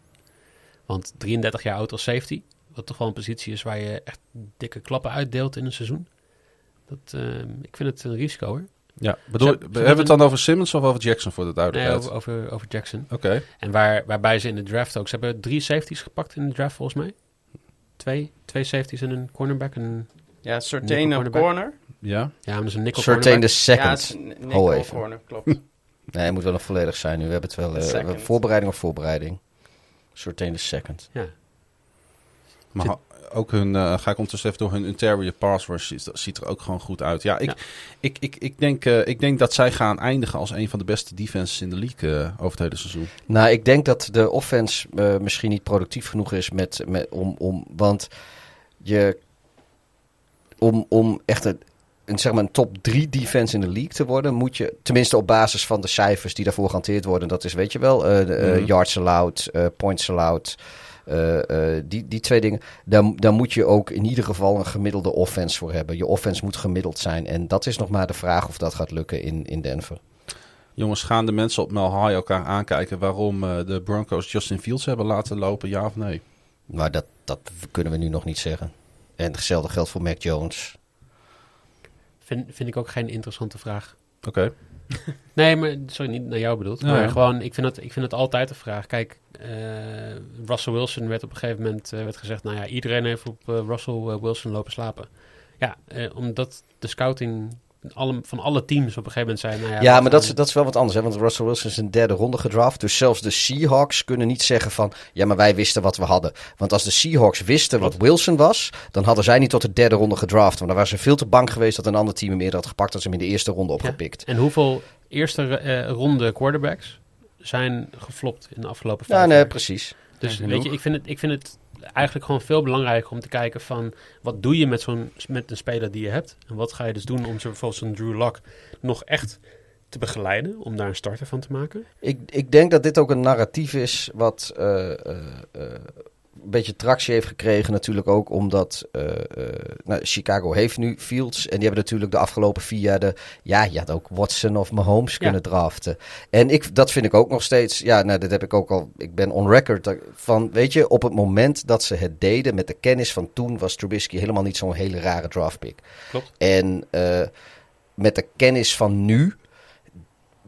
Want 33 jaar oud als safety, wat toch wel een positie is waar je echt dikke klappen uitdeelt in een seizoen. Dat, eh, ik vind het een risico hoor. Ja. Bedoel, Ze- ze hebben we hebben- het dan over Simmons of over Jackson voor de Nee, duidelijkheid? over, over, over Jackson. Oké. En waar, waarbij ze in de draft ook, ze hebben drie safeties gepakt in de draft volgens mij. Twee, twee safeties en een cornerback. En, ja, nickel op cornerback. corner. Ja. ja, maar dat is een nickel Certain. Ja, second. het is een Ho nickel even. corner, klopt. Nee, het moet wel nog volledig zijn nu. We hebben het wel. eh, voorbereiding of voorbereiding. Certain the second. Ja. Maar Zit- ook hun, eh, ga ik ondertussen even door hun interior pass rush, ziet, dat ziet er ook gewoon goed uit. Ja, ik, Ja. Ik, ik, ik, denk, eh, ik denk dat zij gaan eindigen als een van de beste defenses in de league eh, over het hele seizoen. Nou, ik denk dat de offense misschien niet productief genoeg is met, met, om, om. Want je. Om, om echt een, een, zeg maar een top 3 defense in de league te worden, moet je. Tenminste op basis van de cijfers die daarvoor gehanteerd worden. Dat is, weet je wel, Mhm. yards allowed, eh, points allowed. Eh, eh, die, die twee dingen. Daar, daar moet je ook in ieder geval een gemiddelde offense voor hebben. Je offense moet gemiddeld zijn. En dat is nog maar de vraag of dat gaat lukken in, in Denver. Jongens, gaan de mensen op Mel High elkaar aankijken waarom eh, de Broncos Justin Fields hebben laten lopen, ja of nee? Maar dat, dat kunnen we nu nog niet zeggen. En hetzelfde geldt voor Mac Jones. vind, vind ik ook geen interessante vraag. Oké. Nee, maar sorry, niet naar jou bedoeld. Maar ja. gewoon, ik vind, het, ik vind het altijd een vraag. Kijk, eh, Russell Wilson werd op een gegeven moment eh, werd gezegd... nou ja, iedereen heeft op eh, Russell Wilson lopen slapen. Ja, omdat de scouting alle, van alle teams op een gegeven moment zei... Nou ja, Ja, maar dat is, dat is wel wat anders. Hè? Want Russell Wilson is een derde ronde gedraft. Dus zelfs de Seahawks kunnen niet zeggen van... Ja, maar wij wisten wat we hadden. Want als de Seahawks wisten wat Wilson was... dan hadden zij niet tot de derde ronde gedraft. Want dan waren ze veel te bang geweest dat een ander team hem eerder had gepakt... als ze hem in de eerste ronde opgepikt. En hoeveel eerste eh, ronde quarterbacks zijn geflopt in de afgelopen vijf Ja, nee, jaar? precies. Dus Ja, weet je, ik vind, het, ik vind het eigenlijk gewoon veel belangrijker om te kijken van... wat doe je met, zo'n, met een speler die je hebt? En wat ga je dus doen om zo bijvoorbeeld zo'n Drew Lock nog echt te begeleiden... om daar een starter van te maken? Ik, ik denk dat dit ook een narratief is wat eh, eh, eh, een beetje tractie heeft gekregen. Natuurlijk ook omdat eh, eh, nou, Chicago heeft nu Fields. En die hebben natuurlijk de afgelopen vier jaar de... Ja, je had ook Watson of Mahomes kunnen draften. En ik, dat vind ik ook nog steeds... Ja, nou, dat heb ik ook al... Ik ben on record van... Weet je, op het moment dat ze het deden met de kennis van toen... was Trubisky helemaal niet zo'n hele rare draftpick. Klopt. En eh, met de kennis van nu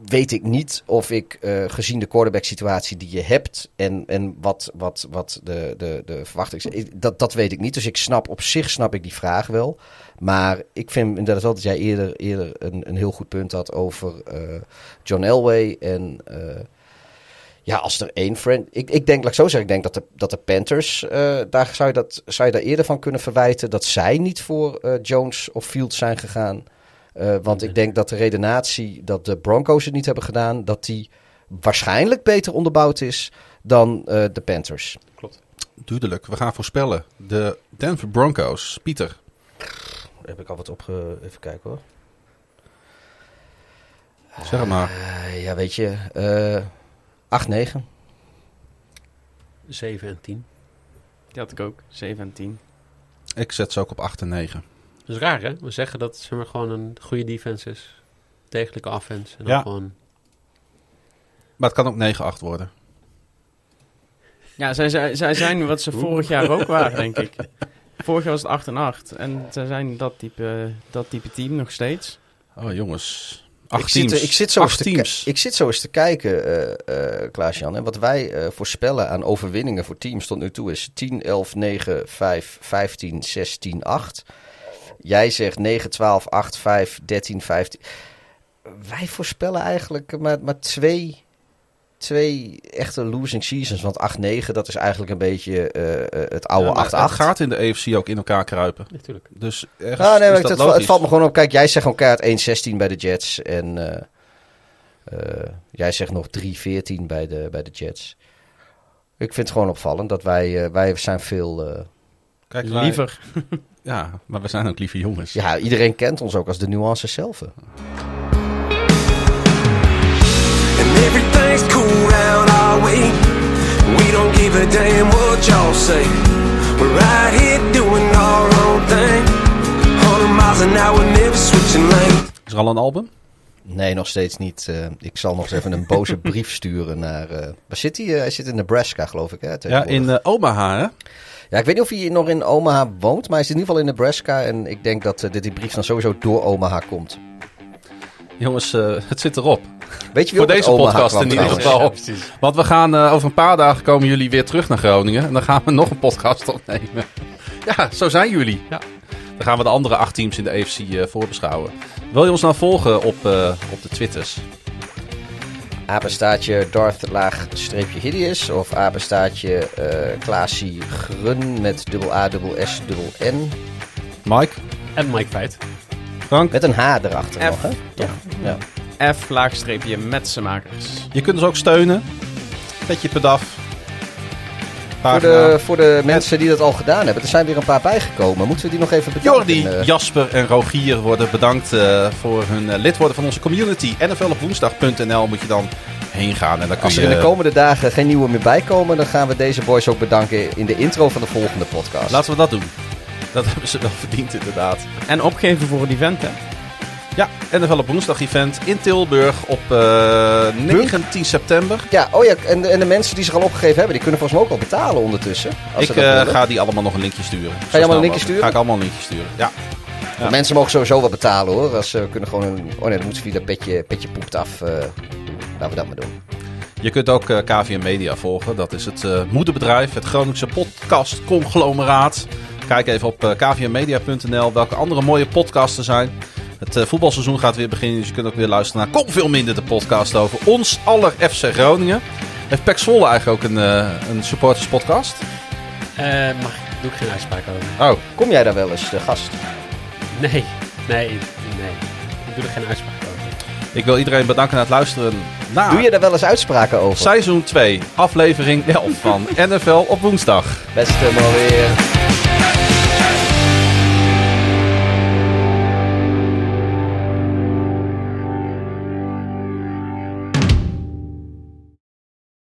weet ik niet of ik, eh, gezien de quarterback situatie die je hebt en, en wat, wat, wat de, de, de verwachting is, dat, dat weet ik niet. Dus ik snap, op zich snap ik die vraag wel. Maar ik vind inderdaad wel dat jij eerder, eerder een, een heel goed punt had over eh, John Elway en... eh, ja, als er één friend. Ik, ik denk, laat ik zo zeggen, ik denk dat de, dat de Panthers. daar zou je, dat, zou je daar eerder van kunnen verwijten. dat zij niet voor Jones of Fields zijn gegaan. Eh, want ik denk dat de redenatie dat de Broncos het niet hebben gedaan. dat die waarschijnlijk beter onderbouwd is dan eh, de Panthers. Duidelijk. We gaan voorspellen. De Denver Broncos. Pieter. Heb ik al wat opge... Even kijken hoor. Zeg het maar. Eh, ja, weet je. eh 8-9. 7 en 10. Die had ik ook. 7 en 10. Ik zet ze ook op 8 en 9. Dat is raar, hè? We zeggen dat het zeg maar, gewoon een goede defense is. Degelijke offense. En dan Ja. gewoon... Maar het kan ook 9-8 worden. Ja, zij, zij, zij zijn wat ze vorig jaar ook waren, denk ik. Vorig jaar was het 8 en 8. En zij zijn dat type, dat type team nog steeds. Oh jongens. 8 ik, teams. Zit, ik, zit zo Acht eens te ki- teams. ik zit zo eens te kijken, eh eh Klaas-Jan. En wat wij eh, voorspellen aan overwinningen voor teams tot nu toe is 10, 11, 9, 5, 15, 16, 8. Jij zegt 9, 12, 8, 5, 13, 15. Wij voorspellen eigenlijk maar, maar twee, twee echte losing seasons. Want 8, 9, dat is eigenlijk een beetje eh, eh, het oude Ja, maar 8, 8. Het gaat in de EFC ook in elkaar kruipen. Natuurlijk. Dus ergens Ah, nee, is het, dat het, het valt me gewoon op. Kijk, jij zegt gewoon kaart 1-16 bij de Jets. En eh, eh, jij zegt nog 3-14 bij de, bij de Jets. Ik vind het gewoon opvallend dat wij, wij zijn veel... Kijk, wij- Liever. Ja, maar we zijn ook lieve jongens. ja, iedereen kent ons ook als de nuances zelf. And everything's cool round our way. We don't give a damn what y'all say. We're right here doing our own thing. 100 miles an hour, never switching lanes. Is er al een album? Nee, nog steeds niet. Eh, ik zal nog eens even een boze brief sturen naar... eh, waar zit hij? Eh, hij zit in Nebraska, geloof ik. Hè, Ja, in Omaha, hè? Ja, ik weet niet of hij nog in Omaha woont, maar hij zit in ieder geval in Nebraska. En ik denk dat eh, dit die brief dan sowieso door Omaha komt. Jongens, eh, het zit erop. Weet je wie Voor deze Omaha podcast kwam in ieder geval. Ja. Want we gaan eh, over een paar dagen komen jullie weer terug naar Groningen. En dan gaan we nog een podcast opnemen. Ja, zo zijn jullie. Ja. Dan gaan we de andere acht teams in de EFC eh, voorbeschouwen. Wil je ons nou volgen op, eh, op de Twitters? Apenstaatje Darth laag streepje hideous. Of apenstaatje eh Klaasie Grun met dubbel A, dubbel S, dubbel N. Mike? En Mike Feit. Frank? Met een H erachter F. nog, hè? Ja. Ja. F laagstreepje metsenmakers. Je kunt ons ook steunen. Petje per dag. Voor de, voor de mensen die dat al gedaan hebben, er zijn weer een paar bijgekomen. Moeten we die nog even bedanken? Jordi, Jasper en Rogier worden bedankt eh, voor hun eh, lid worden van onze community. NFLopwoensdag.nl moet je dan heen gaan. En dan kun als je... er in de komende dagen geen nieuwe meer bijkomen, dan gaan we deze boys ook bedanken in de intro van de volgende podcast. Laten we dat doen. Dat hebben ze wel verdiend inderdaad. En opgeven voor het event, hè? Ja, NFL op woensdag event in Tilburg op eh, 19 september. Ja, oh ja, en de, en de mensen die zich al opgegeven hebben, die kunnen volgens mij ook al betalen ondertussen. Als Ik eh, ga die allemaal nog een linkje sturen. Zo allemaal snel een linkje sturen? Ga ik allemaal een linkje sturen, ja. Ja. Mensen mogen sowieso wat betalen hoor. Als, ze kunnen gewoon een... Oh nee, dan moeten ze via dat petje, petje poept af eh, doen. Laten we dat maar doen. Je kunt ook KVM Media volgen. Dat is het moederbedrijf, het Groningse podcast-conglomeraat. Kijk even op kvmmedia.nl welke andere mooie podcasts er zijn. Het eh, voetbalseizoen gaat weer beginnen, dus je kunt ook weer luisteren naar Kom Veel Minder, de podcast over ons aller FC Groningen. Heeft Pek Zwolle eigenlijk ook een, eh een supporterspodcast? Eh, mag ik, doe ik geen uitspraak over. Oh, Kom jij daar wel eens, de gast? Nee, nee, nee. Ik doe er geen uitspraak over. ik wil iedereen bedanken naar het luisteren naar Doe je daar wel eens uitspraken over? seizoen 2, aflevering 11 van NFL op woensdag. Beste maar weer.